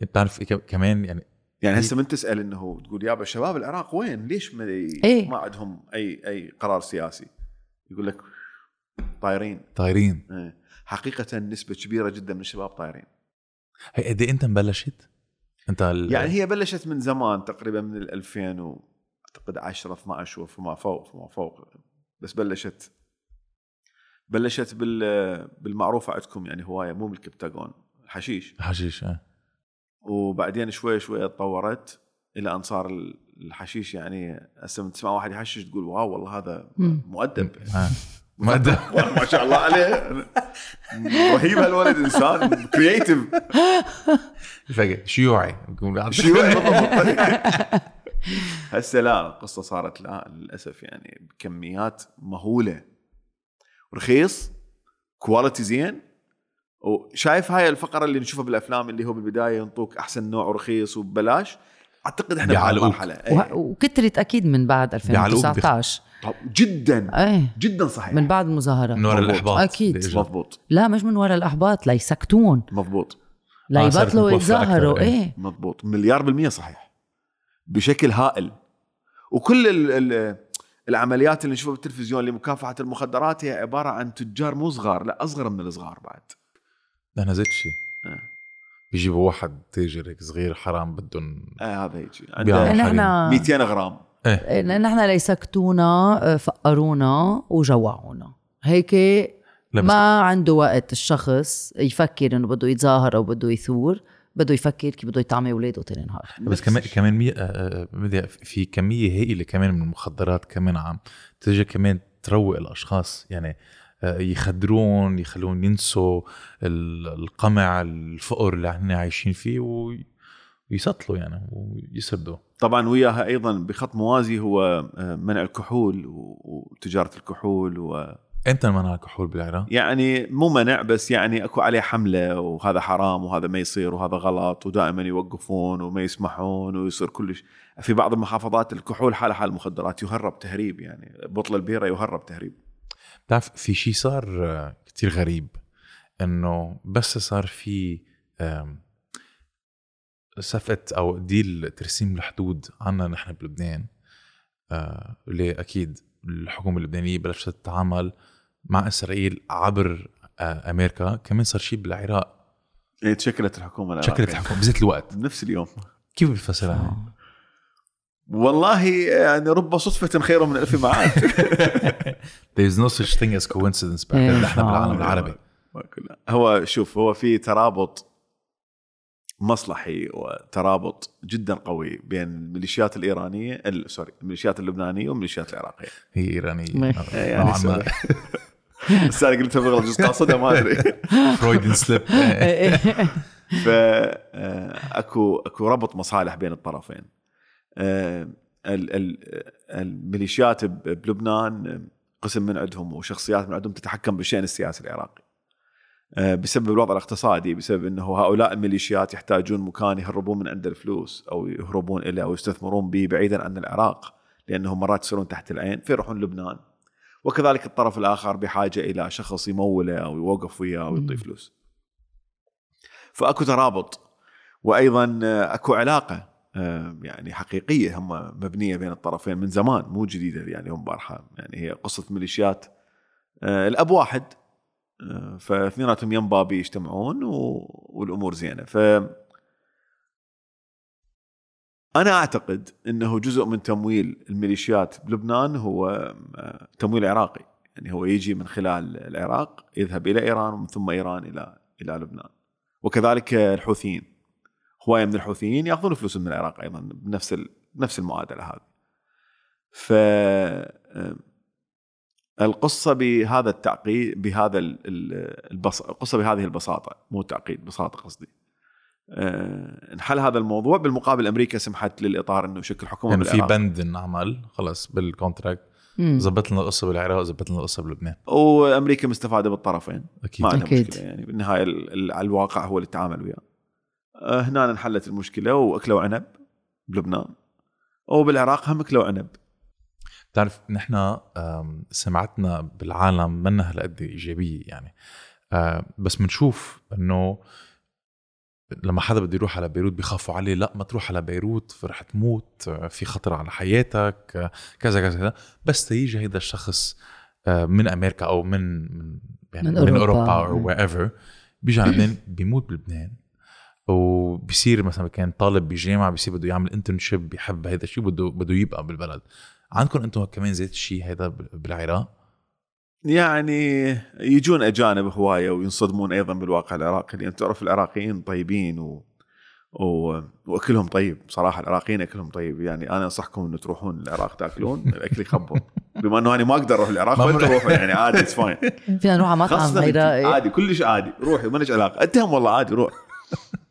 S2: بتعرف إيه كمان يعني
S1: يعني هسه من تسأل إنه تقول يابا شباب العراق وين؟ ليش ما,
S3: إيه.
S1: ما عندهم أي أي قرار سياسي؟ يقول لك طايرين.
S2: طايرين.
S1: إيه. حقيقة نسبة كبيرة جدا من الشباب طايرين.
S2: هي قد إيه أنت مبلشت؟ أنت ال...
S1: يعني هي بلشت من زمان تقريبا من ال 2000 و أعتقد 10 12 وفما فوق فما فوق. بس بلشت بلشت بال بالمعروفه عندكم يعني هواية مو بالكبتاجون الحشيش.
S2: حشيش آه.
S1: وبعدين شوي شوي تطورت إلى أن صار ال- الحشيش يعني هسه من تسمع واحد يحشش تقول واو والله هذا. مؤدب. ما شاء الله عليه. رهيب هالولد إنسان creative
S2: فجأة شيوعي.
S1: شيوعي. *laughs* هسه لا القصة صارت لا للأسف يعني بكميات مهولة. رخيص quality زين. وشايف هاي الفقرة اللي نشوفها بالأفلام اللي هو بالبداية ينطوك أحسن نوع ورخيص وببلاش. أعتقد إحنا بهاي
S2: بيعلقوك.
S1: المرحلة.
S3: وه-
S1: إيه.
S3: وكترت أكيد من بعد
S2: بيعلقوك
S3: 2019
S1: طب جدا.
S3: إيه.
S1: جدا صحيح.
S3: من بعد المظاهرات
S2: من ورا
S1: مضبوط.
S2: الإحباط. إجا.
S1: مضبوط.
S3: لا مش من وراء الإحباط ليسكتون.
S1: مضبوط.
S2: آه،
S3: ليبطلوا يتظاهروا.
S2: إيه.
S3: إيه.
S1: مضبوط. مليار بالمية صحيح. بشكل هائل. وكل ال ال العمليات اللي نشوفها بالتلفزيون لمكافحة المخدرات هي عبارة عن تجار مو صغار لا أصغر من الصغار بعد.
S2: أنا زدت شيء.
S1: آه.
S2: بيجيبوا واحد تاجر هيك صغير حرام بدهم
S1: آه هذا. عنده
S3: نحن
S1: 200 غرام.
S2: إيه.
S3: نحن ليسكتونا آه، فقرونا وجوعونا. هيك ما عنده وقت الشخص يفكر إنه بده يتظاهر أو بده يثور بده يفكر كيف بده يطعمي أولاده تاني نهار.
S2: بس كمان. كمان مية آه، آه، بدي في كمية هائلة كمان من المخدرات كمان عم تجي كمان تروق الأشخاص. يعني يخدرون يخلون ينسوا ال- القمع الفقر اللي إحنا عايشين فيه وي- ويسطلوا يعني ويسردوا
S1: طبعا وياها أيضا بخط موازي هو آه، منع الكحول و- وتجارة الكحول و
S2: إمتى منع الكحول بالعراق؟
S1: يعني مو منع بس يعني أكو عليه حملة وهذا حرام وهذا ما يصير وهذا غلط ودائما يوقفون وما يسمحون ويصير كلش. في بعض المحافظات الكحول حاله حال المخدرات يهرب تهريب يعني بطل البيرة يهرب تهريب.
S2: بتعرف في شيء صار كتير غريب إنه بس صار في آم، صفقة أو ديل ترسيم الحدود عنا نحن بلبنان آه، اللي أكيد الحكومة اللبنانية بلشت تتعامل مع إسرائيل عبر آه، أمريكا كمان صار شيء بالعراق
S1: يعني تشكلت الحكومة العراقية.
S2: شكلت الحكومة بذات الوقت
S1: بنفس اليوم
S2: كيف بتفسرها؟
S1: والله يعني رب صدفة خير من ألف معاد. *laughs*
S2: There is no such thing as coincidence بعد
S3: إيه،
S2: نحن
S3: آه.
S2: بالعالم العربي
S1: هو شوف هو في ترابط مصلحي وترابط جدا قوي بين الميليشيات الإيرانية ال- سوري الميليشيات اللبنانية والميليشيات العراقية.
S2: هي إيرانية.
S3: ماشي.
S1: يعني
S2: نوعا ما.
S1: بس أنا قلتها بغلط بس قاصدها ما أدري. *laughs*
S2: فرويدن *laughs* سليب
S1: ف آه، أكو ربط مصالح بين الطرفين. ال- ال- الميليشيات بلبنان قسم من عندهم وشخصيات من عندهم تتحكم بالشأن السياسي العراقي. آه، بسبب الوضع الاقتصادي بسبب إنه هؤلاء الميليشيات يحتاجون مكان يهربون من عنده الفلوس أو يهربون اليه أو يستثمرون به بعيدا عن العراق لأنهم مرات يصيرون تحت العين فيروحون لبنان. وكذلك الطرف الآخر بحاجة إلى شخص يموله أو يوقف وياه ويعطيه
S3: مم.
S1: فلوس. فأكو ترابط وأيضا أكو علاقة. يعني حقيقية هم مبنية بين الطرفين من زمان مو جديدة يعني هم بارحة. يعني هي قصة ميليشيات آه، الأب واحد آه، فاثنيناتهم ينبأ بيجتمعون و... والأمور زينة. ف أنا أعتقد إنه جزء من تمويل الميليشيات بلبنان هو آه، تمويل عراقي. يعني هو يجي من خلال العراق يذهب إلى إيران ومن ثم إيران إلى إلى لبنان. وكذلك الحوثيين. هواية من الحوثيين يأخذون فلوس من العراق أيضا بنفس. نفس المعادلة هذه. ف آه، القصة بهذا التعقيد بهذا ال- ال- البص... القصة بهذه البساطة مو التعقيد بساطة قصدي. آه، انحل هذا الموضوع بالمقابل أمريكا سمحت للإطار إنه يشكل حكومة
S2: يعني في بند نعمل خلص بالكونتراكت. زبط لنا القصة بالعراق زبط لنا القصة بلبنان.
S1: وأمريكا مستفادة بالطرفين.
S2: أكيد.
S1: ما عندها
S3: أكيد.
S1: مشكلة يعني. بالنهاية ال- ال- على الواقع هو اللي تعامل وياه. هنا انحلت المشكلة وأكلوا عنب بلبنان. وبالعراق هم أكلوا عنب.
S2: بتعرف نحن سمعتنا بالعالم منا هالقد إيجابية يعني. آه، بس بنشوف إنه لما حدا بده يروح على بيروت بيخافوا عليه لا ما تروح على بيروت رح تموت آه، في خطر على حياتك آه، كذا كذا كذا. بس تيجي هيدا الشخص آه، من أمريكا أو من من يعني
S3: من
S2: من.
S3: أوروبا
S2: أو wherever بيجي على لبنان بيموت بلبنان. وبصير مثلا كان طالب بجامعة بصير بده يعمل internship بيحب هيدا الشيء بده بده يبقى بالبلد. عندكم أنتم كمان زيت الشيء بال- بالعراق؟
S1: يعني يجون أجانب هواية وينصدمون أيضا بالواقع العراقي. لأن تعرف العراقيين طيبين و... و... وأكلهم طيب. بصراحه العراقيين أكلهم طيب. يعني أنا أنصحكم إنه تروحون العراق تأكلون الأكل يخبر *laughs* بما إنه أنا ما أقدر أروح العراق
S2: بروح.
S1: روحوا يعني عادي it's fine *laughs*
S3: فينا نروح على مطعم
S1: عادي كلش عادي. روحي ما لك علاقة. أتهم والله عادي روح. *laughs*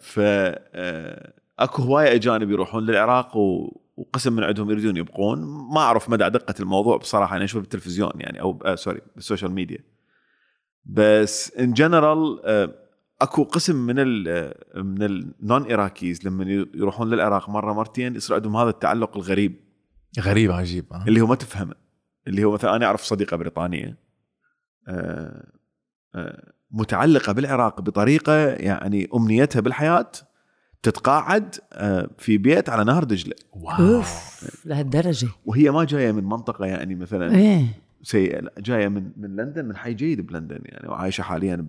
S1: ف آه اكو هواية اجانب يروحون للعراق و... وقسم من عندهم يريدون يبقون. ما اعرف مدى دقة الموضوع بصراحة أنا أشوفه بالتلفزيون يعني أو آه sorry بال social media. بس in general آه اكو قسم من ال آه، من ال non-Iraqis لما يروحون للعراق مرة مرتين يصير عندهم هذا التعلق الغريب.
S2: غريب عجيب آه.
S1: اللي هو ما تفهمه. اللي هو مثلا أنا أعرف صديقة بريطانية آه، آه، متعلقة بالعراق بطريقة يعني أمنيتها بالحياة تتقاعد آه، في بيت على نهر دجلة.
S2: wow.
S3: أوف لهالدرجة.
S1: وهي ما جاية من منطقة يعني مثلا
S3: إيه.
S1: سيئه لا، جاية من من لندن من حي جيد بلندن يعني وعايشة حاليا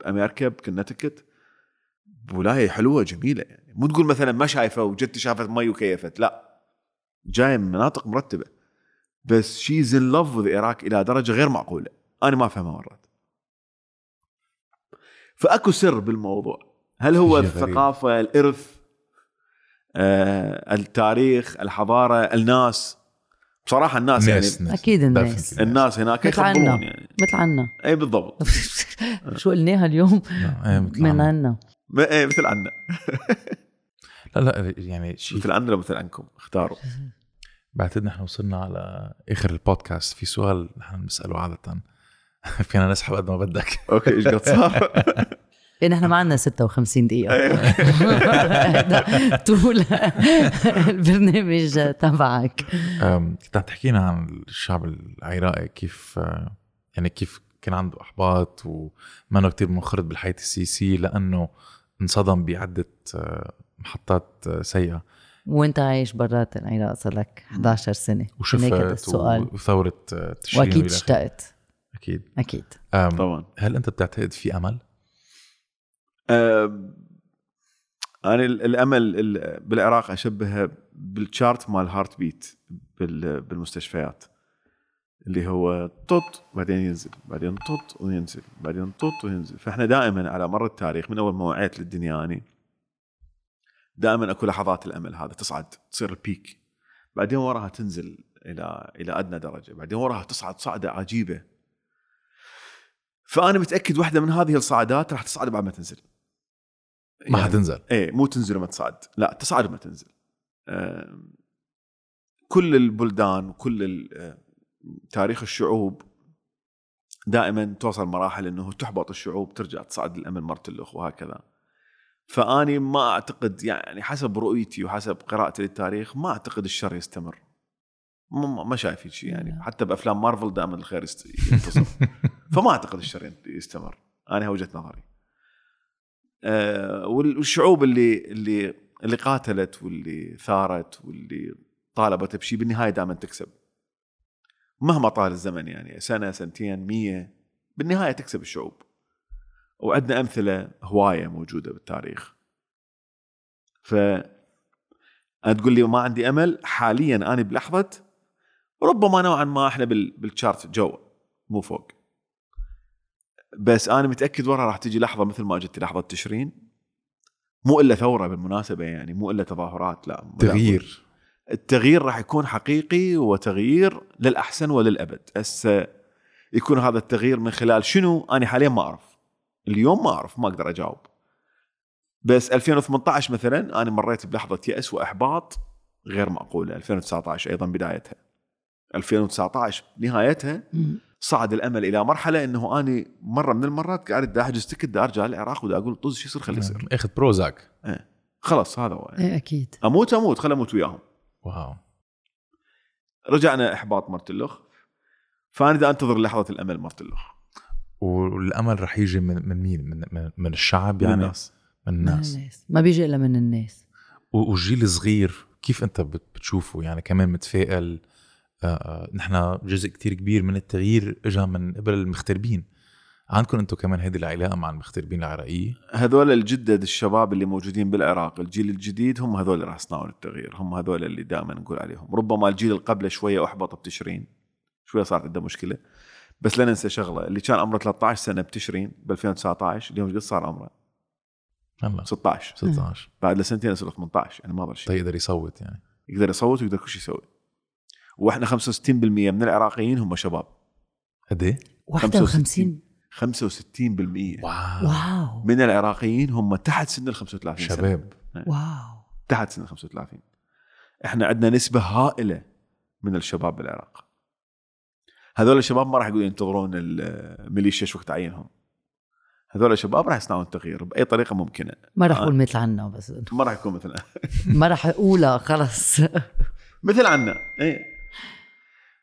S1: بأمريكا بكنتيكت. بولايه حلوة جميلة يعني. مو تقول مثلا ما شايفة وجت شافت مي وكيفت لا. جاية من مناطق مرتبة. بس she's in love with العراق إلى درجة غير معقولة. أنا ما أفهمها مرات فأكو سر بالموضوع. هل هو. الثقافة الإرث آه، التاريخ الحضارة الناس؟ بصراحة الناس يعني
S2: ناس ناس
S3: أكيد الناس.
S1: الناس هناك
S3: مثل عنا.
S1: يخبرون يعني.
S3: مثل عنا.
S1: اي بالضبط. *laughs*
S3: شو قلناها اليوم؟
S2: لا، إيه، مثل
S3: من
S2: عنا.
S1: إيه مثل عنا. *laughs*
S2: لا لا يعني شيء.
S1: مثل عنا ولا مثل عنكم. اختاروا.
S2: بعتقد نحن وصلنا على آخر البودكاست. في سؤال نحن بنسأله عادة. *laughs* فينا نسحب قد ما بدك.
S1: أوكي إيش قد صار؟
S3: لأن *laughs* إحنا ما عندنا 56 دقيقة.
S1: أيوة. *laughs*
S3: طول البرنامج تبعك.
S2: كنت عم تحكينا عن الشعب العراقي كيف يعني كيف كان عنده إحباط وما كتير منخرط بالحياة السياسية لأنه انصدم بعدة آه، محطات آه، سيئة.
S3: وانت عايش برات العراق صار لك 11 سنة.
S2: وشفت
S3: السؤال.
S2: وثورة آه، تشرين وأكيد.
S3: اشتقت أكيد.
S2: أكيد.
S1: طبعا.
S2: هل أنت بتعتقد في أمل؟
S1: أم، أنا ال- الأمل ال- بالعراق أشبهه بال chart مال heartbeat بال- بالمستشفيات اللي هو طط بعدين ينزل بعدين طط وينزل بعدين طط وينزل. فإحنا دائما على مر التاريخ من أول ما وعيت للدنيا يعني دائما أكو لحظات الأمل هذا تصعد تصير ال peak بعدين وراها تنزل إلى إلى أدنى درجة. بعدين وراها تصعد صعدة عجيبة. فأنا متأكد واحدة من هذه الصعدات راح تصعد بعد ما تنزل.
S2: ما
S1: يعني-
S2: حتنزل.
S1: إيه مو تنزل وما تصعد. لا تصعد وما تنزل. كل البلدان وكل تاريخ الشعوب دائما توصل مراحل إنه تحبط الشعوب ترجع تصعد الامل مرة الاخ وهكذا. فأني ما أعتقد يعني حسب رؤيتي وحسب قراءتي للتاريخ ما أعتقد الشر يستمر. ما ما شايف شيء يعني. حتى بأفلام مارفل دائما الخير *laughs* ينتصر. فما أعتقد الشر يستمر. أنا وجهة نظري. آه، وال- والشعوب اللي اللي اللي قاتلت واللي ثارت واللي طالبت بشيء بالنهاية دائما تكسب. مهما طال الزمن يعني سنة سنتين مية بالنهاية تكسب الشعوب. وعندنا أمثلة هواية موجودة بالتاريخ. ف تقول لي ما عندي أمل؟ حاليا أنا بلحظة ربما نوعا ما إحنا بال- بالشارت جو مو فوق. بس أنا متأكد ورا راح تجي لحظة مثل ما جت لحظة تشرين. مو إلا ثورة بالمناسبة يعني مو إلا تظاهرات لا
S2: تغيير.
S1: التغيير راح يكون حقيقي وتغيير للأحسن وللأبد. هسه يكون هذا التغيير من خلال شنو؟ أنا حاليا ما أعرف. اليوم ما أعرف ما أقدر أجاوب. بس 2018 مثلا أنا مريت بلحظة يأس وإحباط غير معقولة 2019 أيضا بدايتها. 2019 نهايتها. صعد الأمل إلى مرحلة إنه أني مرة من المرات قاعد أحجز تكت دا أرجع العراق ودا أقول طز شو يصير خلي يصير.
S2: أخذ بروزاك.
S1: خلاص هذا هو. يعني.
S3: إيه أكيد.
S1: أموت أموت خل أموت وياهم.
S2: واو.
S1: رجعنا إحباط مرتلخ فأنا دا أنتظر لحظة الأمل مرتلخ
S2: والأمل رح يجي من من مين؟ من من, من الشعب
S1: يعني
S2: يعني؟
S1: الناس.
S2: من
S3: من
S2: الناس.
S3: الناس. ما بيجي إلا من الناس.
S2: والجيل الصغير كيف أنت بت- بتشوفه؟ يعني كمان متفائل؟ نحن جزء كتير كبير من التغيير اجى من قبل المغتربين عندكم أنتم كمان هيدي العلاقة مع المغتربين العراقيين
S1: هذول الجدد الشباب اللي موجودين بالعراق الجيل الجديد هم هذول اللي راح يصنعون التغيير هم هذول اللي دائما نقول عليهم. ربما الجيل اللي قبله شوية أحبط بتشرين شوية صارت عنده مشكلة. بس لا ننسى شغلة اللي كان عمره 13 سنة بتشرين ب 2019 اليوم قد صار عمره؟
S2: هلا
S1: 16
S2: 16
S1: بعد له سنتين يصير 18 يعني ما ضل شيء
S2: تيقدر يصوت يعني.
S1: يقدر يصوت ويقدر كل شيء يسوي وإحنا 65% من العراقيين هم شباب.
S2: قد إيه؟
S3: 51
S1: 65%
S2: wow.
S3: wow.
S1: من العراقيين هم تحت سن ال 35 سنة.
S2: شباب.
S3: wow.
S1: تحت سن ال 35 إحنا عندنا نسبة هائلة من الشباب بالعراق. هذول الشباب ما راح يقولوا ينتظرون الميليشيا شو وقت تعيينهم هذول الشباب راح يصنعون التغيير بأي طريقة ممكنة.
S3: ما راح
S1: آه.
S3: أقول مثل عنا بس.
S1: ما راح يكون مثلنا *laughs*
S3: ما راح أقولها خلص. *laughs*
S1: مثل عنا. إيه.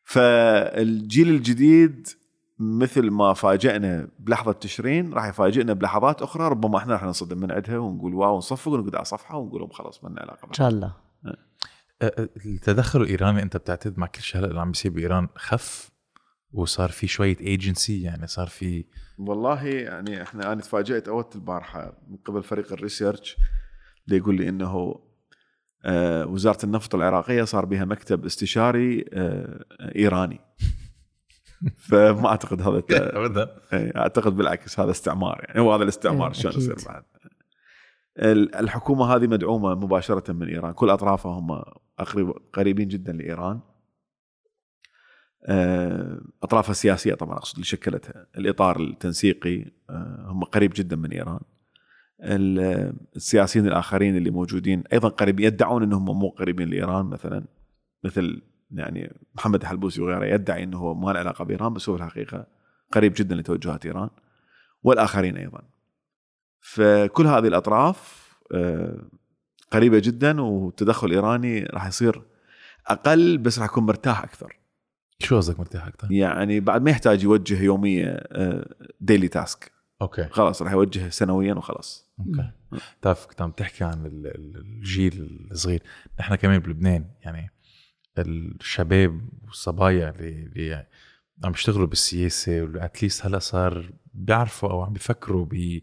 S1: فالجيل الجديد مثل ما فاجئنا بلحظة تشرين راح يفاجئنا بلحظات أخرى ربما إحنا راح ننصدم من عندها ونقول واو ونصفق ونقعد على صفحة ونقول لهم خلاص ما لنا
S3: علاقة
S1: إن.
S3: شاء الله
S2: آه، آه، التدخل الإيراني أنت بتعتقد مع كل شيء هلا اللي عم بيصير بإيران خف وصار في شوية ايجنسي يعني صار في
S1: والله يعني إحنا أنا تفاجأت اول البارحة من قبل فريق ال research اللي يقول لي إنه وزارة النفط العراقية صار بها مكتب استشاري آه، إيراني. *laughs* فما أعتقد هذا *laughs* أعتقد بالعكس هذا استعمار. يعني هو هذا الاستعمار شلون. يصير بعد. ال- الحكومة هذه مدعومة مباشرة من إيران. كل أطرافها هم أقرب قريبين جدا لإيران. آه، أطرافها السياسيه طبعا أقصد اللي شكلتها. الإطار التنسيقي آه، هم قريب جدا من إيران. السياسيين الآخرين اللي موجودين. أيضا قريبين يدعون إنهم مو قريبين لإيران مثلا. مثل يعني محمد الحلبوسي وغيره يدعي إنه هو ما له علاقة بإيران بس هو في الحقيقة قريب جدا لتوجهات إيران. والآخرين أيضا. فكل هذه الأطراف آه، قريبة جدا والتدخل الإيراني راح يصير أقل بس راح يكون مرتاح أكثر.
S2: شو قصدك مرتاح أكثر؟
S1: يعني بعد ما يحتاج يوجه يوميه daily task
S2: okay.
S1: خلاص راح يوجه سنويا وخلاص.
S2: okay. بتعرف كنت عم تحكي عن ال- ال- الجيل الصغير. نحن كمان بلبنان يعني الشباب والصبايا اللي, اللي عم يشتغلوا بالسياسة و at least هلأ صار بيعرفوا أو عم بيفكروا ب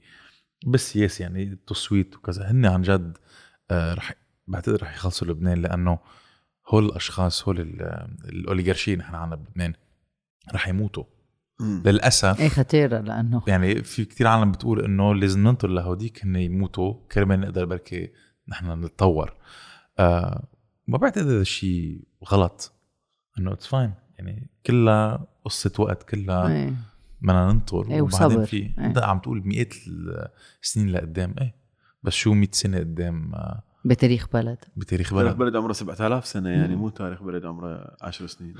S2: بالسياسة يعني التصويت وكذا. هن عن جد آه، رح بعتقد رح يخلصوا لبنان لأنه هول الأشخاص هول ال- الأوليغارشية نحن عنا بلبنان رح يموتوا. للأسف.
S3: إيه خطيره لأنه
S2: يعني في كتير عالم بتقول إنه لازم ننطر لهوديك هن يموتوا كرمال نقدر بركي نحن نتطور. آه ما بعتقد هذا الشيء غلط. إنه it's fine يعني كلها قصة وقت كلها
S3: إيه.
S2: بدنا ننطر
S3: إيه،
S2: وبعدين
S3: وصبر.
S2: في
S3: إيه.
S2: انت عم تقول مئات السنين لقدام. إيه بس شو 100 سنة قدام؟ آه،
S3: بتاريخ بلد.
S2: بتاريخ
S1: تاريخ
S2: بلد.
S1: بلد عمره 7000 سنة يعني
S3: مم.
S1: مو تاريخ بلد عمره 10 سنين.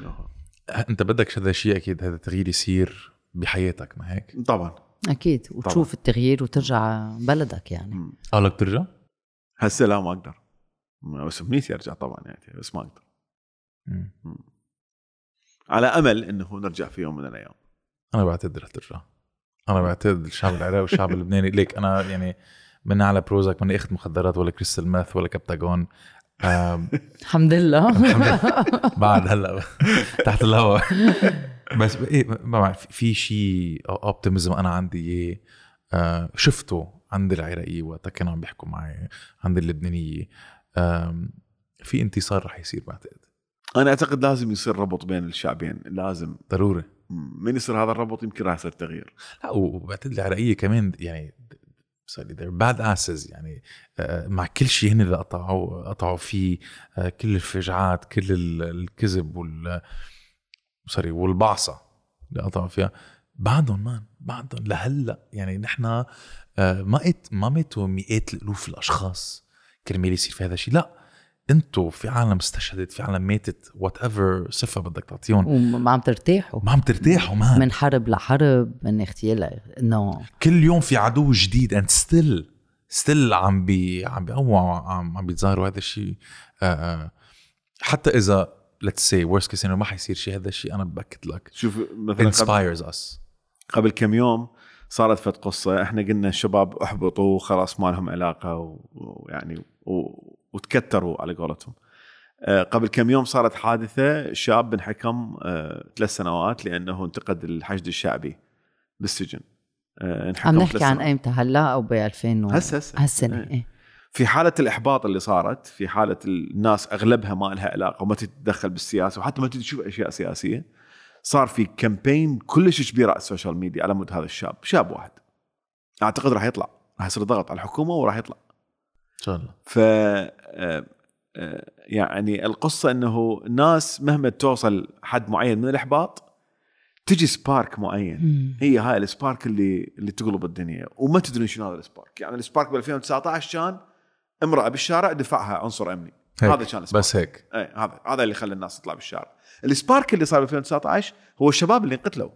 S2: انت بدك هذا الشيء أكيد هذا التغيير يصير بحياتك ما هيك؟
S1: طبعا
S3: أكيد وتشوف التغيير وترجع بلدك يعني
S1: مم.
S2: قالك ترجع؟
S1: هسه لا ما أقدر بس امنيتي ارجع طبعا يعني بس ما أقدر
S2: مم.
S1: مم. على أمل إنه نرجع في يوم من الأيام
S2: أنا بعتقد رح ترجع أنا بعتقد الشعب العراقي والشعب *laughs* اللبناني ليك أنا يعني من على بروزك ماني أخذ مخدرات ولا كريستال ماث ولا كبتاجون آم،
S3: الحمد لله.
S2: بعد هلا تحت الهواء. بس إيه ما بعرف في شيء اوبتيميزم أنا عندي اياه شفته عند العراقيه وقتها كانوا عم بيحكوا معي عند اللبنانية. في انتصار رح يصير بعتقد
S1: أنا أعتقد لازم يصير ربط بين الشعبين لازم.
S2: ضروري.
S1: من يصير هذا الربط يمكن راح يصير تغيير.
S2: لا وبعتقد العراقية كمان يعني سوري they're bad asses يعني آه، مع كل شيء هن اللي قطعوا قطعوا فيه آه، كل الفجعات كل ال- الكذب وال سوري والبعصة اللي قطعوا فيها. بعدهم man بعدهم لهلأ يعني نحن آه، ما ما ماتوا مئات الألوف الأشخاص كرمال يصير في هذا الشيء. لا أنتوا في عالم استشهدت في عالم ماتت whatever صفة بدك تعطيهم.
S3: وما عم ترتاحوا.
S2: ما عم ترتاحوا man
S3: من حرب لحرب من اغتيال انه
S2: كل يوم في عدو جديد and still still عم بي عم بيقوموا عم عم بيتظاهروا هذا الشيء آه، آه، حتى إذا let's say worst case scenario ما حيصير شيء هذا الشيء أنا بأكد لك.
S1: شوف مثلا
S2: inspires us.
S1: قبل كم يوم صارت فت قصة إحنا قلنا الشباب احبطوا خلاص ما لهم علاقة و- ويعني و- وتكتروا على قولتهم. آه، قبل كم يوم صارت حادثة شاب انحكم آه، ثلاث سنوات لأنه انتقد الحشد الشعبي بالسجن. آه، انحكم
S3: عم نحكي عن. أيمتى؟ هلأ أو ب 2000 و...
S1: هسه هسه.
S3: هالسنة
S1: إيه.
S3: إيه.
S1: في حالة الإحباط اللي صارت في حالة الناس أغلبها ما لها علاقة وما تتدخل بالسياسة وحتى ما تشوف أشياء سياسية صار في campaign كلش كبير على ال social media على مود هذا الشاب شاب واحد. أعتقد راح يطلع راح يصير ضغط على الحكومة وراح يطلع.
S2: إن شاء الله.
S1: ف يعني القصة أنه الناس مهما توصل حد معين من الإحباط تجي spark معين.
S3: مم.
S1: هي هاي ال spark اللي اللي تقلب الدنيا. وما تدري شنو هذا ال spark. يعني ال spark ب 2019 كان امرأة بالشارع دفعها عنصر أمني.
S2: هيك.
S1: هذا كان السبارك.
S2: بس هيك.
S1: اي هذا هذا اللي خلى الناس تطلع بالشارع. السبارك اللي صار ب 2019 هو الشباب اللي انقتلوا.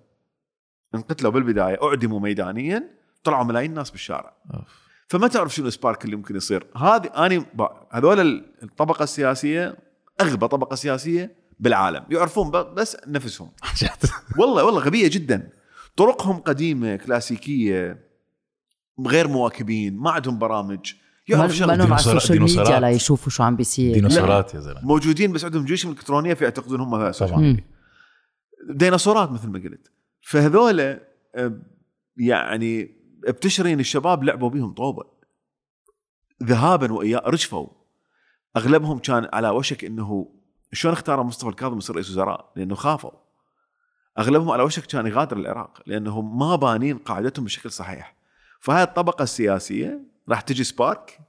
S1: انقتلوا بالبداية أعدموا ميدانيا طلعوا ملايين الناس بالشارع.
S2: أوف.
S1: فما تعرف شنو السبارك اللي ممكن يصير. هذه أني ب- هذول الطبقة السياسية أغبى طبقة سياسية بالعالم. يعرفون بس نفسهم. *laughs* والله والله غبية جدا. طرقهم قديمة كلاسيكية غير مواكبين ما عندهم برامج. يعرف
S3: ما
S1: شغله
S3: لهم على
S2: ال
S3: social media
S2: ديناصورات.
S3: ليشوفوا شو عم بيصير.
S2: ديناصورات يا زلمة.
S1: موجودين بس عندهم جيوشهم الالكترونيه فيعتقدون هم هذا
S2: طبعا.
S1: ديناصورات مثل ما قلت. فهذول آه، يعني بتشرين الشباب لعبوا بيهم طوبة. ذهابا وإيابا رجفوا أغلبهم كان على وشك إنه شلون اختاروا مصطفى الكاظم يصير رئيس وزراء؟ لأنه خافوا. أغلبهم على وشك كان يغادر العراق لانهم ما بانين قاعدتهم بشكل صحيح. فهاي الطبقة السياسية راح تجي spark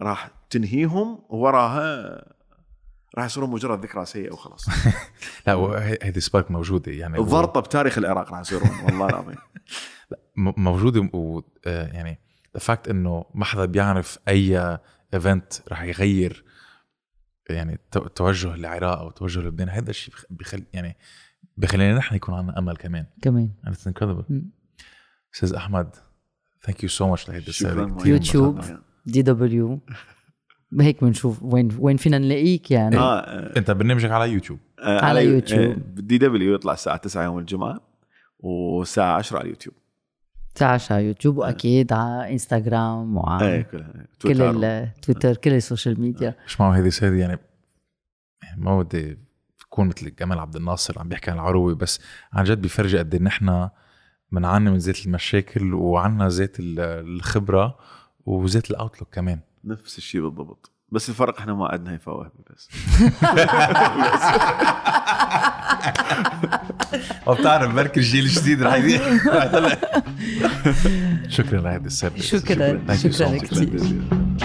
S1: راح تنهيهم ووراها راح يصيرون مجرد ذكرى سيئة وخلاص. *laughs*
S2: لا هيدي spark موجودة يعني
S1: ضرطة بتاريخ العراق راح يصيرون والله العظيم. *laughs*
S2: م- موجودة و آه، يعني ال fact إنه ما حدا بيعرف أي event رح يغير يعني تو- توجه العراق أو توجه لبنان هذا الشيء بخ- بخل يعني بخلينا نحن يكون عندنا أمل كمان.
S3: كمان.
S2: And it's incredible.
S3: مم.
S2: أستاذ احمد thank you so much لهيدي. كثير
S3: يوتيوب. دي دبليو. هيك بنشوف وين وين فينا نلاقيك يعني.
S1: آه آه،
S2: أنت برنامجك على يوتيوب.
S1: آه،
S3: على يوتيوب.
S1: دي دبليو يطلع الساعة 9 يوم الجمعة والساعة 10 على اليوتيوب
S3: تعش على يوتيوب وأكيد على إنستغرام
S1: إيه
S3: وعلى
S1: كلها.
S3: كل
S1: تويتر.
S3: التويتر كل ال social media.
S2: مش معه هيدي السيدة؟ يعني ما بدي تكون مثل جمال عبد الناصر عم بيحكي عن العروبة بس عن جد بيفرجي قد إيه نحن بنعاني من زيت المشاكل وعنا زيت ال- الخبرة وزيت الاوتلوك كمان.
S1: نفس الشيء بالضبط بس الفرق إحنا ما عندنا هيفاء وهبي بس *laughs*
S2: وبتعرف بركي الجيل الجديد رح يطلع *laughs* شكرا لهيدي السيدة
S3: شكراً. شكراً
S2: much.
S3: كتير.
S1: جزيلا